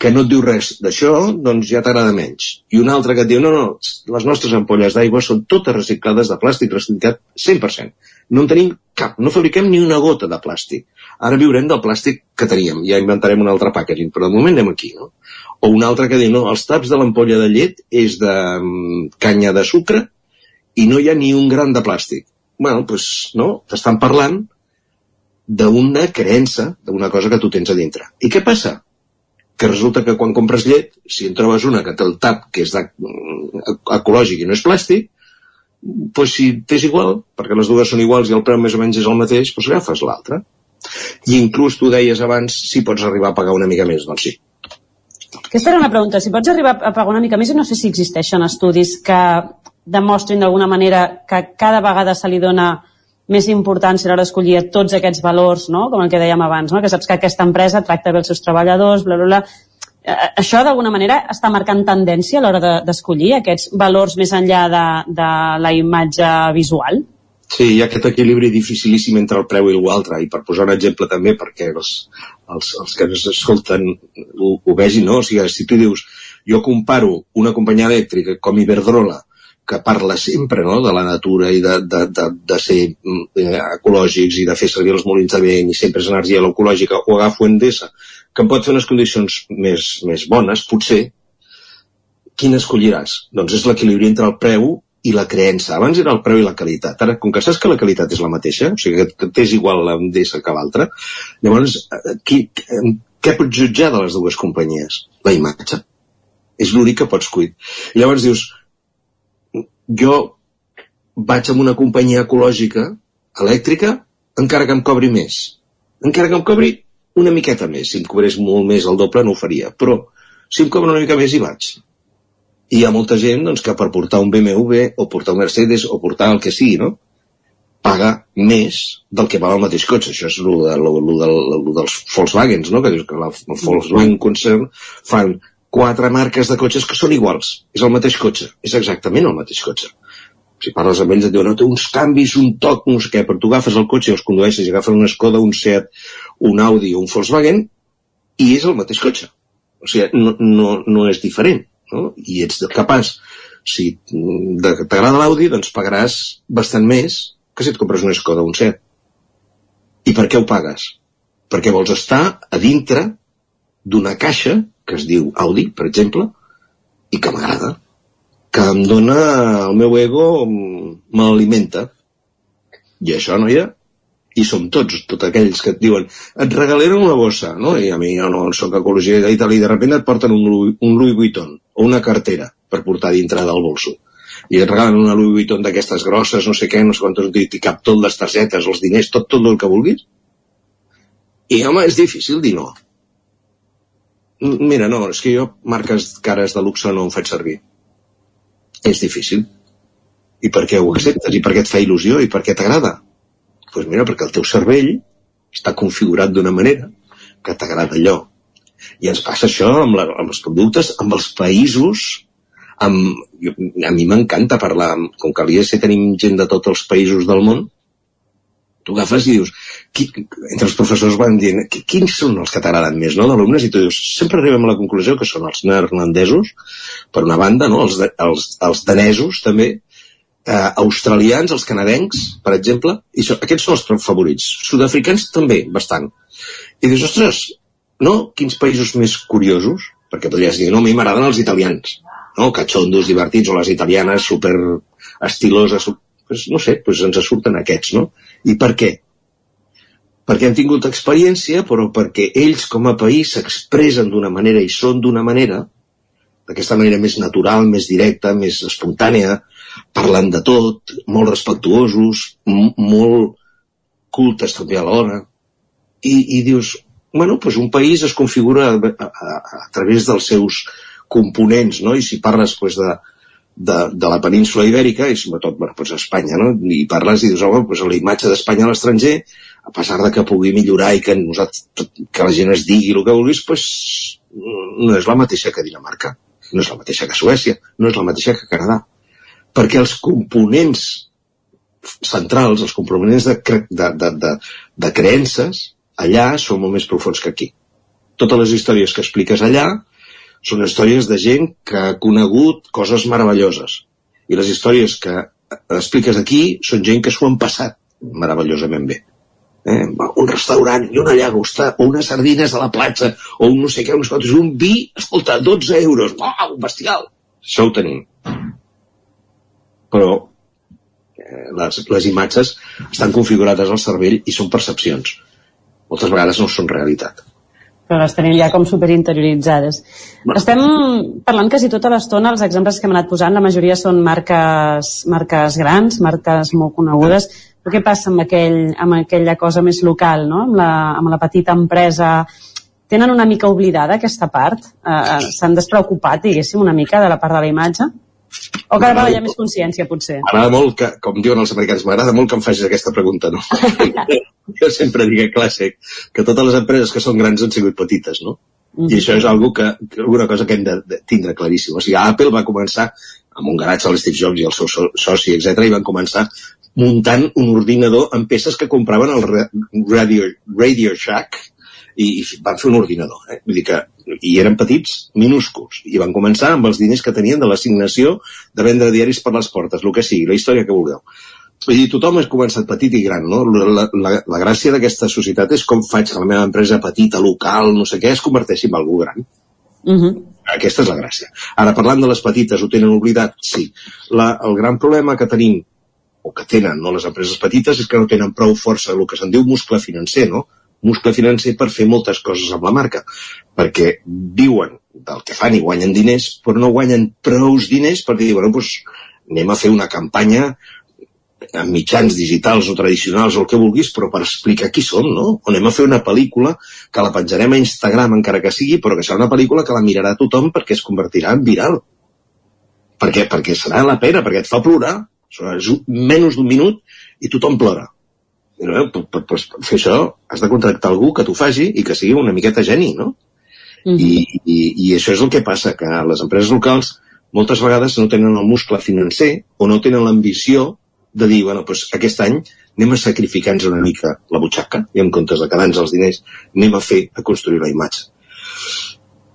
que no et diu res d'això, doncs ja t'agrada menys. I una altra que et diu, no, no, les nostres ampolles d'aigua són totes reciclades de plàstic, reciclat 100%. No en tenim cap, no fabriquem ni una gota de plàstic. Ara viurem del plàstic que teníem, ja inventarem un altre packaging, però de moment anem aquí, no? O una altra que diu, no, els taps de l'ampolla de llet és de um, canya de sucre, i no hi ha ni un gran de plàstic. bueno, doncs, no, t'estan parlant d'una creença, d'una cosa que tu tens a dintre. I què passa? Que resulta que quan compres llet, si en trobes una que té el tap, que és mm, ecològic i no és plàstic, doncs si t'és igual, perquè les dues són iguals i el preu més o menys és el mateix, doncs agafes l'altra. I inclús tu deies abans si pots arribar a pagar una mica més, doncs sí. Aquesta era una pregunta. Si pots arribar a pagar una mica més, no sé si existeixen estudis que demostrin d'alguna manera que cada vegada se li dona més importància a l'hora d'escollir tots aquests valors, no? com el que dèiem abans, no? que saps que aquesta empresa tracta bé els seus treballadors, bla, bla, bla. Eh, això d'alguna manera està marcant tendència a l'hora de- d'escollir aquests valors més enllà de, de la imatge visual? Sí, hi ha aquest equilibri dificilíssim entre el preu i l'altre, i per posar un exemple també, perquè els, els, els que ens escolten ho, ho vegin, no? O sigui, si tu dius, jo comparo una companyia elèctrica com Iberdrola, que parla sempre no? de la natura i de, de, de, de ser mm, eh, ecològics i de fer servir els molins de vent i sempre és energia ecològica, o agafo Endesa, que em pot fer unes condicions més, més bones, potser, quin escolliràs? Doncs és l'equilibri entre el preu i la creença. Abans era el preu i la qualitat. Ara, com que saps que la qualitat és la mateixa, o sigui, que t'és igual l'Endesa que l'altra, llavors, eh, qui, què pots jutjar de les dues companyies? La imatge. És l'únic que pots cuidar. Llavors dius, jo vaig amb una companyia ecològica elèctrica encara que em cobri més. Encara que em cobri una miqueta més. Si em cobrés molt més el doble no ho faria. Però si em cobra una mica més hi vaig. I hi ha molta gent doncs, que per portar un BMW o portar un Mercedes o portar el que sigui, no? paga més del que val el mateix cotxe. Això és el, de, lo, lo, lo dels Volkswagens, no? que dius que la, el Volkswagen Concern fan quatre marques de cotxes que són iguals. És el mateix cotxe. És exactament el mateix cotxe. Si parles amb ells et diuen, no, té uns canvis, un toc, no sé què, però tu agafes el cotxe i els condueixes i agafes una Skoda, un Seat, un Audi un Volkswagen i és el mateix cotxe. O sigui, no, no, no és diferent. No? I ets capaç, si t'agrada l'Audi, doncs pagaràs bastant més que si et compres una Skoda un Seat. I per què ho pagues? Perquè vols estar a dintre d'una caixa que es diu Audi, per exemple, i que m'agrada, que em dona el meu ego, m'alimenta. I això, noia, i som tots, tots aquells que et diuen et regaleren una bossa, no? I a mi jo no soc ecologia i tal, i de sobte et porten un, un Louis Vuitton o una cartera per portar dintre del bolso. I et regalen una Louis Vuitton d'aquestes grosses, no sé què, no sé quantos, i i cap tot les targetes, els diners, tot, tot el que vulguis. I, home, és difícil dir no. Mira, no, és que jo marques cares de luxe no em faig servir. És difícil. I per què ho acceptes? I per què et fa il·lusió? I per què t'agrada? Doncs pues mira, perquè el teu cervell està configurat d'una manera que t'agrada allò. I ens passa això amb, la, amb els productes, amb els països, amb, jo, a mi m'encanta parlar, com que a l'IES tenim gent de tots els països del món, tu agafes i dius, qui, entre els professors van dient, qui, quins són els que t'agraden més, no, d'alumnes, i tu dius, sempre arribem a la conclusió que són els neerlandesos, per una banda, no, els, de, els, els danesos també, eh, australians, els canadencs, per exemple, i so, aquests són els favorits. Sud-africans també, bastant. I dius, ostres, no? Quins països més curiosos? Perquè podries dir, no, a mi m'agraden els italians, no? Cachondos, divertits, o les italianes super estiloses, pues, no sé, pues ens surten aquests, no? I per què? Perquè han tingut experiència, però perquè ells com a país s'expressen d'una manera i són d'una manera, d'aquesta manera més natural, més directa, més espontània, parlen de tot, molt respectuosos, molt cultes també alhora. I, i dius, bueno, doncs un país es configura a, a, a, a través dels seus components, no? I si parles pues, de, de, de la península ibèrica, i sobretot bueno, a Espanya, no? I parles i dius, home, pues, la imatge d'Espanya a l'estranger, a pesar de que pugui millorar i que, nosaltres, que la gent es digui el que vulguis, pues, no és la mateixa que Dinamarca, no és la mateixa que Suècia, no és la mateixa que Canadà. Perquè els components centrals, els components de, cre- de, de, de, de creences, allà són molt més profuns que aquí. Totes les històries que expliques allà són històries de gent que ha conegut coses meravelloses. I les històries que expliques aquí són gent que s'ho han passat meravellosament bé. Eh? Un restaurant i una llagosta, o unes sardines a la platja, o un no sé què, uns un vi, escolta, 12 euros, uau, bestial. Això ho tenim. Però eh, les, les imatges estan configurades al cervell i són percepcions. Moltes vegades no són realitat. Però les tenim ja com superinterioritzades. Estem parlant quasi tota l'estona, els exemples que hem anat posant, la majoria són marques, marques grans, marques molt conegudes, però què passa amb, aquell, amb aquella cosa més local, no? amb, la, amb la petita empresa? Tenen una mica oblidada aquesta part? Eh, S'han despreocupat, diguéssim, una mica de la part de la imatge? O cada vegada hi ha més consciència, potser? M'agrada molt que, com diuen els americans, m'agrada molt que em facis aquesta pregunta, no? jo sempre dic a classe que totes les empreses que són grans han sigut petites, no? I això és algo que, una cosa que hem de, de tindre claríssim. O sigui, Apple va començar amb un garatge al Steve Jobs i el seu so soci, etc i van començar muntant un ordinador amb peces que compraven al Radio, Radio Shack i, i van fer un ordinador. Eh? Vull dir que i eren petits, minúsculs, i van començar amb els diners que tenien de l'assignació de vendre diaris per les portes, el que sigui, la història que vulgueu. Vull dir, tothom ha començat petit i gran, no? La, la, la gràcia d'aquesta societat és com faig que la meva empresa petita, local, no sé què, es converteixi en algú gran. Uh -huh. Aquesta és la gràcia. Ara, parlant de les petites, ho tenen oblidat? Sí. La, el gran problema que tenim, o que tenen no, les empreses petites, és que no tenen prou força, el que se'n diu muscle financer, no? Muscle financer per fer moltes coses amb la marca, perquè viuen del que fan i guanyen diners, però no guanyen prous diners per dir, bueno, doncs anem a fer una campanya en mitjans digitals o tradicionals o el que vulguis, però per explicar qui som, no? O anem a fer una pel·lícula que la penjarem a Instagram encara que sigui, però que serà una pel·lícula que la mirarà tothom perquè es convertirà en viral. Perquè, perquè serà la pena, perquè et fa plorar. És menys d'un minut i tothom plora. No, per, per, per fer això has de contractar algú que t'ho faci i que sigui una miqueta geni, no? Mm -hmm. I, i, I això és el que passa, que les empreses locals moltes vegades no tenen el muscle financer o no tenen l'ambició de dir, bueno, doncs aquest any anem a sacrificar-nos una mica la butxaca i en comptes de quedar-nos els diners anem a fer, a construir la imatge.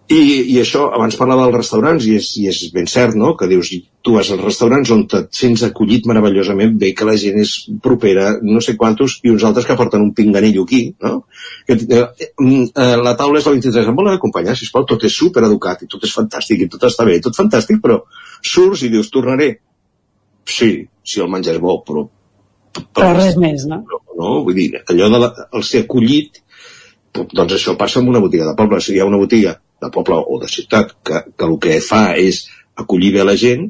I, i això, abans parlava dels restaurants i és, i és ben cert, no?, que dius, tu vas als restaurants on et sents acollit meravellosament bé, que la gent és propera, no sé quantos, i uns altres que porten un pinganillo aquí, no? Que, eh, eh, la taula és la 23, em volen acompanyar, sisplau, tot és super educat i tot és fantàstic i tot està bé, tot fantàstic, però surts i dius, tornaré. Sí, si el menjar és bo, però... Però, però res més, no? No, vull dir, allò de la, el ser acollit, doncs això passa en una botiga de poble. Si hi ha una botiga de poble o de ciutat que, que el que fa és acollir bé la gent,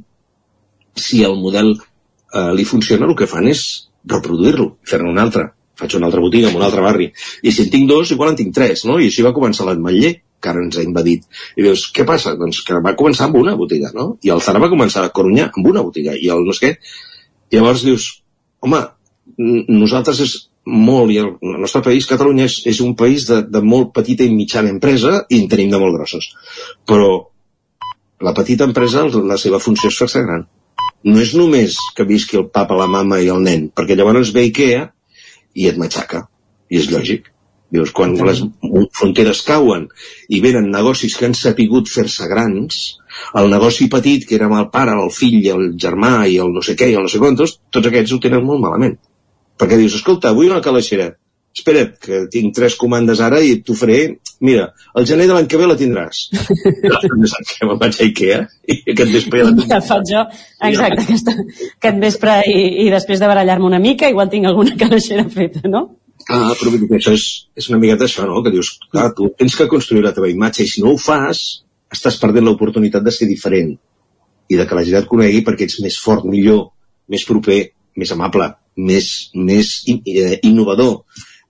si el model eh, li funciona, el que fan és reproduir-lo, fer-ne un altre. Faig una altra botiga en un altre barri. I si en tinc dos, igual en tinc tres, no? I així va començar l'Atmetller, que ara ens ha invadit. I dius, què passa? Doncs que va començar amb una botiga, no? I el Zara va començar a Corunyà amb una botiga. I el no sé què. Llavors dius, home, nosaltres és molt, i el, el nostre país, Catalunya, és, és un país de, de molt petita i mitjana empresa i en tenim de molt grossos. Però la petita empresa, la seva funció és fer-se gran. No és només que visqui el papa, la mama i el nen, perquè llavors ve Ikea i et matxaca. I és lògic. Dius, quan les fronteres cauen i venen negocis que han sapigut fer-se grans, el negoci petit, que era amb el pare, el fill, el germà i el no sé què i el no sé quantos, tots aquests ho tenen molt malament. Perquè dius, escolta, vull una calaixera. Espera't, que tinc tres comandes ara i t'ho faré. Mira, el gener de l'any que ve la tindràs. Doncs que me'n vaig a Ikea i aquest vespre ja. Ja faig jo, exacte, aquesta, aquest vespre i, i després de barallar-me una mica, igual tinc alguna calaixera feta, no? Ah, però això és, és una miqueta això, no? Que dius, clar, tu tens que construir la teva imatge i si no ho fas, estàs perdent l'oportunitat de ser diferent i de que la gent et conegui perquè ets més fort, millor, més proper, més amable, més, més eh, innovador,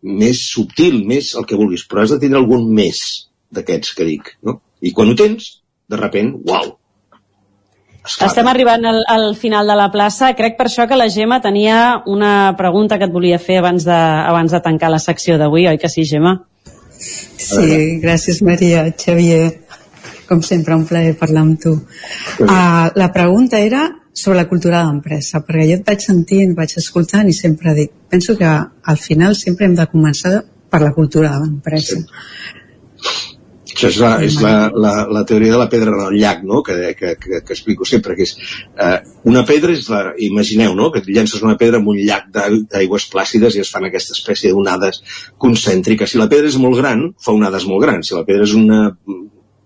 més subtil, més el que vulguis, però has de tenir algun més d'aquests que dic, no? I quan ho tens, de repent, uau, Esclar. Estem arribant al, al final de la plaça. Crec per això que la Gemma tenia una pregunta que et volia fer abans de, abans de tancar la secció d'avui, oi que sí, Gemma? Sí, gràcies Maria, Xavier. Com sempre, un plaer parlar amb tu. Uh, la pregunta era sobre la cultura d'empresa, perquè jo et vaig sentint, vaig escoltant i sempre dic, penso que al final sempre hem de començar per la cultura de l'empresa. Sí. Això és, la, és la, la, la teoria de la pedra en el llac, no? que, que, que, que explico sempre, que és eh, una pedra és la, imagineu, no? que llences una pedra en un llac d'aigües plàcides i es fan aquesta espècie d'onades concèntriques. Si la pedra és molt gran, fa onades molt grans. Si la pedra és una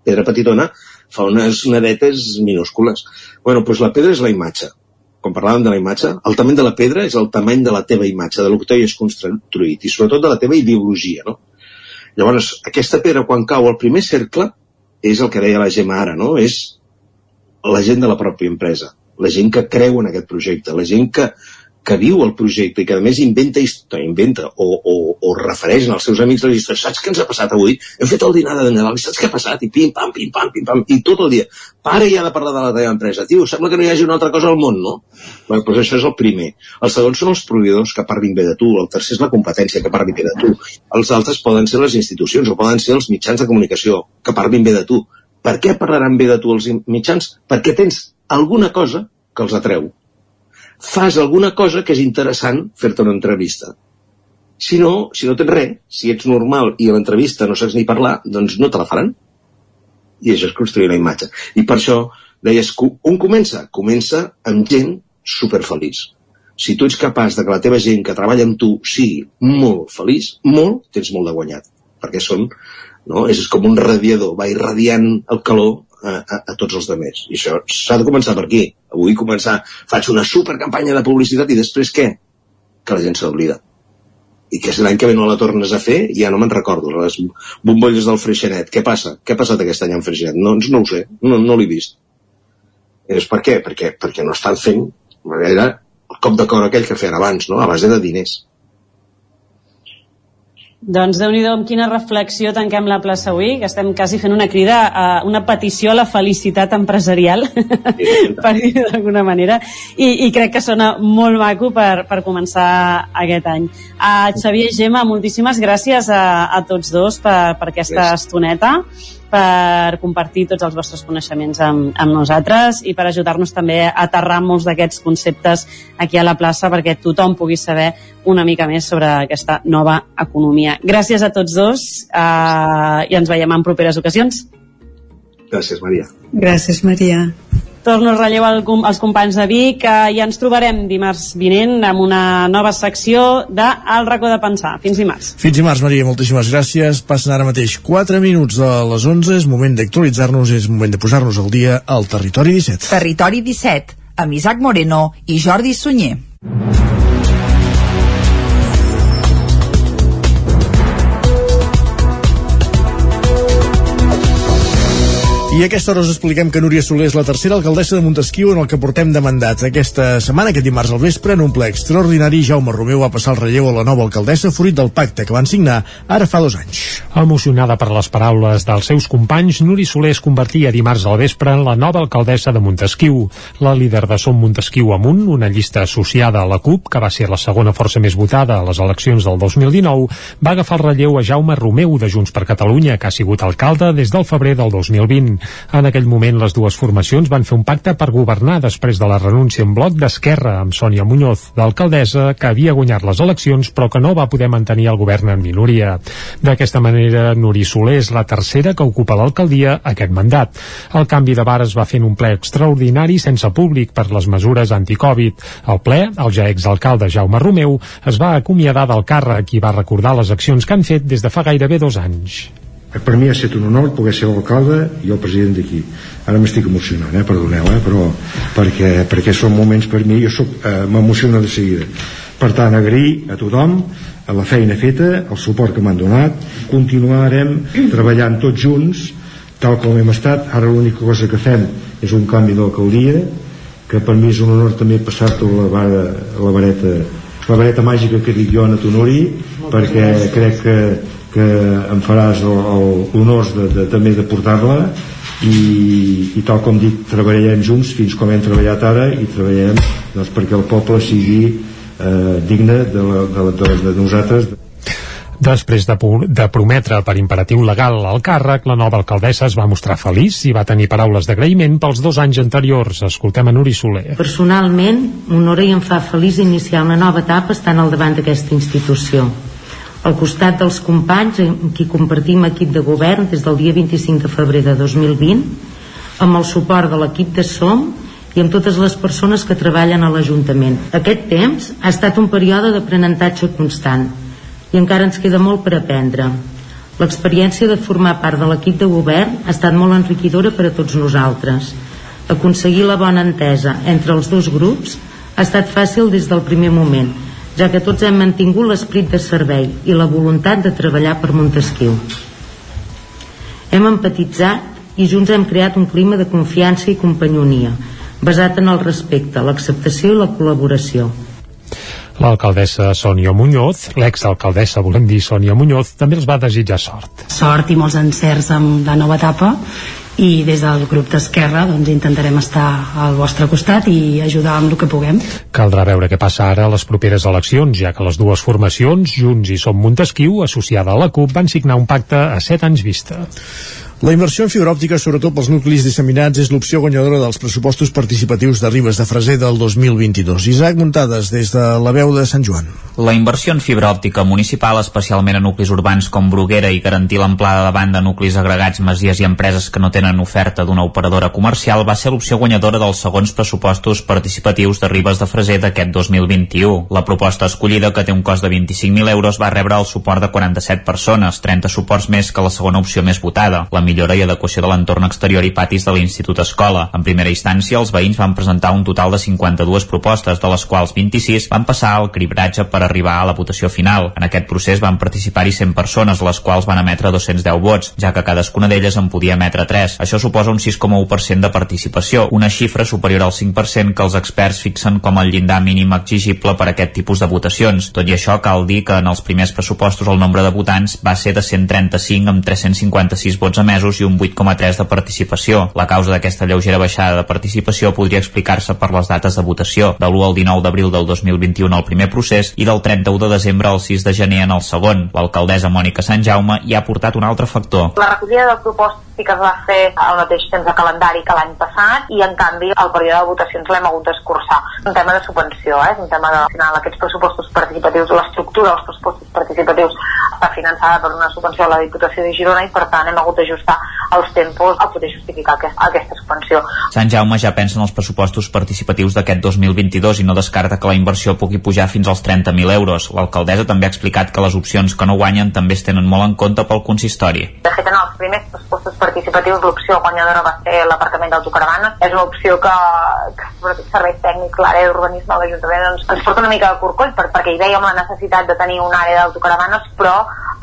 pedra petitona, fa unes nadetes minúscules. bueno, doncs la pedra és la imatge. Com parlàvem de la imatge, el tamany de la pedra és el tamany de la teva imatge, de lo que tu has construït, i sobretot de la teva ideologia, no? Llavors, aquesta pedra, quan cau al primer cercle, és el que deia la Gemma ara, no? És la gent de la pròpia empresa, la gent que creu en aquest projecte, la gent que, que viu el projecte i que a més inventa, inventa o, o, o refereix als seus amics de la saps què ens ha passat avui? Hem fet el dinar de Nadal i saps què ha passat? I pim, pam, pim, pam, pim, pam, i tot el dia. Para ha de parlar de la teva empresa. Tio, sembla que no hi hagi una altra cosa al món, no? Bé, doncs això és el primer. El segon són els proveïdors que parlin bé de tu. El tercer és la competència que parli bé de tu. Els altres poden ser les institucions o poden ser els mitjans de comunicació que parlin bé de tu. Per què parlaran bé de tu els mitjans? Perquè tens alguna cosa que els atreu fas alguna cosa que és interessant fer-te una entrevista. Si no, si no tens res, si ets normal i a l'entrevista no saps ni parlar, doncs no te la faran. I això és construir la imatge. I per això deies, on comença? Comença amb gent superfeliç. Si tu ets capaç de que la teva gent que treballa amb tu sigui molt feliç, molt, tens molt de guanyat. Perquè són, no? És com un radiador, va irradiant el calor a, a, a tots els demés. I això s'ha de començar per aquí. Avui començar, faig una supercampanya de publicitat i després què? Que la gent s'oblida. I que si l'any que ve no la tornes a fer, ja no me'n recordo. Les bombolles del Freixenet. Què passa? Què ha passat aquest any amb Freixenet? No, no ho sé, no, no l'he vist. I és per què? Perquè, perquè no estan fent era el cop de cor aquell que feien abans, no? a base de diners. Doncs déu nhi amb quina reflexió tanquem la plaça avui, que estem quasi fent una crida a una petició a la felicitat empresarial, per dir d'alguna manera, I, i crec que sona molt maco per, per començar aquest any. A Xavier Gemma, moltíssimes gràcies a, a tots dos per, per aquesta estoneta per compartir tots els vostres coneixements amb, amb nosaltres i per ajudar-nos també a aterrar molts d'aquests conceptes aquí a la plaça perquè tothom pugui saber una mica més sobre aquesta nova economia. Gràcies a tots dos eh, i ens veiem en properes ocasions. Gràcies, Maria. Gràcies, Maria torno a relleu al, als companys de Vic que ja ens trobarem dimarts vinent amb una nova secció de El racó de pensar. Fins dimarts. Fins dimarts, Maria, moltíssimes gràcies. Passen ara mateix 4 minuts de les 11, és moment d'actualitzar-nos, és moment de posar-nos al dia al Territori 17. Territori 17, amb Isaac Moreno i Jordi Sunyer. I a aquesta hora us expliquem que Núria Soler és la tercera alcaldessa de Montesquieu en el que portem de mandats. Aquesta setmana, aquest dimarts al vespre, en un ple extraordinari, Jaume Romeu va passar el relleu a la nova alcaldessa fruit del pacte que van signar ara fa dos anys. Emocionada per les paraules dels seus companys, Núria Soler es convertia dimarts al vespre en la nova alcaldessa de Montesquieu. La líder de Som Montesquieu Amunt, una llista associada a la CUP, que va ser la segona força més votada a les eleccions del 2019, va agafar el relleu a Jaume Romeu de Junts per Catalunya, que ha sigut alcalde des del febrer del 2020. En aquell moment les dues formacions van fer un pacte per governar després de la renúncia en bloc d'Esquerra amb Sònia Muñoz, d'alcaldessa, que havia guanyat les eleccions però que no va poder mantenir el govern en minoria. D'aquesta manera, Nuri Soler és la tercera que ocupa l'alcaldia aquest mandat. El canvi de bar es va fer en un ple extraordinari sense públic per les mesures anticovid. Al ple, el ja exalcalde Jaume Romeu es va acomiadar del càrrec i va recordar les accions que han fet des de fa gairebé dos anys per mi ha estat un honor poder ser l'alcalde i el president d'aquí ara m'estic emocionant, eh? perdoneu eh? però perquè, perquè són moments per mi jo eh, m'emociono de seguida per tant agrair a tothom a la feina feta, el suport que m'han donat continuarem treballant tots junts tal com hem estat ara l'única cosa que fem és un canvi d'alcaldia que per mi és un honor també passar-te la, vara, la vareta la vareta màgica que dic jo a Tonori perquè crec que que em faràs l'honor de, de, també de portar-la i, i tal com dic treballarem junts fins com hem treballat ara i treballarem doncs, perquè el poble sigui eh, digne de, la, de, de, de nosaltres Després de, de prometre per imperatiu legal el càrrec, la nova alcaldessa es va mostrar feliç i va tenir paraules d'agraïment pels dos anys anteriors. Escoltem a Nuri Soler. Personalment, m'honora i em fa feliç iniciar una nova etapa estant al davant d'aquesta institució al costat dels companys amb qui compartim equip de govern des del dia 25 de febrer de 2020 amb el suport de l'equip de SOM i amb totes les persones que treballen a l'Ajuntament. Aquest temps ha estat un període d'aprenentatge constant i encara ens queda molt per aprendre. L'experiència de formar part de l'equip de govern ha estat molt enriquidora per a tots nosaltres. Aconseguir la bona entesa entre els dos grups ha estat fàcil des del primer moment ja que tots hem mantingut l'esperit de servei i la voluntat de treballar per Montesquieu. Hem empatitzat i junts hem creat un clima de confiança i companyonia, basat en el respecte, l'acceptació i la col·laboració. L'alcaldessa Sònia Muñoz, l'exalcaldessa, volem dir Sònia Muñoz, també els va desitjar sort. Sort i molts encerts amb la nova etapa i des del grup d'Esquerra doncs, intentarem estar al vostre costat i ajudar amb el que puguem. Caldrà veure què passa ara a les properes eleccions, ja que les dues formacions, Junts i Som Montesquieu, associada a la CUP, van signar un pacte a set anys vista. La inversió en fibra òptica, sobretot pels nuclis disseminats, és l'opció guanyadora dels pressupostos participatius de Ribes de Freser del 2022. Isaac Muntades, des de la veu de Sant Joan. La inversió en fibra òptica municipal, especialment a nuclis urbans com Bruguera i garantir l'amplada de banda a nuclis agregats, masies i empreses que no tenen oferta d'una operadora comercial, va ser l'opció guanyadora dels segons pressupostos participatius de Ribes de Freser d'aquest 2021. La proposta escollida, que té un cost de 25.000 euros, va rebre el suport de 47 persones, 30 suports més que la segona opció més votada. La millora i adequació de l'entorn exterior i patis de l'Institut Escola. En primera instància, els veïns van presentar un total de 52 propostes, de les quals 26 van passar al cribratge per arribar a la votació final. En aquest procés van participar-hi 100 persones, les quals van emetre 210 vots, ja que cadascuna d'elles en podia emetre 3. Això suposa un 6,1% de participació, una xifra superior al 5% que els experts fixen com el llindar mínim exigible per a aquest tipus de votacions. Tot i això, cal dir que en els primers pressupostos el nombre de votants va ser de 135 amb 356 vots emesos emesos i un 8,3 de participació. La causa d'aquesta lleugera baixada de participació podria explicar-se per les dates de votació, de l'1 al 19 d'abril del 2021 al primer procés i del 31 de desembre al 6 de gener en el segon. L'alcaldessa Mònica Sant Jaume hi ha portat un altre factor. La recollida de propostes sí que es va fer al mateix temps de calendari que l'any passat i en canvi el període de votacions l'hem hagut d'escurçar. Un tema de subvenció, eh? un tema de al final aquests pressupostos participatius, l'estructura dels pressupostos participatius està finançada per una subvenció a la Diputació de Girona i per tant hem hagut d'ajustar els tempos a poder justificar aquesta, aquesta subvenció. Sant Jaume ja pensa en els pressupostos participatius d'aquest 2022 i no descarta que la inversió pugui pujar fins als 30.000 euros. L'alcaldessa també ha explicat que les opcions que no guanyen també es tenen molt en compte pel consistori. De fet, en els primers pressupostos participatius l'opció guanyadora va ser l'aparcament d'autocaravanes. És una opció que, que sobretot serveis tècnics, l'àrea d'urbanisme de l'Ajuntament doncs, ens porta una mica de corcoll per, perquè hi veiem la necessitat de tenir una àrea d'autocaravanes, però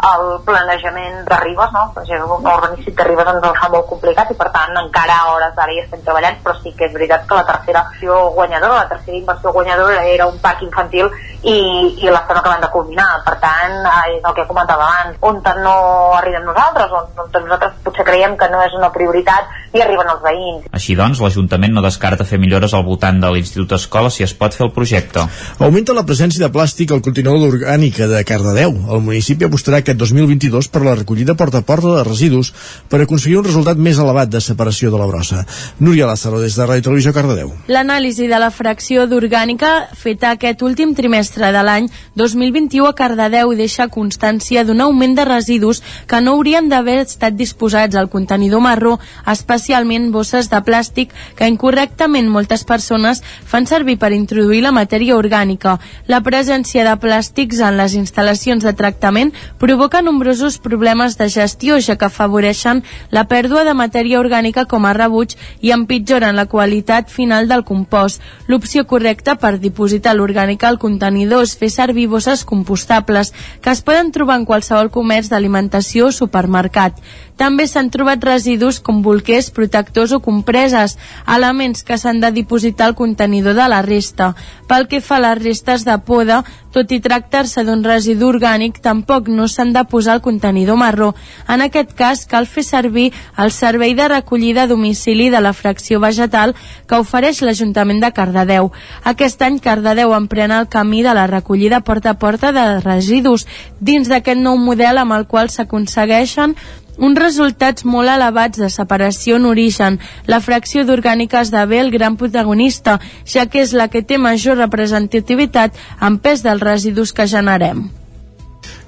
el planejament de Ribes, no? el planejament urbanístic de Ribes ens el fa molt complicat i per tant encara a hores d'ara hi estem treballant, però sí que és veritat que la tercera opció guanyadora, la tercera inversió guanyadora era un parc infantil i, i l'estem acabant de culminar. Per tant, és el que comentava abans, on no arribem nosaltres, on, on nosaltres potser creiem que no és una prioritat i arriben els veïns. Així doncs, l'Ajuntament no descarta fer millores al voltant de l'Institut Escola si es pot fer el projecte. Augmenta la presència de plàstic al contenidor orgànica de Cardedeu. El municipi apostarà aquest 2022 per la recollida porta a porta de residus per aconseguir un resultat més elevat de separació de la brossa. Núria Lázaro, des de Ràdio Televisió Cardedeu. L'anàlisi de la fracció d'orgànica feta aquest últim trimestre de l'any 2021 a Cardedeu deixa constància d'un augment de residus que no haurien d'haver estat disposats al contenidor marró, especialment bosses de plàstic que incorrectament moltes persones fan servir per introduir la matèria orgànica. La presència de plàstics en les instal·lacions de tractament provoca nombrosos problemes de gestió, ja que afavoreixen la pèrdua de matèria orgànica com a rebuig i empitjoren la qualitat final del compost. L'opció correcta per dipositar l'orgànica al contenidor és fer servir bosses compostables que es poden trobar en qualsevol comerç d'alimentació o supermercat. També s'han trobat residus com bolquers, protectors o compreses, elements que s'han de dipositar al contenidor de la resta. Pel que fa a les restes de poda, tot i tractar-se d'un residu orgànic, tampoc no s'han de posar al contenidor marró. En aquest cas, cal fer servir el servei de recollida a domicili de la fracció vegetal que ofereix l'Ajuntament de Cardedeu. Aquest any Cardedeu emprena el camí de la recollida porta a porta de residus dins d'aquest nou model amb el qual s'aconsegueixen uns resultats molt elevats de separació en origen. La fracció d'orgànica esdevé el gran protagonista, ja que és la que té major representativitat en pes dels residus que generem.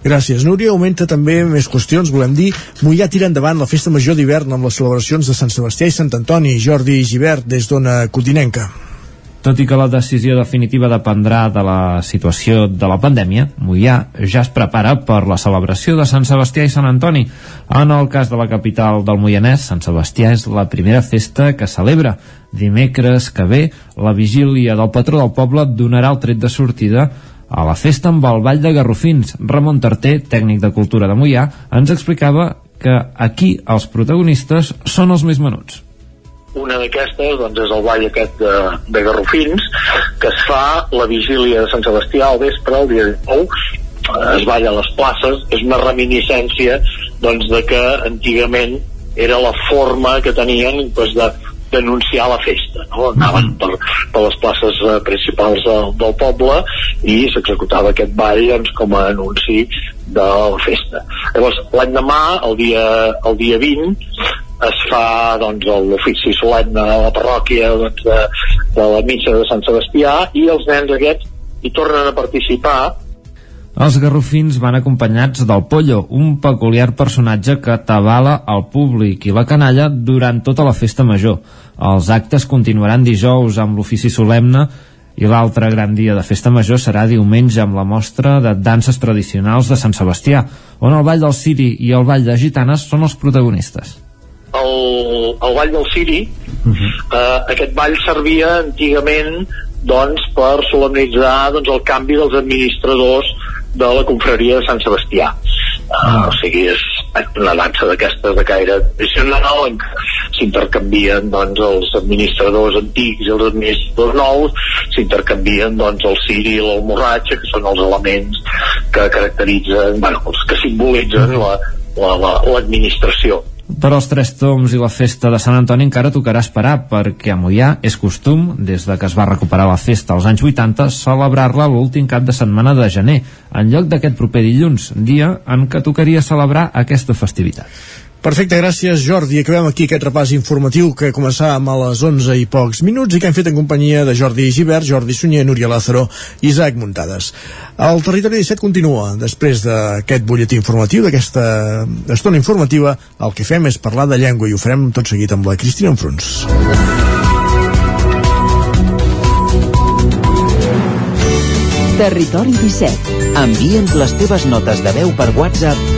Gràcies, Núria. Augmenta també més qüestions, volem dir. Mollà tira endavant la festa major d'hivern amb les celebracions de Sant Sebastià i Sant Antoni. Jordi Givert, des d'Ona Codinenca. Tot i que la decisió definitiva dependrà de la situació de la pandèmia, Mollà ja es prepara per la celebració de Sant Sebastià i Sant Antoni. En el cas de la capital del Moianès, Sant Sebastià és la primera festa que celebra. Dimecres que ve, la vigília del patró del poble donarà el tret de sortida a la festa amb el Ball de Garrofins. Ramon Tarter, tècnic de cultura de Mollà, ens explicava que aquí els protagonistes són els més menuts una d'aquestes doncs, és el ball aquest de, de Garrofins, que es fa la vigília de Sant Sebastià al vespre, el dia 19, es balla a les places, és una reminiscència doncs, de que antigament era la forma que tenien doncs, de d'anunciar la festa no? anaven per, per les places eh, principals del, del poble i s'executava aquest ball doncs, com a anunci de la festa llavors l'any demà, el dia, el dia 20 es fa doncs, l'ofici solemne a la parròquia doncs, de, de la mitja de Sant Sebastià i els nens aquests hi tornen a participar els garrofins van acompanyats del Pollo, un peculiar personatge que tabala el públic i la canalla durant tota la festa major. Els actes continuaran dijous amb l'ofici solemne i l'altre gran dia de festa major serà diumenge amb la mostra de danses tradicionals de Sant Sebastià, on el Ball del Ciri i el Ball de Gitanes són els protagonistes. El, el Ball del Ciri, uh -huh. eh, aquest ball servia antigament doncs, per solemnitzar doncs, el canvi dels administradors de la confraria de Sant Sebastià. Uh, o sigui, és una dansa d'aquestes de caire tradicional en què s'intercanvien doncs, els administradors antics i els administradors nous s'intercanvien doncs, el ciri i l'almorratxa que són els elements que caracteritzen bueno, els que simbolitzen l'administració la, la, per als Tres Toms i la festa de Sant Antoni encara tocarà esperar perquè a Mollà és costum, des de que es va recuperar la festa als anys 80, celebrar-la l'últim cap de setmana de gener, en lloc d'aquest proper dilluns, dia en què tocaria celebrar aquesta festivitat. Perfecte, gràcies Jordi. Acabem aquí aquest repàs informatiu que començàvem a les 11 i pocs minuts i que hem fet en companyia de Jordi Givert, Jordi Sunyer, Núria Lázaro i Isaac Muntades. El Territori 17 continua. Després d'aquest butlletí informatiu, d'aquesta estona informativa, el que fem és parlar de llengua i ho farem tot seguit amb la Cristina Enfruns. Territori 17 Envia'ns les teves notes de veu per WhatsApp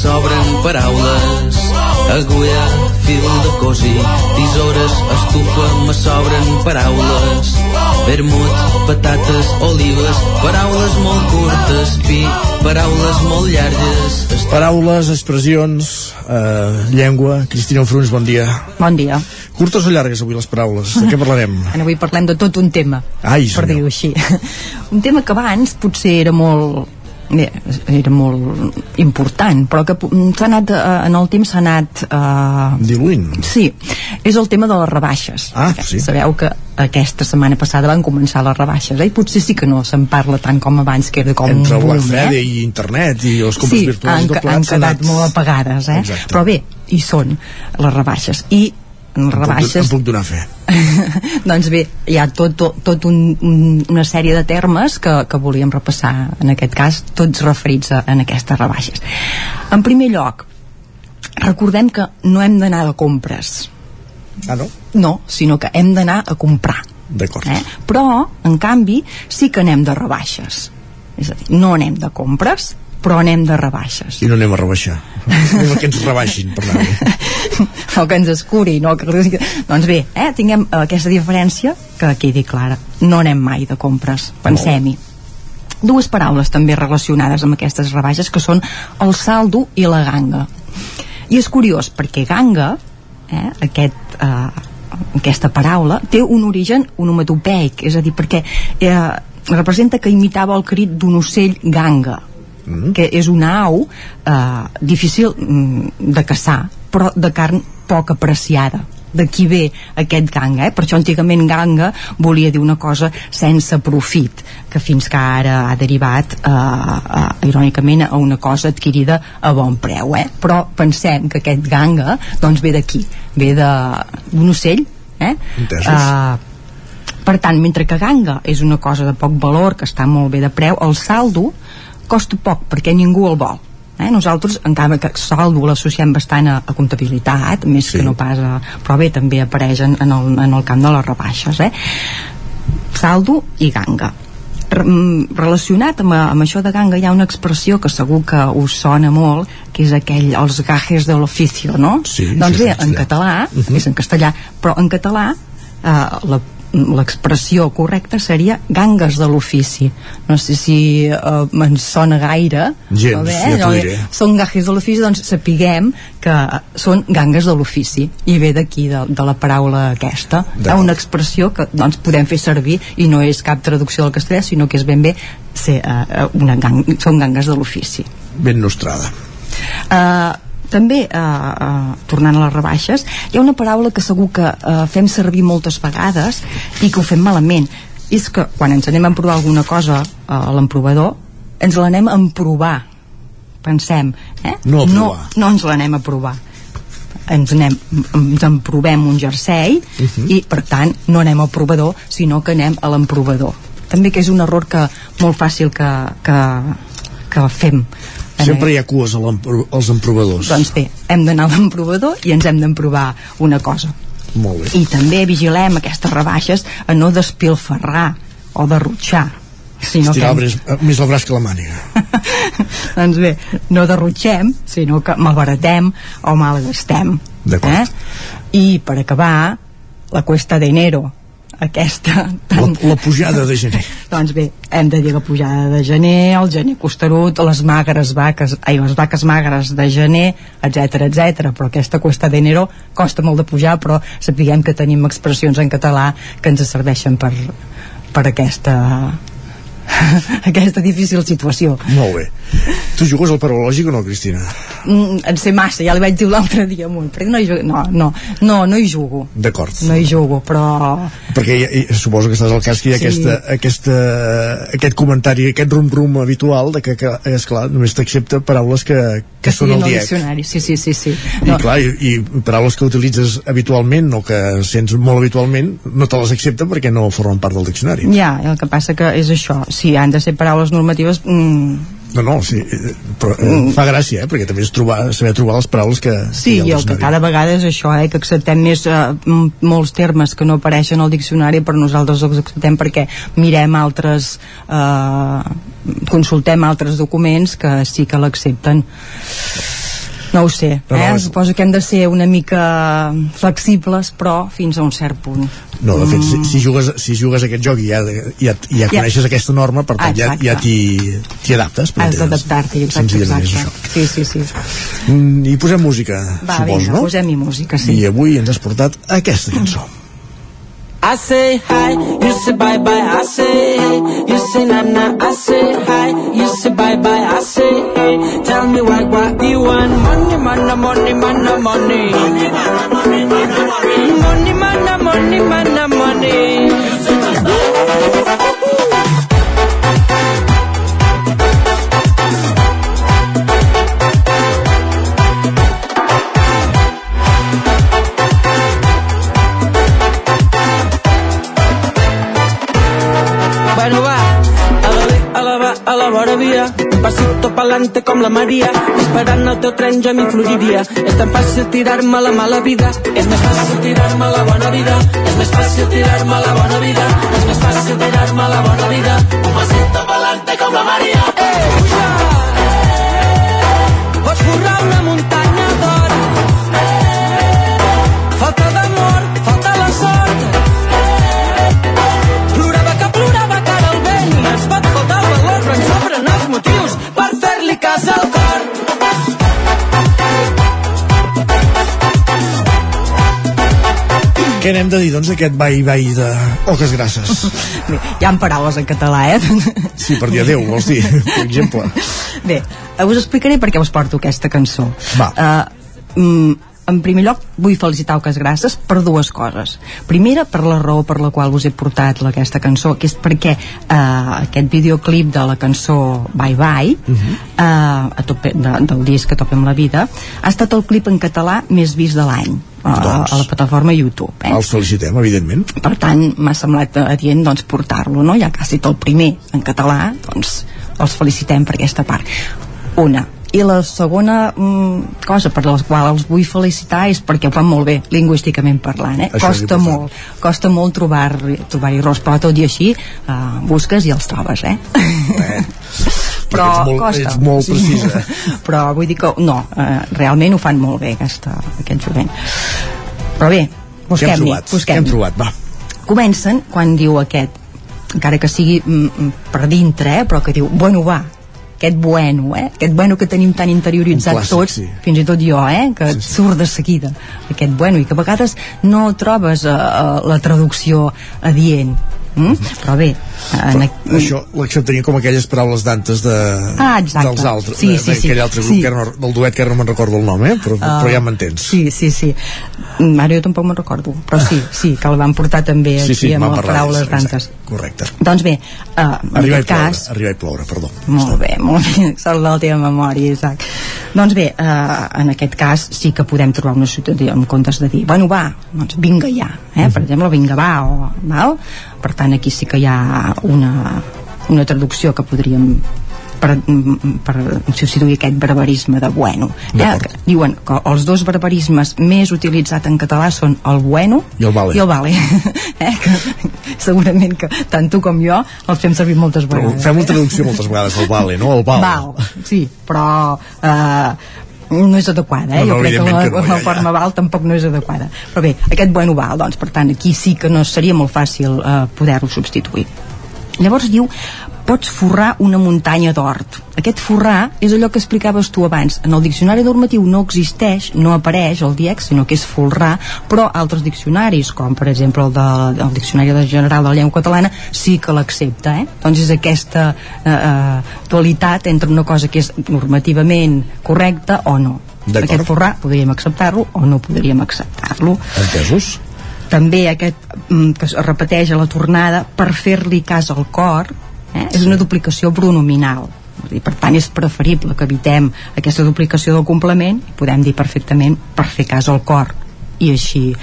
Sobren paraules, agulla, fil de cosi, tisores, estufa, me sobren paraules, vermut, patates, olives, paraules molt curtes, pi, paraules molt llargues. Paraules, expressions, eh, llengua. Cristina Enfruns, bon dia. Bon dia. Curtes o llargues avui les paraules? De què parlarem? En avui parlem de tot un tema, Ai, per dir-ho així. Un tema que abans potser era molt bé, era molt important, però que s'ha anat, eh, en el temps s'ha anat... Eh, Diluint. Sí, és el tema de les rebaixes. Ah, Perquè sí. Sabeu que aquesta setmana passada van començar les rebaixes, eh? i potser sí que no se'n parla tant com abans, que era com Entre un boom, eh? i internet i els compres sí, virtuals han, han quedat molt apagades, eh? Exacte. Però bé, hi són les rebaixes. I en les Em puc- rebaixes Em puc donar fe. doncs bé, hi ha tot, tot, tot un, un, una sèrie de termes que, que volíem repassar, en aquest cas, tots referits a, en aquestes rebaixes. En primer lloc, recordem que no hem d'anar de compres. Ah, no? No, sinó que hem d'anar a comprar. D'acord. Eh? Però, en canvi, sí que anem de rebaixes. És a dir, no anem de compres, però anem de rebaixes. I no anem a rebaixar. anem a que ens rebaixin, per anar o que ens escuri, no? Doncs bé, eh, tinguem aquesta diferència que quedi clara. No anem mai de compres, pensem-hi. Dues paraules també relacionades amb aquestes rebaixes que són el saldo i la ganga. I és curiós perquè ganga, eh, aquest, eh, aquesta paraula, té un origen onomatopeic, és a dir, perquè eh, representa que imitava el crit d'un ocell ganga, mm. que és una au eh, difícil mm, de caçar, però de carn poc apreciada d'aquí ve aquest ganga, eh? per això antigament ganga volia dir una cosa sense profit, que fins que ara ha derivat eh, eh, irònicament a una cosa adquirida a bon preu, eh? però pensem que aquest ganga doncs ve d'aquí, ve d'un ocell eh? Entesos. Eh, per tant, mentre que ganga és una cosa de poc valor que està molt bé de preu, el saldo costa poc perquè ningú el vol Eh? Nosaltres, encara que saldo l'associem bastant a, a comptabilitat, més sí. que no pas a... Però bé, també apareix en, en, el, en el camp de les rebaixes, eh? Saldo i ganga mm, relacionat amb, amb això de ganga hi ha una expressió que segur que us sona molt que és aquell, els gajes de l'oficio no? Sí, doncs sí, bé, sí, en sí. català uh -huh. és en castellà però en català eh, la l'expressió correcta seria gangues de l'ofici. No sé si eh, me'n sona gaire Gens, però bé, ja t'ho allò, diré. són gajes de l'ofici doncs sapiguem que són gangues de l'ofici. I ve d'aquí de, de la paraula aquesta hi ha una expressió que doncs, podem fer servir i no és cap traducció del castellà sinó que és ben bé ser, uh, una gang, són gangues de l'ofici. Ben nostrada. Uh, també, uh, uh, tornant a les rebaixes, hi ha una paraula que segur que uh, fem servir moltes vegades i que ho fem malament. És que quan ens anem a provar alguna cosa uh, a l'emprovador, ens l'anem a emprovar. Pensem, eh? No a no, provar. no ens l'anem a provar ens, anem, ens emprovem un jersei uh -huh. i per tant no anem al provador sinó que anem a l'emprovador també que és un error que molt fàcil que, que, que fem sempre hi ha cues als emprovadors. Doncs bé, hem d'anar a l'emprovador i ens hem d'emprovar una cosa. Molt bé. I també vigilem aquestes rebaixes a no despilferrar o derrotxar sinó estirar que, braç, eh, més el braç que la màniga. Doncs bé, no derrotxem sinó que malbaratem o malgastem eh? i per acabar la cuesta d'enero aquesta la, la pujada de gener doncs bé, hem de dir la pujada de gener, el gener costerut, les magres vaques, ai, les vaques magres de gener, etc etc. però aquesta cuesta d'enero costa molt de pujar, però sapiguem que tenim expressions en català que ens serveixen per, per aquesta aquesta difícil situació. molt bé tu jugues al paralògic o no, Cristina? Mm, en sé massa, ja li vaig dir l'altre dia amunt, perquè no hi jugo, no, no, no, no hi jugo. d'acord No hi jugo, però perquè hi, hi, suposo que estàs al cas que hi ha Sí. aquesta, aquesta, aquest comentari, aquest rum-rum habitual de que, que esclar, només t'accepta paraules que, que, que són al diec diccionari, sí, sí, sí, sí. I, clar, i, i paraules que utilitzes habitualment o que sents molt habitualment no te les accepta perquè no formen part del diccionari. Ja, el que passa que és això, si han de ser paraules normatives, mm, no, no, sí, eh, però eh, fa gràcia, eh, perquè també és trobar, saber trobar les paraules que, sí, que i el que cada vegada és això, eh, que acceptem més eh, molts termes que no apareixen al diccionari, però nosaltres els acceptem perquè mirem altres eh, consultem altres documents que sí que l'accepten no ho sé, No, no, eh? és- suposo que hem de ser una mica flexibles però fins a un cert punt No, de fet, si, si, jugues, si jugues aquest joc i ja, ja, ja Ja. coneixes aquesta norma, per tant, ja, Exacte. ja t'hi t'hi adaptes. has d'adaptar-t'hi, exacte, exacte. sí, sí, sí això. Mm, I posem música, va, suposo, vinga, no? posem-hi música, sí I avui ens has portat aquesta cançó. I say hi, you say bye bye, I say hey. You say na na, I say hi, you say bye bye, I say hey. Tell me what what you want, money, money, money, money, money. Money, money, money, money, money, money, money. Bueno, va- a la vora via, un pa'lante com la Maria, esperant el teu tren jo m'hi floriria. És tan fàcil tirar-me la mala vida, és més fàcil tirar-me la bona vida, és més fàcil tirar-me la bona vida, és més fàcil tirar-me la bona vida, un pasito pa'lante com la Maria. Eh, puja! Pots forrar una muntanya Què n'hem de dir, doncs, d'aquest vai-vai de oques grasses? Bé, hi ha paraules en català, eh? Sí, per dir adeu, vols dir, per exemple. Bé, eh, us explicaré per què us porto aquesta cançó. Va. Uh, mm, en primer lloc, vull felicitar Oques Grasses per dues coses. Primera, per la raó per la qual us he portat la- aquesta cançó, que és perquè uh, aquest videoclip de la cançó Bye Bye, uh -huh. uh, a tope, de, del disc A tope amb la vida, ha estat el clip en català més vist de l'any. A, Doncs. a la plataforma YouTube eh? Els felicitem, evidentment. per tant m'ha semblat adient doncs, portar-lo no? ja que ha estat el primer en català doncs els felicitem per aquesta part una i la segona mm, cosa per la qual els vull felicitar és perquè ho fan molt bé, lingüísticament parlant eh? Això costa molt costa molt trobar, trobar errors però tot i així uh, busques i els trobes eh? però ets molt- costa ets molt precisa. però vull dir que no, eh, realment ho fan molt bé aquesta, aquest jovent però bé, busquem-hi trobat? Què busquem hem trobat? Va. comencen quan diu aquest encara que sigui mm, mm, per dintre eh, però que diu, bueno va aquest bueno, eh? aquest bueno que tenim tan interioritzat clàssic, tots, sí. fins i tot jo eh? que sí, sí. surt de seguida aquest bueno, i que a vegades no trobes uh, la traducció adient mm? però bé en, Però això l'acceptaria com aquelles paraules d'antes de, Ah, exacte. dels altres, Sí, sí, sí. d'aquell altre grup, Sí. que no, del duet que ara no me'n recordo el nom, eh? però, Ah, però ja m'entens. Sí, sí, sí. Mm, Ara jo tampoc me'n recordo, però sí, sí, que el van portar també Sí, aquí sí, amb les paraules d'antes. Correcte. Doncs bé, uh, en Arribar i aquest cas... arribar i ploure, perdó. Molt bé, molt bé, sort de la teva memòria, Isaac. Doncs bé, eh, en aquest cas sí que podem trobar una situació en comptes de dir, bueno, va, doncs vinga ja, eh? per exemple, vinga va, o, val? Per tant aquí sí que hi ha una, una traducció que podríem per, per substituir aquest barbarisme de bueno eh? que diuen que els dos barbarismes més utilitzats en català són el bueno I el vale. i el vale eh? que segurament que tant tu com jo els fem servir moltes Però vegades fem una traducció moltes vegades, el vale, no? El val. val, sí, però eh, no és adequada, eh? No, no, jo crec que la, que no, la ja, ja. forma val tampoc no és adequada però bé, aquest bueno val, doncs per tant aquí sí que no seria molt fàcil eh, poder-ho substituir llavors diu pots forrar una muntanya d'hort. Aquest forrar és allò que explicaves tu abans. En el diccionari normatiu no existeix no apareix el diex, sinó que és folrar però altres diccionaris, com per exemple el, de, el diccionari de general de la llengua catalana sí que l'accepta, eh? doncs és aquesta eh, eh, dualitat entre una cosa que és normativament correcta o no. Aquest forrar podríem acceptar-lo o no podríem acceptar-lo. Entesos? també aquest mm, que es repeteix a la tornada per fer-li cas al cor eh? és una duplicació pronominal i per tant és preferible que evitem aquesta duplicació del complement i podem dir perfectament per fer cas al cor i així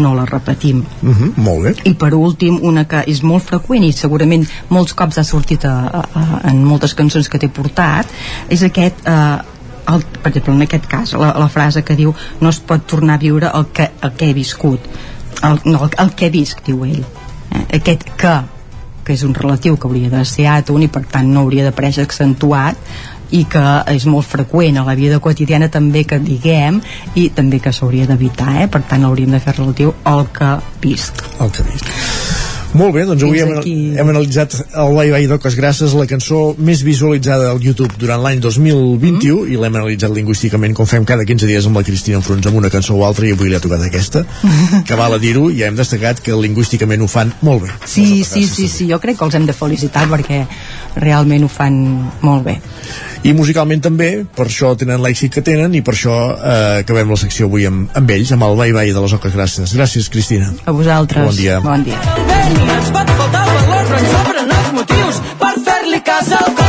no la repetim Uh -huh, molt bé. i per últim una que és molt freqüent i segurament molts cops ha sortit a, a, a, en moltes cançons que t'he portat és aquest eh, el, per exemple en aquest cas la, la frase que diu no es pot tornar a viure el que, el que he viscut el, no, el, el que visc diu ell eh? aquest que que és un relatiu que hauria de ser àton i per tant no hauria d'aparèixer accentuat i que és molt freqüent a la vida quotidiana també que diguem i també que s'hauria d'evitar eh? per tant hauríem de fer relatiu al que visc El que visc. Molt bé, doncs avui hem, aquí. hem analitzat el Bye Bye d'Oques Grasses, la cançó més visualitzada al YouTube durant l'any 2021 Mm. i l'hem analitzat lingüísticament com fem cada 15 dies amb la Cristina Enfrons amb una cançó o altra i avui li ha tocat aquesta que val a dir-ho i hem destacat que lingüísticament ho fan molt bé Sí, sí, sí, sí, jo crec que els hem de felicitar perquè realment ho fan molt bé. i musicalment també, per això tenen l'èxit que tenen i per això eh, acabem la secció avui amb, amb ells, amb el Bye Bye de les Oques Grasses gràcies Cristina A vosaltres. Bon dia. Bon dia. Ens pot faltar el valor, però ens sobren els motius per fer-li cas al cor.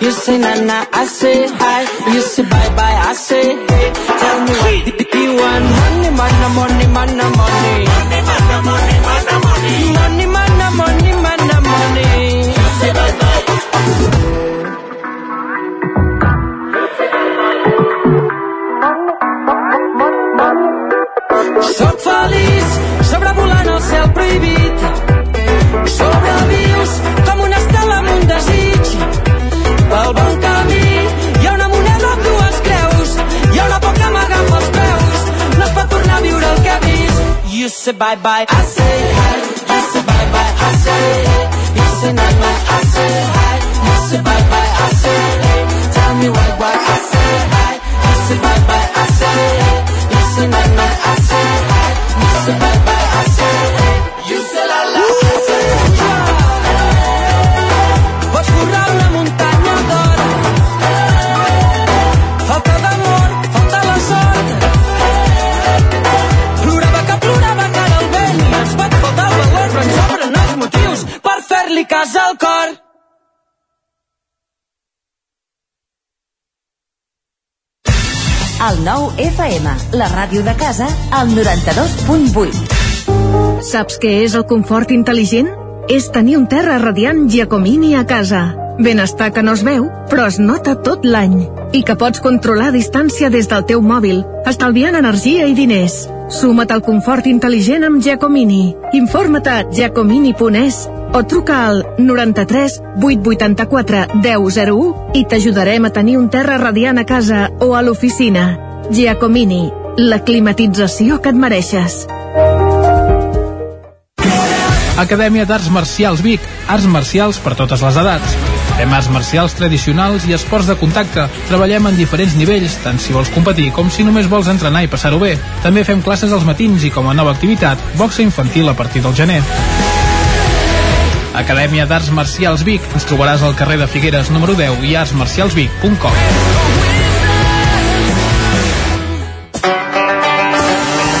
You say na na, I say hi, you say bye bye, I say hey. Tell me what do you want? Money, money, money, money, money. Money, money, money, money, money. Money, money, money, money, money. You say bye bye. Soc feliç sobrevolant el cel prohibit sobrevius say bye bye I say hi you say bye bye I say hey you say na na I say hi you say bye bye I say hey tell me why why. I say hi you say bye bye I say hey you say na na I say hi you say bye bye cas al cor. El nou FM, la ràdio de casa, al 92.8. Saps què és el confort intel·ligent? És tenir un terra radiant Giacomini a casa. Benestar que no es veu, però es nota tot l'any. I que pots controlar a distància des del teu mòbil, estalviant energia i diners. Suma't al confort intel·ligent amb Giacomini. Informa't a giacomini.es o truca al 93 884 1001 i t'ajudarem a tenir un terra radiant a casa o a l'oficina. Giacomini, la climatització que et mereixes. Acadèmia d'Arts Marcials Vic, arts marcials per totes les edats. Fem arts marcials tradicionals i esports de contacte. Treballem en diferents nivells, tant si vols competir com si només vols entrenar i passar-ho bé. També fem classes als matins i com a nova activitat, boxa infantil a partir del gener. Acadèmia d'Arts Marcials Vic. Ens trobaràs al carrer de Figueres número 10 i artsmarcialsvic.com.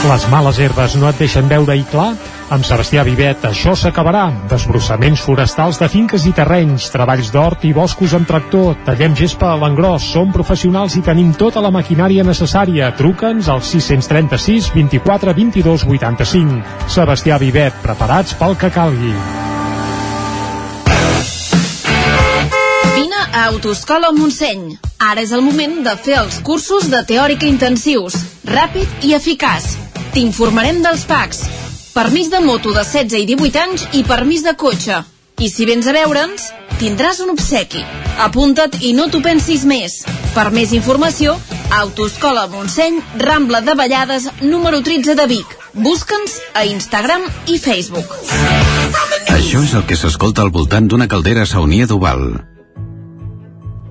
Les males herbes no et deixen veure i clar? Amb Sebastià Vivet això s'acabarà. Desbrossaments forestals de finques i terrenys, treballs d'hort i boscos amb tractor, tallem gespa a l'engròs, som professionals i tenim tota la maquinària necessària. Truca'ns al 636 24 22 85. Sebastià Vivet, preparats pel que calgui. Vine a Autoscola Montseny. Ara és el moment de fer els cursos de teòrica intensius. Ràpid i eficaç. T'informarem dels PACs. Permís de moto de 16 i 18 anys i permís de cotxe. I si vens a veure'ns, tindràs un obsequi. Apunta't i no t'ho pensis més. Per més informació, Autoscola Montseny, Rambla de Vallades, número 13 de Vic. Busca'ns a Instagram i Facebook. Això és el que s'escolta al voltant d'una caldera saunia d'Oval.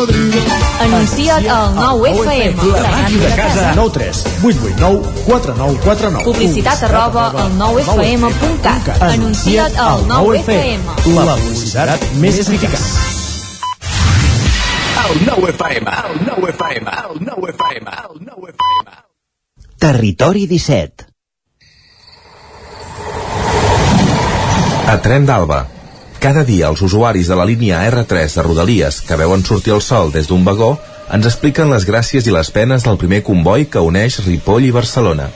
Anuncia't al 9FM. La màquina de casa. 9 3 8 8 9 4 9 4 9. Publicitat arroba al 9FM.cat. Anuncia't al 9FM. La publicitat més eficaç. El 9FM, el 9FM, el 9FM, el 9FM. Territori 17. A Tren d'Alba. Cada dia els usuaris de la línia R3 de Rodalies que veuen sortir el sol des d'un vagó ens expliquen les gràcies i les penes del primer comboi que uneix Ripoll i Barcelona.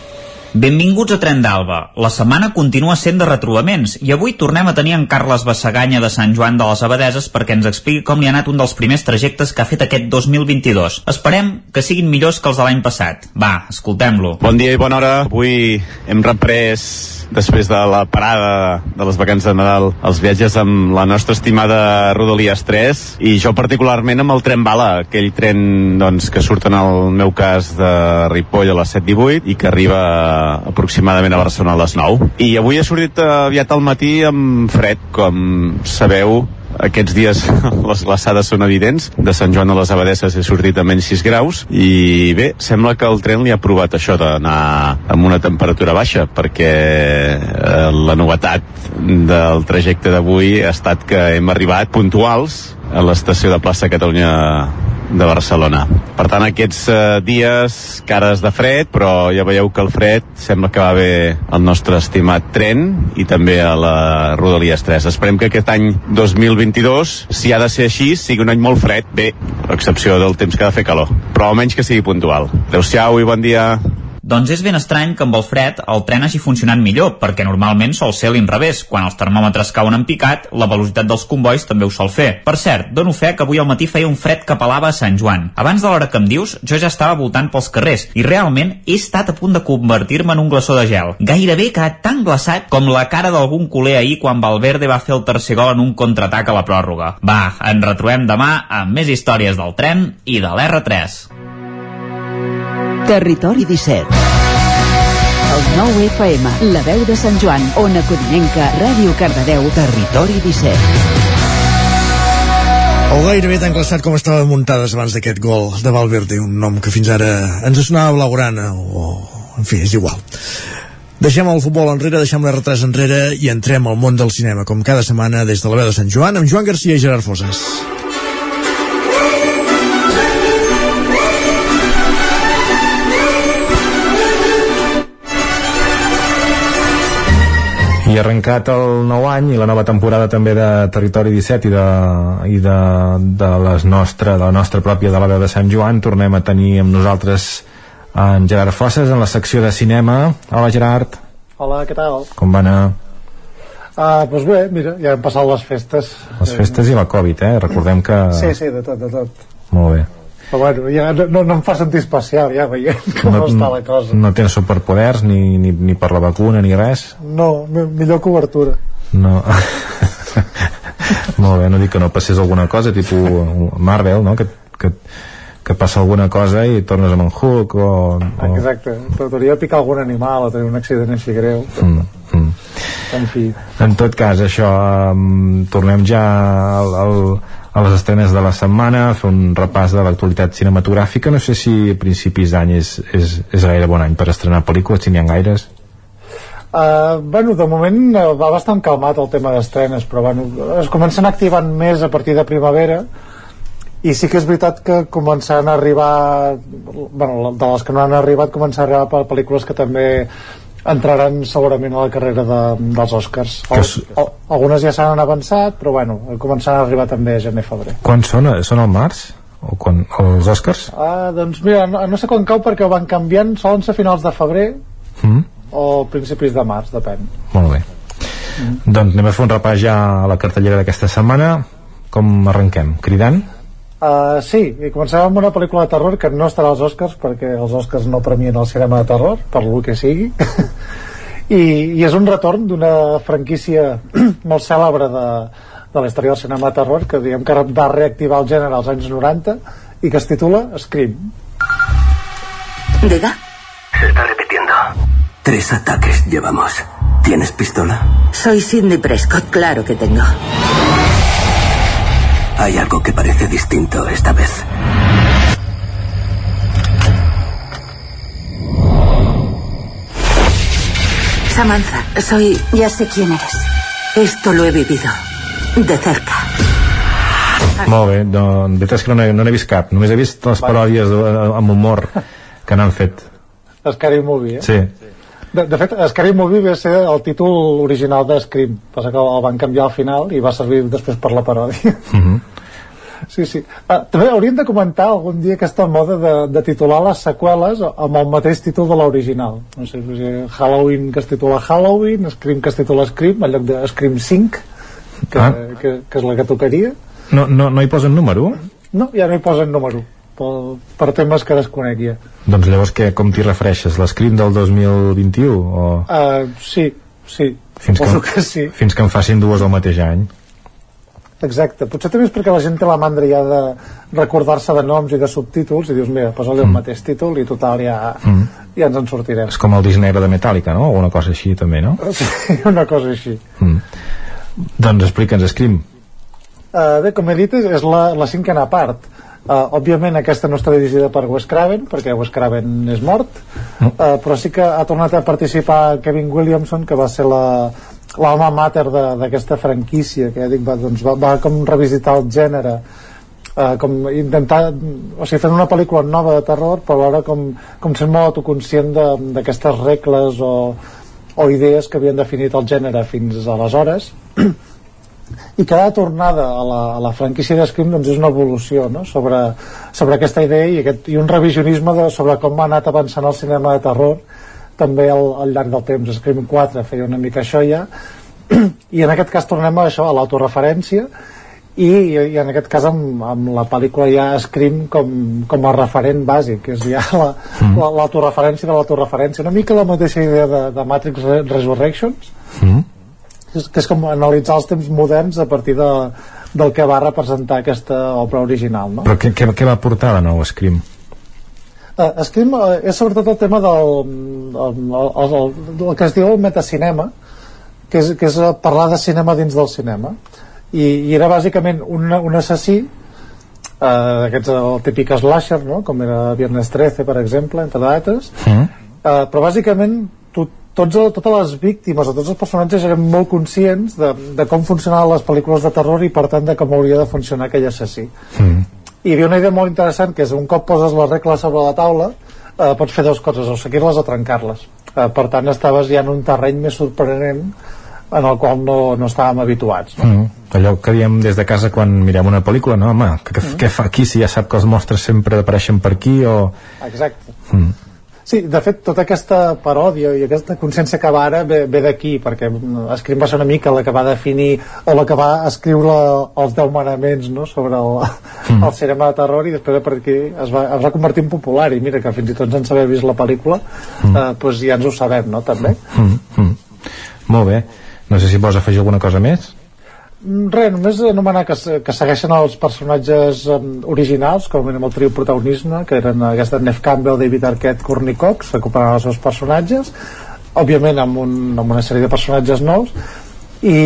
Benvinguts a Tren d'Alba. La setmana continua sent de retrobaments i avui tornem a tenir en Carles Bassaganya de Sant Joan de les Abadeses perquè ens expliqui com li ha anat un dels primers trajectes que ha fet aquest 2022. Esperem que siguin millors que els de l'any passat. Va, escoltem-lo. Bon dia i bona hora. Avui hem reprès després de la parada de les vacances de Nadal els viatges amb la nostra estimada Rodalies 3 i jo particularment amb el tren bala aquell tren doncs, que surt en el meu cas de Ripoll a les 7.18 i que arriba aproximadament a Barcelona a les 9 i avui he sortit aviat al matí amb fred com sabeu aquests dies les glaçades són evidents. De Sant Joan de les Abadesses he sortit a menys 6 graus. I bé, sembla que el tren li ha provat això d'anar amb una temperatura baixa perquè eh, la novetat del trajecte d'avui ha estat que hem arribat puntuals a l'estació de plaça Catalunya de Barcelona. Per tant, aquests eh, dies cares de fred, però ja veieu que el fred sembla que va bé al nostre estimat tren i també a la Rodalies 3. Esperem que aquest any 2022, si ha de ser així, sigui un any molt fred, bé, a excepció del temps que ha de fer calor, però almenys que sigui puntual. Adéu-siau i bon dia. Doncs és ben estrany que amb el fred el tren hagi funcionat millor, perquè normalment sol ser l'inrevés. Quan els termòmetres cauen en picat, la velocitat dels convois també ho sol fer. Per cert, dono fe que avui al matí feia un fred que pelava a Sant Joan. Abans de l'hora que em dius, jo ja estava voltant pels carrers i realment he estat a punt de convertir-me en un glaçó de gel. Gairebé quedat tan glaçat com la cara d'algun culer ahir quan Valverde va fer el tercer gol en un contraatac a la pròrroga. Va, ens retrobem demà amb més històries del tren i de l'R3. Territori 17 El 9 FM, la veu de Sant Joan, Ona Codinenca, Ràdio Cardedeu, Territori 17 O gairebé tan glaçat com estava muntades abans d'aquest gol de Valverde, un nom que fins ara ens sonava blaugrana, o... en fi, és igual. Deixem el futbol enrere, deixem l'R3 enrere i entrem al món del cinema, com cada setmana des de la veu de Sant Joan, amb Joan Garcia i Gerard Foses. I arrencat el nou any i la nova temporada també de Territori 17 i de, i de, de, les nostra, de la nostra pròpia de la veu de Sant Joan, tornem a tenir amb nosaltres en Gerard Fosses en la secció de cinema. Hola Gerard, Hola, què tal? com va anar Ah, doncs bé, mira, ja han passat les festes. les festes i la Covid, eh? Recordem que... Sí, sí, de tot, de tot. Molt bé. Però bueno, ja no, no, em fa sentir especial, ja veient com no, està la cosa. no tens superpoders ni, ni, ni per la vacuna ni res? No, mi- millor cobertura. No. Molt bé, no dic que no passés alguna cosa, tipus Marvel, no? Que, que, que passa alguna cosa i tornes amb en Hulk o... o... Exacte, t'hauria de picar algun animal o tenir un accident així greu. Mm, mm. En fi. En tot cas, això, um, tornem ja al, al, a les estrenes de la setmana, fer un repàs de l'actualitat cinematogràfica. No sé si a principis d'any és, és, és gaire bon any per estrenar pel·lícules, si n'hi ha gaires. Uh, bueno, de moment uh, va bastant calmat el tema d'estrenes, però bueno, es comencen activant més a partir de primavera i sí que és veritat que començaran a arribar bueno, de les que no han arribat començaran a arribar pel·lícules que també entraran segurament a la carrera de, dels Oscars s- al, algunes ja s'han avançat però bueno, començaran a arribar també a gener-febrer Quan són? Són al març? O quan, els Oscars? ah, doncs mira, no, no sé quan cau perquè ho van canviant solen ser finals de febrer Mm? o principis de març, depèn Molt bé. Doncs anem a fer un repàs ja a la cartellera d'aquesta setmana. Com arrenquem? Cridant? Uh, sí, i comencem amb una pel·lícula de terror que no estarà als Oscars perquè els Oscars no premien el cinema de terror per lo que sigui I, i és un retorn d'una franquícia molt cèlebre de, de la història del cinema de terror que diguem que va reactivar el gènere als anys 90 i que es titula Scream Diga. Se está repitiendo. Tres ataques llevamos. ¿Tienes pistola? Soy Sidney Prescott, claro que tengo. Hay algo que parece distinto esta vez. Samantha, soy... Ya sé quién eres. Esto lo he vivido. De cerca. Molt bé, doncs, veritat és que no n'he no n'he vist cap. Només he vist les paròdies de, amb humor que n'han fet. Scary Movie, eh? Sí. De, de fet, Scary Movie va ser el títol original de Scream, passa que el van canviar al final i va servir després per la paròdia. Mhm. Sí, sí. Ah, també hauríem de comentar algun dia aquesta moda de, de titular les seqüeles amb el mateix títol de l'original. No sé, sé, Halloween que es titula Halloween, Scream que es titula Scream, en lloc de Scream 5, que, Ah. que, que és la que tocaria. No, no, no hi posen número? No, ja no hi posen número, per, per temes que desconec ja. Doncs llavors què, com t'hi refereixes? L'escrim del 2021? O Uh, sí, sí, fins que, que sí. fins que en facin dues al mateix any? Exacte, potser també és perquè la gent té la mandra ja de recordar-se de noms i de subtítols i dius, mira, posa-li el mateix títol i total ja, Mm. ja ens en sortirem. És com el disc negre de Metallica, no? O una cosa així, també, no? Sí, una cosa així. Mm. Doncs explica'ns, Scream. Uh, bé, com he dit, és la, la cinquena part. Uh, òbviament aquesta no està dirigida per Wes Craven, perquè Wes Craven és mort, uh, però sí que ha tornat a participar Kevin Williamson, que va ser la l'alma mater d'aquesta franquícia, que ja dic, va, doncs, va, va com revisitar el gènere, uh, com intentar, o sigui, fent una pel·lícula nova de terror, però alhora com, com sent molt autoconscient de- d'aquestes regles o, o idees que havien definit el gènere fins aleshores i cada tornada a la, a la franquícia de Scream doncs és una evolució no? sobre, sobre aquesta idea i, aquest, i un revisionisme de, sobre com ha anat avançant el cinema de terror també al, al llarg del temps Scream 4 feia una mica això ja i en aquest cas tornem a això a l'autoreferència i, i en aquest cas amb, amb la pel·lícula ja Scream com, com a referent bàsic que és ja l'autoreferència la, mm. de l'autoreferència una mica la mateixa idea de, de Matrix Resurrections mm. És, que és com analitzar els temps moderns a partir de, del que va representar aquesta obra original no? però què, què, què va portar de nou Scream? Uh, Scream uh, és sobretot el tema del el, el, el, el, que es diu el metacinema que és, que és parlar de cinema dins del cinema i, i era bàsicament un, un assassí eh, d'aquests el típic slasher no? com era Viernes 13 per exemple entre d'altres mm. eh, però bàsicament tots, totes les víctimes o tots els personatges eren molt conscients de, de com funcionaven les pel·lícules de terror i per tant de com hauria de funcionar aquell assassí mm. i hi havia una idea molt interessant que és un cop poses les regles sobre la taula eh, pots fer dues coses, o seguir-les o trencar-les eh, per tant estaves ja en un terreny més sorprenent en el qual no, no estàvem habituats no? Mm, allò que diem des de casa quan mirem una pel·lícula no, home, què, mm. què fa aquí si ja sap que els mostres sempre apareixen per aquí o... exacte mm. Sí, de fet, tota aquesta paròdia i aquesta consciència que va ara ve, ve d'aquí, perquè Scream va ser una mica la que va definir o la que va escriure els deu manaments no? sobre el, mm. el cinema de terror i després per aquí es va, es va convertir en popular i mira que fins i tot sense haver vist la pel·lícula mm. eh, doncs ja ens ho sabem, no? també mm. Mm. Molt bé no sé si vols afegir alguna cosa més? Res, només anomenar que, que segueixen els personatges um, originals, com en el trio protagonisme, que eren aquesta Nef Campbell, David Arquette, Courtney Cox, recuperant els seus personatges, òbviament amb, un, amb una sèrie de personatges nous, i,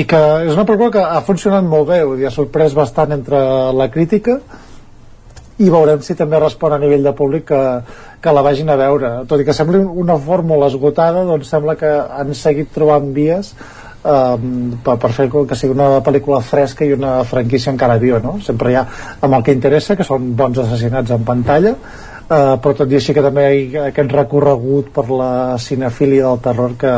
i que és una pel·lícula que ha funcionat molt bé, i ha sorprès bastant entre la crítica, i veurem si també respon a nivell de públic que, que la vagin a veure. Tot i que sembli una fórmula esgotada doncs sembla que han seguit trobant vies um, per, per fer que sigui una pel·lícula fresca i una franquícia encara viva no? sempre hi ha amb el que interessa que són bons assassinats en pantalla uh, però tot i així que també hi ha aquest recorregut per la cinefília del terror que,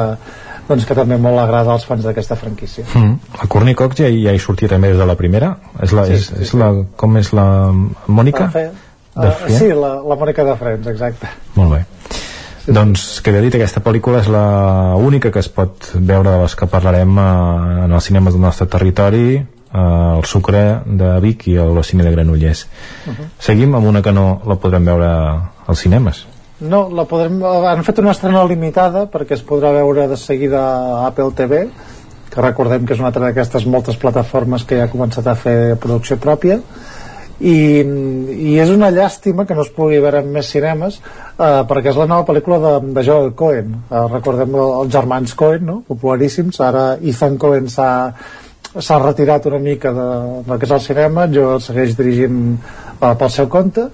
doncs que també molt agrada als fans d'aquesta franquícia. Mm. La Courtney Cox ja, ja hi sortia també des de la primera? És la, sí, és, sí, és sí. la, com és la Mònica? Uh, sí, la, la Mònica de Friends, exacte. Molt bé. Doncs, que he dit, aquesta pel·lícula és la única que es pot veure de les que parlarem uh, en els cinemes del nostre territori, uh, el Sucre de Vic i el Cine de Granollers. Uh -huh. Seguim amb una que no la podrem veure als cinemes. No, la podrem, han fet una estrena limitada perquè es podrà veure de seguida a Apple TV que recordem que és una altra d'aquestes moltes plataformes que ja ha començat a fer producció pròpia i, i és una llàstima que no es pugui veure en més cinemes eh, perquè és la nova pel·lícula de, de Joel Cohen. Eh, recordem els germans Cohen no? popularíssims, ara Ethan Cohen s'ha s'ha retirat una mica de, del que és el cinema, jo segueix dirigint eh, pel seu compte.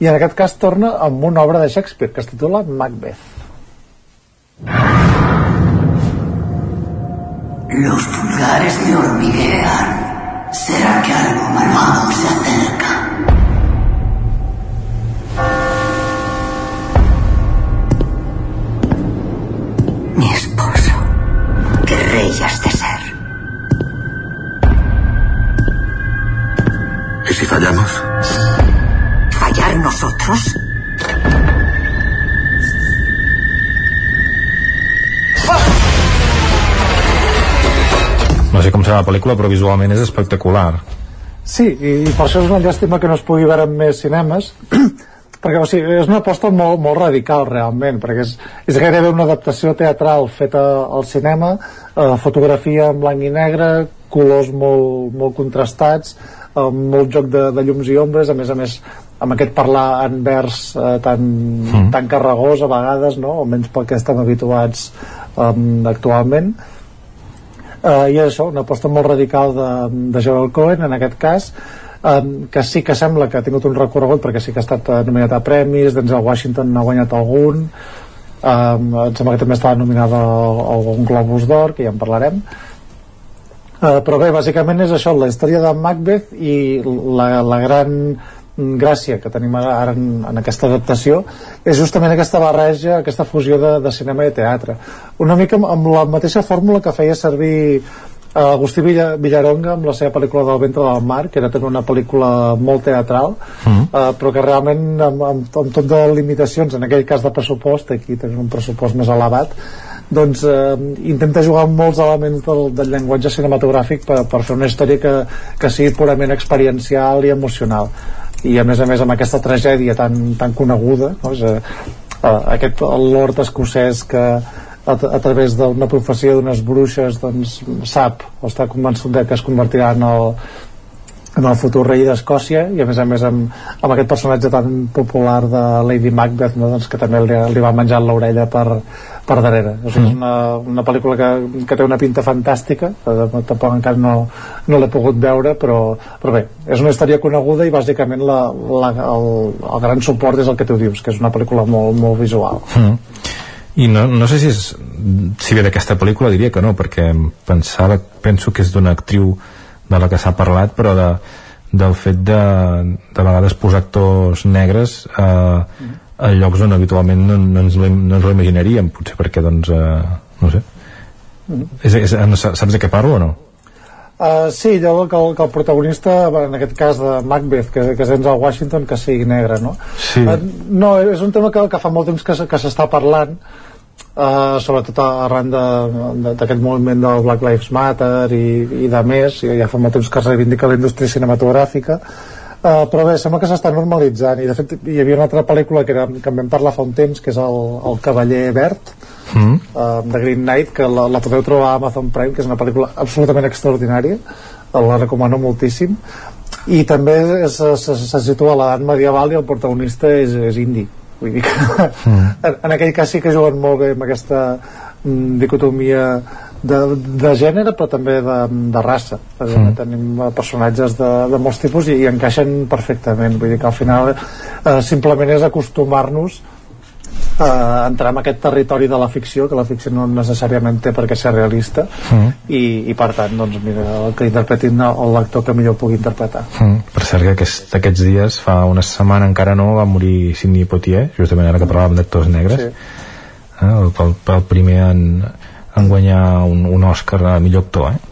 I en aquest cas torna amb una obra de Shakespeare que es titula Macbeth. Los pulgares me hormiguean ¿Será que algo malvado se acerca? Si fallamos? ¿Fallar nosotros? no sé com serà la pel·lícula però visualment és espectacular Sí, i, i per això és una llàstima que no es pugui veure en més cinemes perquè o sigui, és una aposta molt, molt radical realment, perquè és, és gairebé una adaptació teatral feta al cinema eh, fotografia en blanc i negre colors molt, molt contrastats eh, molt joc de, de llums i ombres a més a més amb aquest parlar en vers eh, tan, mm. tan carregós a vegades, no? almenys pel que estem habituats eh, actualment eh, i és això, una aposta molt radical de, de Joel Cohen en aquest cas eh, que sí que sembla que ha tingut un recorregut perquè sí que ha estat nominat a premis Denzel Washington n'ha guanyat algun eh, em sembla que també estava nominada a un Globus d'Or que ja en parlarem Uh, però bé, bàsicament és això, la història de Macbeth i la, la gran gràcia que tenim ara, en, en aquesta adaptació és justament aquesta barreja, aquesta fusió de, de cinema i teatre una mica amb, amb la mateixa fórmula que feia servir Agustí Villa, Villaronga amb la seva pel·lícula del ventre del mar que era també una pel·lícula molt teatral mm. uh, però que realment amb, amb, amb tot de limitacions en aquell cas de pressupost aquí tenen un pressupost més elevat doncs eh, intenta jugar amb molts elements del, del llenguatge cinematogràfic per, per fer una història que, que sigui purament experiencial i emocional i a més a més amb aquesta tragèdia tan, tan coneguda no? és, eh, eh, aquest lord escocès que a, a través d'una profecia d'unes bruixes doncs sap o està convençut de que es convertirà en el, en el futur rei d'Escòcia i a més a més amb, amb aquest personatge tan popular de Lady Macbeth no? doncs que també li, li va menjar l'orella per, per darrere. O sigui, mm. és una, una pel·lícula que, que té una pinta fantàstica tampoc encara no, no l'he pogut veure però, però bé, és una història coneguda i bàsicament la, la, el, el gran suport és el que tu dius que és una pel·lícula molt, molt visual. Mm. I no, no sé si és si ve d'aquesta pel·lícula diria que no perquè pensava, penso que és d'una actriu de la que s'ha parlat però de, del fet de de vegades posar actors negres eh, a llocs on habitualment no, no ens, no ens ho imaginaríem potser perquè doncs eh, no sé mm. és, és, saps de què parlo o no? Uh, sí, allò que el, que el protagonista, en aquest cas de Macbeth, que, que és Denzel Washington, que sigui negre, no? Sí. Uh, no, és un tema que, que fa molt temps que, que s'està parlant, uh, sobretot arran d'aquest moviment del Black Lives Matter i, i de més, ja fa molt temps que es reivindica la indústria cinematogràfica, Uh, però bé, sembla que s'està normalitzant i de fet hi havia una altra pel·lícula que, era, que en vam parlar fa un temps que és el, el Cavaller Verd mm. uh, de Green Knight que la, la podeu trobar a Amazon Prime que és una pel·lícula absolutament extraordinària la recomano moltíssim i també se, se, se situa a l'edat medieval i el protagonista és, és indi vull dir que mm. en, en aquell cas sí que juguen molt bé amb aquesta mm, dicotomia de, de gènere però també de, de raça mm. tenim personatges de, de molts tipus i, i encaixen perfectament vull dir que al final eh, simplement és acostumar-nos a entrar en aquest territori de la ficció que la ficció no necessàriament té per què ser realista mm. i, i per tant doncs mira, el que interpretin el lector que millor pugui interpretar mm. per cert que aquest, aquests dies fa una setmana encara no va morir Sidney Poitier justament ara que parlàvem d'actors negres sí. eh, el, el, el primer en en guanyar un, un Oscar a millor actor eh?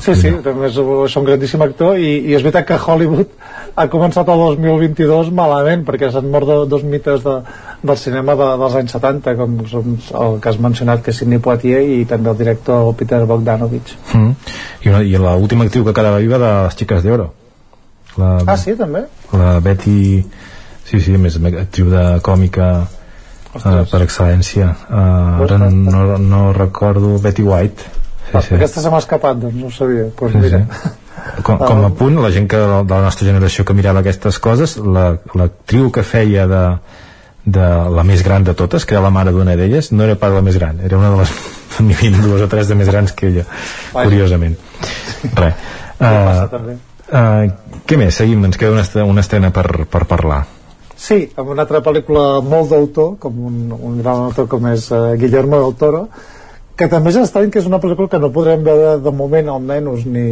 Sí, sí, també és, és un grandíssim actor i, i és veritat que Hollywood ha començat el 2022 malament perquè s'han mort de, dos mites de, del cinema de, dels anys 70 com el que has mencionat que és Sidney Poitier i també el director Peter Bogdanovich mm. i, una, i l'última actriu que quedava viva de les Xiques d'Oro ah sí, també? la Betty sí, sí, més actriu de còmica uh, per excel·lència uh, ara no, no recordo Betty White sí, ah, sí. aquesta se m'ha escapat doncs no ho sabia pues sí, mira. Sí. Com, com a punt, la gent que, de la nostra generació que mirava aquestes coses l'actriu la, que feia de, de la més gran de totes, que era la mare d'una d'elles, no era pas la més gran, era una de les n'hi dues o tres de més grans que ella, Vai. curiosament. Res. Uh, uh, què més? Seguim, ens queda una, una estrena per, per parlar. Sí, amb una altra pel·lícula molt d'autor, com un, un gran autor com és uh, Guillermo del Toro, que també és estrany que és una pel·lícula que no podrem veure de moment almenys ni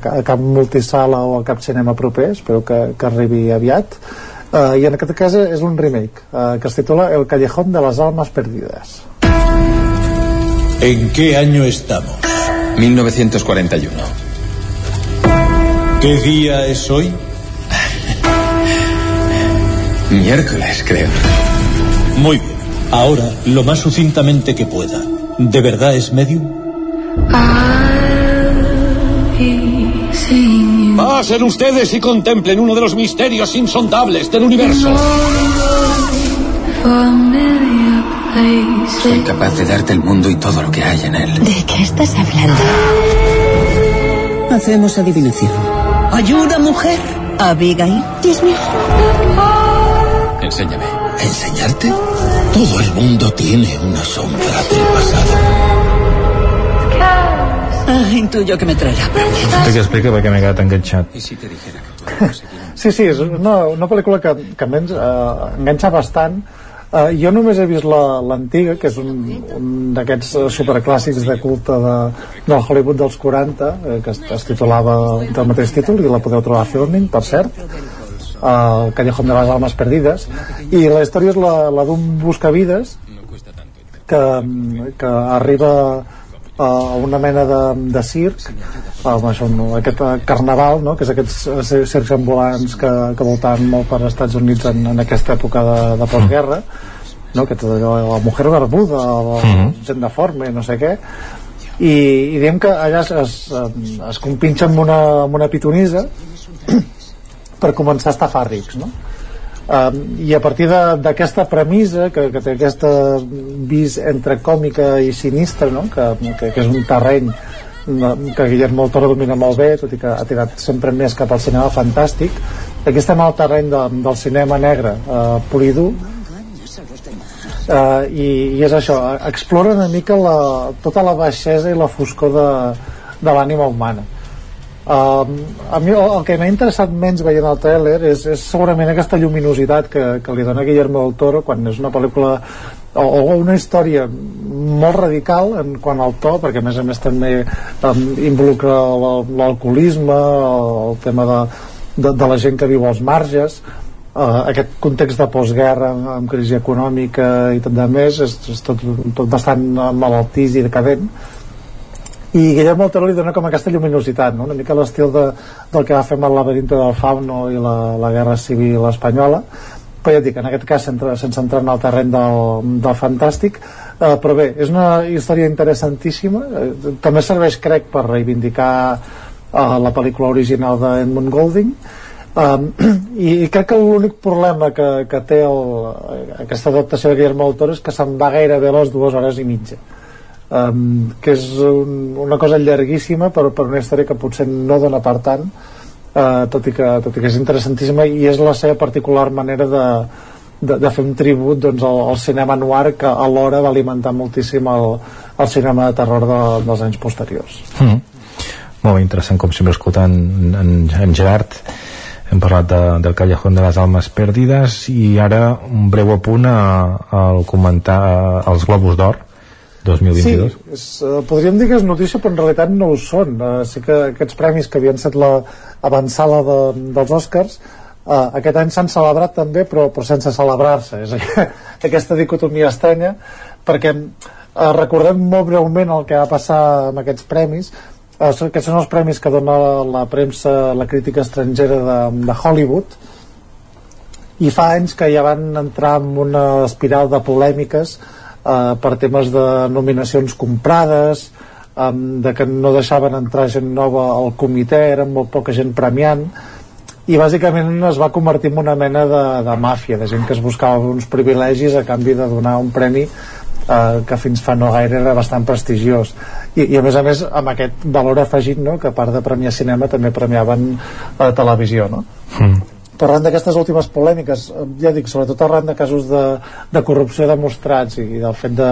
a cap multisala o a cap cinema proper espero que, que arribi aviat uh, i en aquest cas és un remake uh, que es titula El callejón de las almas perdidas ¿En qué año estamos? 1941 ¿Qué día es hoy? Miércoles, creo. Muy bien. Ahora, lo más sucintamente que pueda. ¿De verdad es medium? Pasen ustedes y contemplen uno de los misterios insondables del universo. Soy capaz de darte el mundo y todo lo que hay en él. ¿De qué estás hablando? Hacemos adivinación. ¿Ayuda, mujer? Abigail. Dios mío. Enséñame. ¿Enseñarte? Todo el mundo tiene una sombra del pasado. Ah, intuyo que me traerá Té que explica perquè m'he quedat enganxat. I si te dijera que Sí, sí, és una, una pel·lícula que, que menys, uh, enganxa bastant. Uh, jo només he vist l'antiga, la, que és un, un d'aquests superclàssics de culte de, del Hollywood dels 40, eh, que es, es titulava del mateix títol, i la podeu trobar a Filming, per cert al Callejón de les Almes Perdides i la història és la, la d'un buscavides que, que arriba a una mena de, de circ amb això, no, aquest carnaval no? que és aquests circs ambulants que, que voltaven molt per als Estats Units en, en aquesta època de, de postguerra no? que tot allò, la mujer barbuda la Mhm. gent deforme, no sé què i, i diem que allà es, es, es compinxa amb una, amb una pitonisa per començar a estafar rics no? Um, i a partir d'aquesta premissa que, que té aquesta vis entre còmica i sinistra no? que, que, que és un terreny que Guillermo del Toro domina molt bé tot i que ha tirat sempre més cap al cinema fantàstic aquí estem al terreny de, del cinema negre uh, pur i dur uh, i, i és això, explora una mica la, tota la baixesa i la foscor de, de l'ànima humana Uh, a mi el, que m'ha interessat menys veient el tràiler és, és segurament aquesta lluminositat que, que li dona Guillermo del Toro quan és una pel·lícula o, o una història molt radical en quant al to perquè a més a més també um, involucra l'al- l'alcoholisme el tema de, de, de la gent que viu als marges uh, aquest context de postguerra amb, amb crisi econòmica i tot de més és, és tot, tot bastant malaltís i decadent i Guillermo del Toro li dona com aquesta lluminositat no? una mica l'estil de, del que va fer amb el laberinto del fauno i la, la guerra civil espanyola. Però ja dic, en aquest cas sense, sense entrar en el terreny del, del fantàstic. Eh, però bé, és una història interessantíssima. Eh, també serveix crec per reivindicar eh, la pel·lícula original d'Edmund Golding. Um, i, i crec que l'únic problema que, que té el, aquesta adaptació de Guillermo del Toro és que se'n va gairebé a les dues hores i mitja um, que és un, una cosa llarguíssima per, per una història que potser no dona per tant uh, tot, i que, tot i que és interessantíssima i és la seva particular manera de, de, de fer un tribut doncs, al, al cinema noir que alhora va alimentar moltíssim el, el cinema de terror de, dels anys posteriors Mm. Molt interessant, com sempre, escoltant en, en Gerard. Hem parlat de, del Callejón de les Almes Perdides i ara un breu apunt a, comentar els Globus d'Or 2022. Sí, és, eh, podríem dir que és notícia, però en realitat no ho són. Eh, sí que aquests premis que havien estat la avançada de, dels Oscars, eh, aquest any s'han celebrat també, però, però sense celebrar-se. És aqu- aquesta dicotomia estranya, perquè eh, recordem molt breument el que va passar amb aquests premis. Són- aquests són els premis que dona la, la premsa, la crítica estrangera de, de Hollywood, i fa anys que ja van entrar en una espiral de polèmiques eh, per temes de nominacions comprades um, de que no deixaven entrar gent nova al comitè, era molt poca gent premiant i bàsicament es va convertir en una mena de, de màfia, de gent que es buscava uns privilegis a canvi de donar un premi eh, que fins fa no gaire era bastant prestigiós i, i a més a més amb aquest valor afegit no? que a part de premiar cinema també premiaven eh, televisió no? Mm. Parlant d'aquestes últimes polèmiques eh, ja dic, sobretot arran de casos de, de corrupció demostrats i del fet de,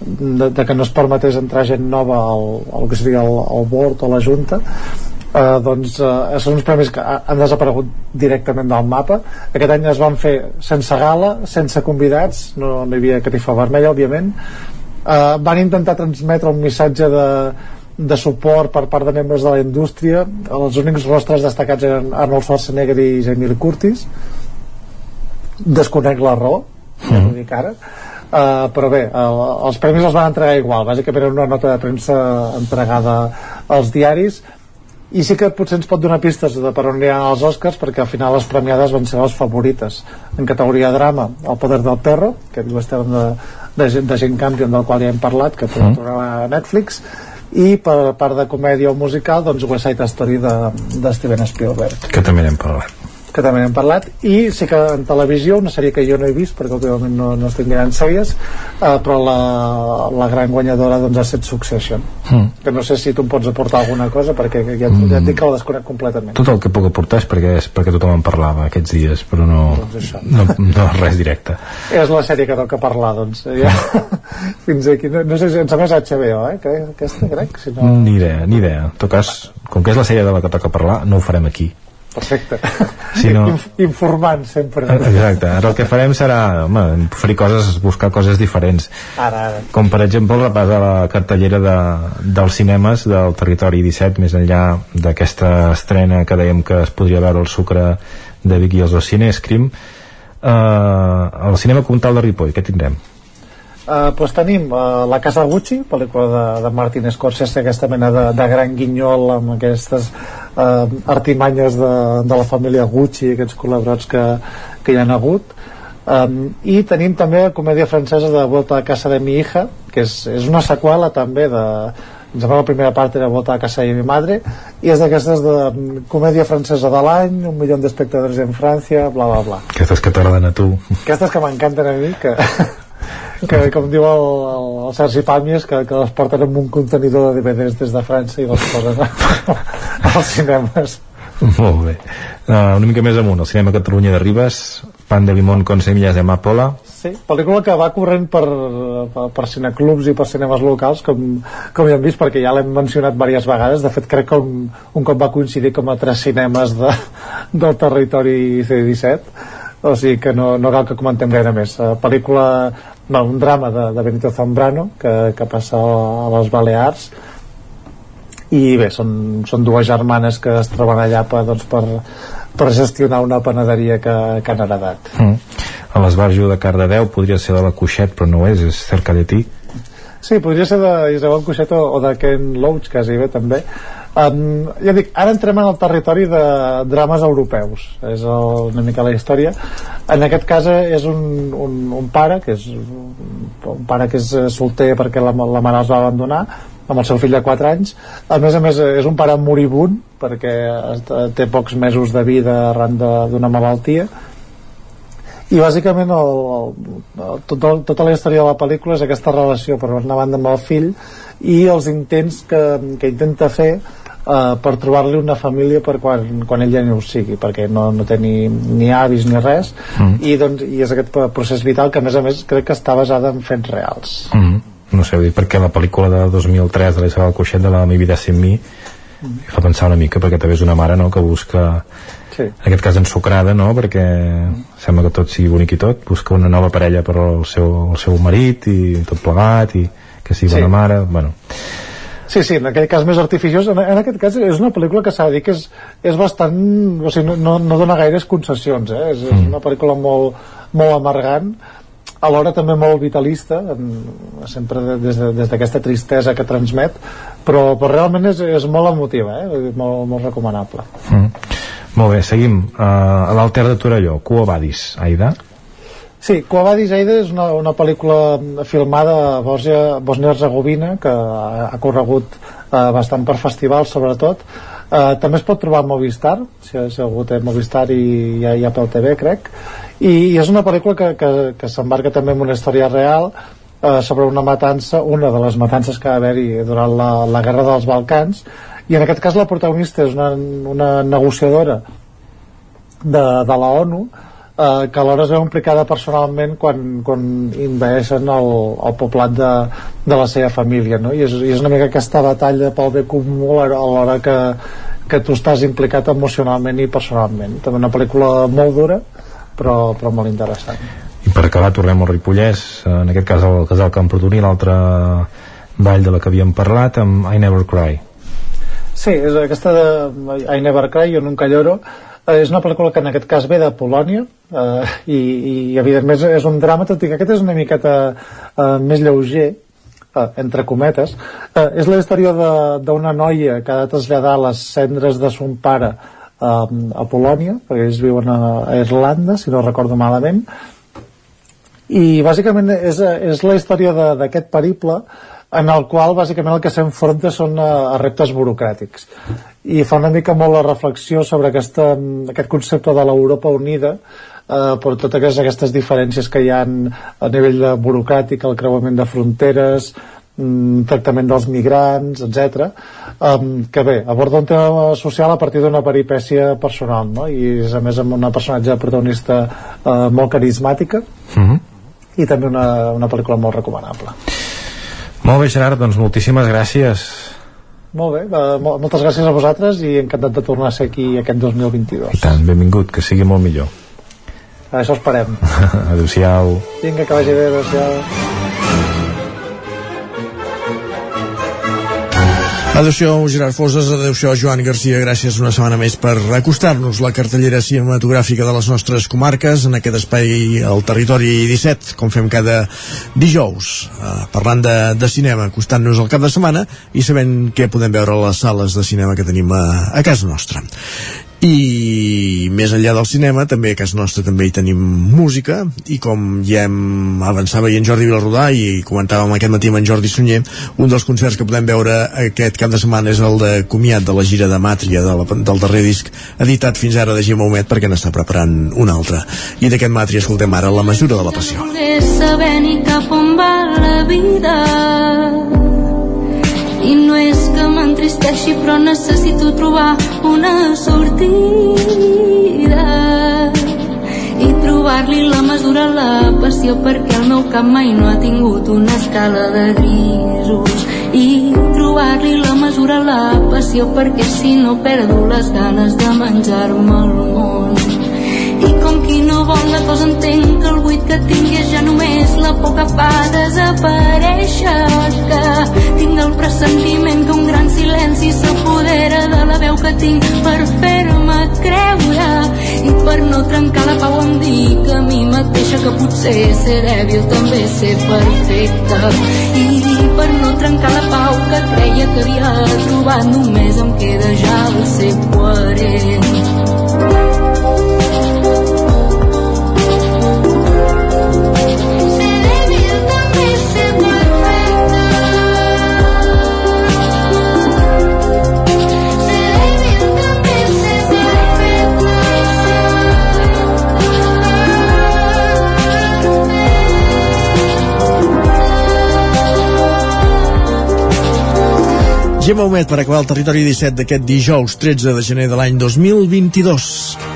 de, de que no es permetés entrar gent nova al, al que seria el, el board o la junta eh, doncs eh, són uns premis que ha- han desaparegut directament del mapa. Aquest any es van fer sense gala sense convidats, no, no hi havia catifa vermella òbviament. Eh, van intentar transmetre un missatge de, de suport per part de membres de la indústria. Els únics rostres destacats eren Arnold Schwarzenegger i Jamie Lee Curtis. Desconec la raó ja t'ho dic ara. Uh, però bé, el, els premis els van entregar igual. Bàsicament era una nota de premsa entregada als diaris. I sí que potser ens pot donar pistes de per on aniran els Oscars perquè al final les premiades van ser les favorites. En categoria drama El poder del perro que diu Esteban de, de, de gent Campion del qual ja hem parlat que podem trobar a Netflix i per part de comèdia o musical doncs West Side Story de, de Steven Spielberg Que també n'hem parlat. Que també n'hem parlat i sí que en televisió, una sèrie que jo no he vist perquè últimament no, no estic mirant sèries eh, però la, la gran guanyadora doncs ha estat Succession Mm. que no sé si tu em pots aportar alguna cosa perquè ja, ja et dic que la desconec completament Tot el que puc aportar és perquè, és perquè tothom en parlava aquests dies, però no, Doncs això. no, no res directe. és la sèrie que toca parlar doncs ja. fins aquí, no, no sé si em sembla és HBO eh? que, aquesta crec si no... Ni idea, ni idea. En tot cas, com que és la sèrie de la que toca parlar, no ho farem aquí. Perfecte. Si no- Inf informant sempre Exacte, ara el que farem serà home, oferir coses, buscar coses diferents. Ara, ara. Com per exemple el repàs de la cartellera de, dels cinemes del territori 17 més enllà d'aquesta estrena que dèiem que es podria veure el sucre de Vic i els dos Cinescrim eh, el cinema comtal de Ripoll, què tindrem? Uh, pues tenim uh, La Casa Gucci, pel·lícula de, de Martin Scorsese, aquesta mena de, de gran guinyol amb aquestes uh, artimanyes de, de la família Gucci, aquests col·laborats que, que hi han hagut. Um, I tenim també la comèdia francesa de Volta a casa de mi hija, que és, és una seqüela també de, em sembla la primera part era Volta a casa de mi madre i és d'aquestes de comèdia francesa de l'any un milió d'espectadors en França bla bla bla Aquestes que t'agraden a tu. aquestes que m'encanten a mi que, que com diu el, el, el Sergi Pàmies que, que les porten amb un contenidor de DVDs des de França i les posen als cinemes Molt bé. Uh, una mica més amunt, el cinema Catalunya de Ribes, Pan de Limón con semillas de amapola. Sí, pel·lícula que va corrent per, per, per cineclubs i per cinemes locals, com, com ja hem vist, perquè ja l'hem mencionat diverses vegades. De fet, crec que un, un cop va coincidir com a tres cinemes de, del territori C-17, o sigui que no, no cal que comentem gaire més. Uh, pel·lícula, no, un drama de, de Benito Zambrano, que, que passa a les Balears, i bé, són, són dues germanes que es troben allà per, doncs, per, per gestionar una panaderia que, que han heredat. Mm. A l'esbarjo de Cardedeu podria ser de la Cuixet, però no és, és cerca de ti. Sí, podria ser d'Isabel Cuixet o, o de Ken Loach, quasi bé, també. Um, ja dic, ara entrem en el territori de drames europeus. És el, una mica la història. En aquest cas és un, un, un pare que és un pare que és solter perquè la, la mare els va abandonar amb el seu fill de 4 anys. A més a més és un pare moribund perquè té pocs mesos de vida arran d'una malaltia. I bàsicament el, el, tot, el, tota la història de la pel·lícula és aquesta relació per una banda amb el fill i els intents que, que intenta fer uh, per trobar-li una família per quan, quan ell ja no ho sigui perquè no, no té ni, ni avis ni res mm. i, doncs, i és aquest procés vital que a més a més crec que està basada en fets reals mm. no sé, dic perquè la pel·lícula de 2003 de l'Isabel Coixet de la Mi vida sin mi mm. fa pensar una mica perquè també és una mare no, que busca sí. en aquest cas ensucrada no? perquè sembla que tot sigui bonic i tot busca una nova parella per al seu, el seu marit i tot plegat i que sigui Sí. bona mare bueno, Sí, sí, en aquell cas més artificiós. En, en aquest cas és una pel·lícula que s'ha de dir que és, és bastant... O sigui, no, no, no dona gaires concessions, eh? És, és una pel·lícula molt, molt amargant, alhora també molt vitalista, en, sempre de- des de- des d'aquesta tristesa que transmet, però, però realment és, és molt emotiva, eh? Molt, molt recomanable. mm. molt bé, seguim uh, a l'Alter de Torelló, Quo Vadis Aida Sí, Quo Vadis Aida és una, una pel·lícula filmada a Bòsnia- Bòsnia-Herzegovina que ha, ha corregut eh, bastant per festivals sobretot. Eh, també es pot trobar a Movistar si, si algú té Movistar i ha, hi ha pel TV crec. I, i és una pel·lícula que, que, que s'embarca també en una història real eh, sobre una matança, una de les matances que va haver-hi durant la, la Guerra dels Balcans. I en aquest cas la protagonista és una, una negociadora de, de la ONU eh, que alhora es veu implicada personalment quan, quan invadeixen el, el poblat de, de la seva família no? I, és, i és una mica aquesta batalla pel bé comú a l'hora que, que tu estàs implicat emocionalment i personalment. També una pel·lícula molt dura però, però molt interessant. I per acabar tornem al Ripollès. En aquest cas al casal Camprodoní l'altra vall de la que havíem parlat amb I Never Cry. Sí, és aquesta de I Never Cry, Jo Nunca Lloro és una pel·lícula que en aquest cas ve de Polònia eh, i, i evidentment és, un drama tot i que aquest és una miqueta eh, més lleuger eh, entre cometes. Eh, és la història d'una noia que ha de traslladar les cendres de son pare eh, a Polònia perquè ells viuen a, a Irlanda si no recordo malament. I bàsicament és, és la història d'aquest periple en el qual bàsicament el que s'enfronta són a, a reptes burocràtics i fa una mica molt la reflexió sobre aquesta, aquest concepte de l'Europa unida eh, per totes aquestes diferències que hi ha a nivell de burocràtic, el creuament de fronteres mm, tractament dels migrants, etc. Um, que bé, aborda un tema social a partir d'una peripècia personal no? i és a més amb una personatge protagonista uh, molt carismàtica mm -hmm. i també una, una pel·lícula molt recomanable molt bé Gerard, doncs moltíssimes gràcies. Molt bé, mo moltes gràcies a vosaltres i encantat de tornar a ser aquí aquest 2022 i tant, benvingut, que sigui molt millor. Això esperem. Adeu-siau vinga, que vagi bé, adéu-siau Adéu-siau, Gerard Foses, adéu-siau, Joan Garcia, gràcies una setmana més per acostar-nos la cartellera cinematogràfica de les nostres comarques en aquest espai al territori 17, com fem cada dijous, eh, parlant de, de cinema, acostant-nos al cap de setmana i sabent què podem veure a les sales de cinema que tenim a, a casa nostra i més enllà del cinema també a casa nostra també hi tenim música. I com ja hem avançava i en Jordi Vilarrodà i comentàvem aquest matí amb en Jordi Sunyer un dels concerts que podem veure aquest cap de setmana és el de comiat de la gira de Màtria de la, del darrer disc editat fins ara de Gemma Homet perquè n'està preparant un altre. I d'aquest Màtria escoltem ara La mesura de la passió. Saber ni cap on va la vida. I no és que m'entristeixi però necessito trobar una sortida i trobar-li la mesura a la passió perquè el meu cap mai no ha tingut una escala de grisos i trobar-li la mesura a la passió perquè si no perdo les ganes de menjar-me el món i com qui no vol la cosa entenc que el buit que tingui és ja només la por que fa desaparèixer que tinc el pressentiment que un gran silenci s'apodera de la veu que tinc per fer-me creure i per no trencar la pau em dic a mi mateixa que potser ser dèbil també ser perfecta i per no trencar la pau que creia que havia trobat només em queda ja el ser coherent Gemma Homet per acabar el territori 17 d'aquest dijous 13 de gener de l'any 2022.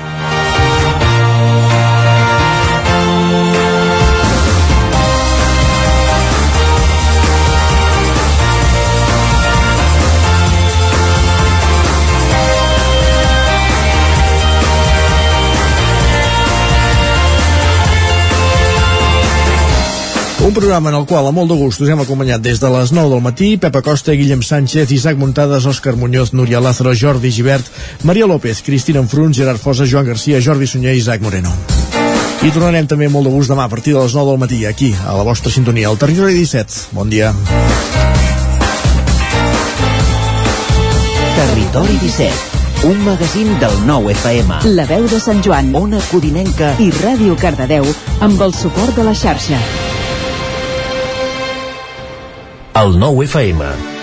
Un programa en el qual, a molt de gust, us hem acompanyat des de les 9 del matí, Pepa Costa, Guillem Sánchez, Isaac Muntades, Òscar Muñoz, Núria Lázaro, Jordi Givert, Maria López, Cristina Enfruns, Gerard Fosa, Joan Garcia, Jordi Sunyer i Isaac Moreno. I tornarem també molt de gust demà a partir de les 9 del matí, aquí, a la vostra sintonia, al Territori 17. Bon dia. Territori 17, un magazín del nou FM. La veu de Sant Joan, Ona Codinenca i Ràdio Cardedeu amb el suport de la xarxa. El nou FM.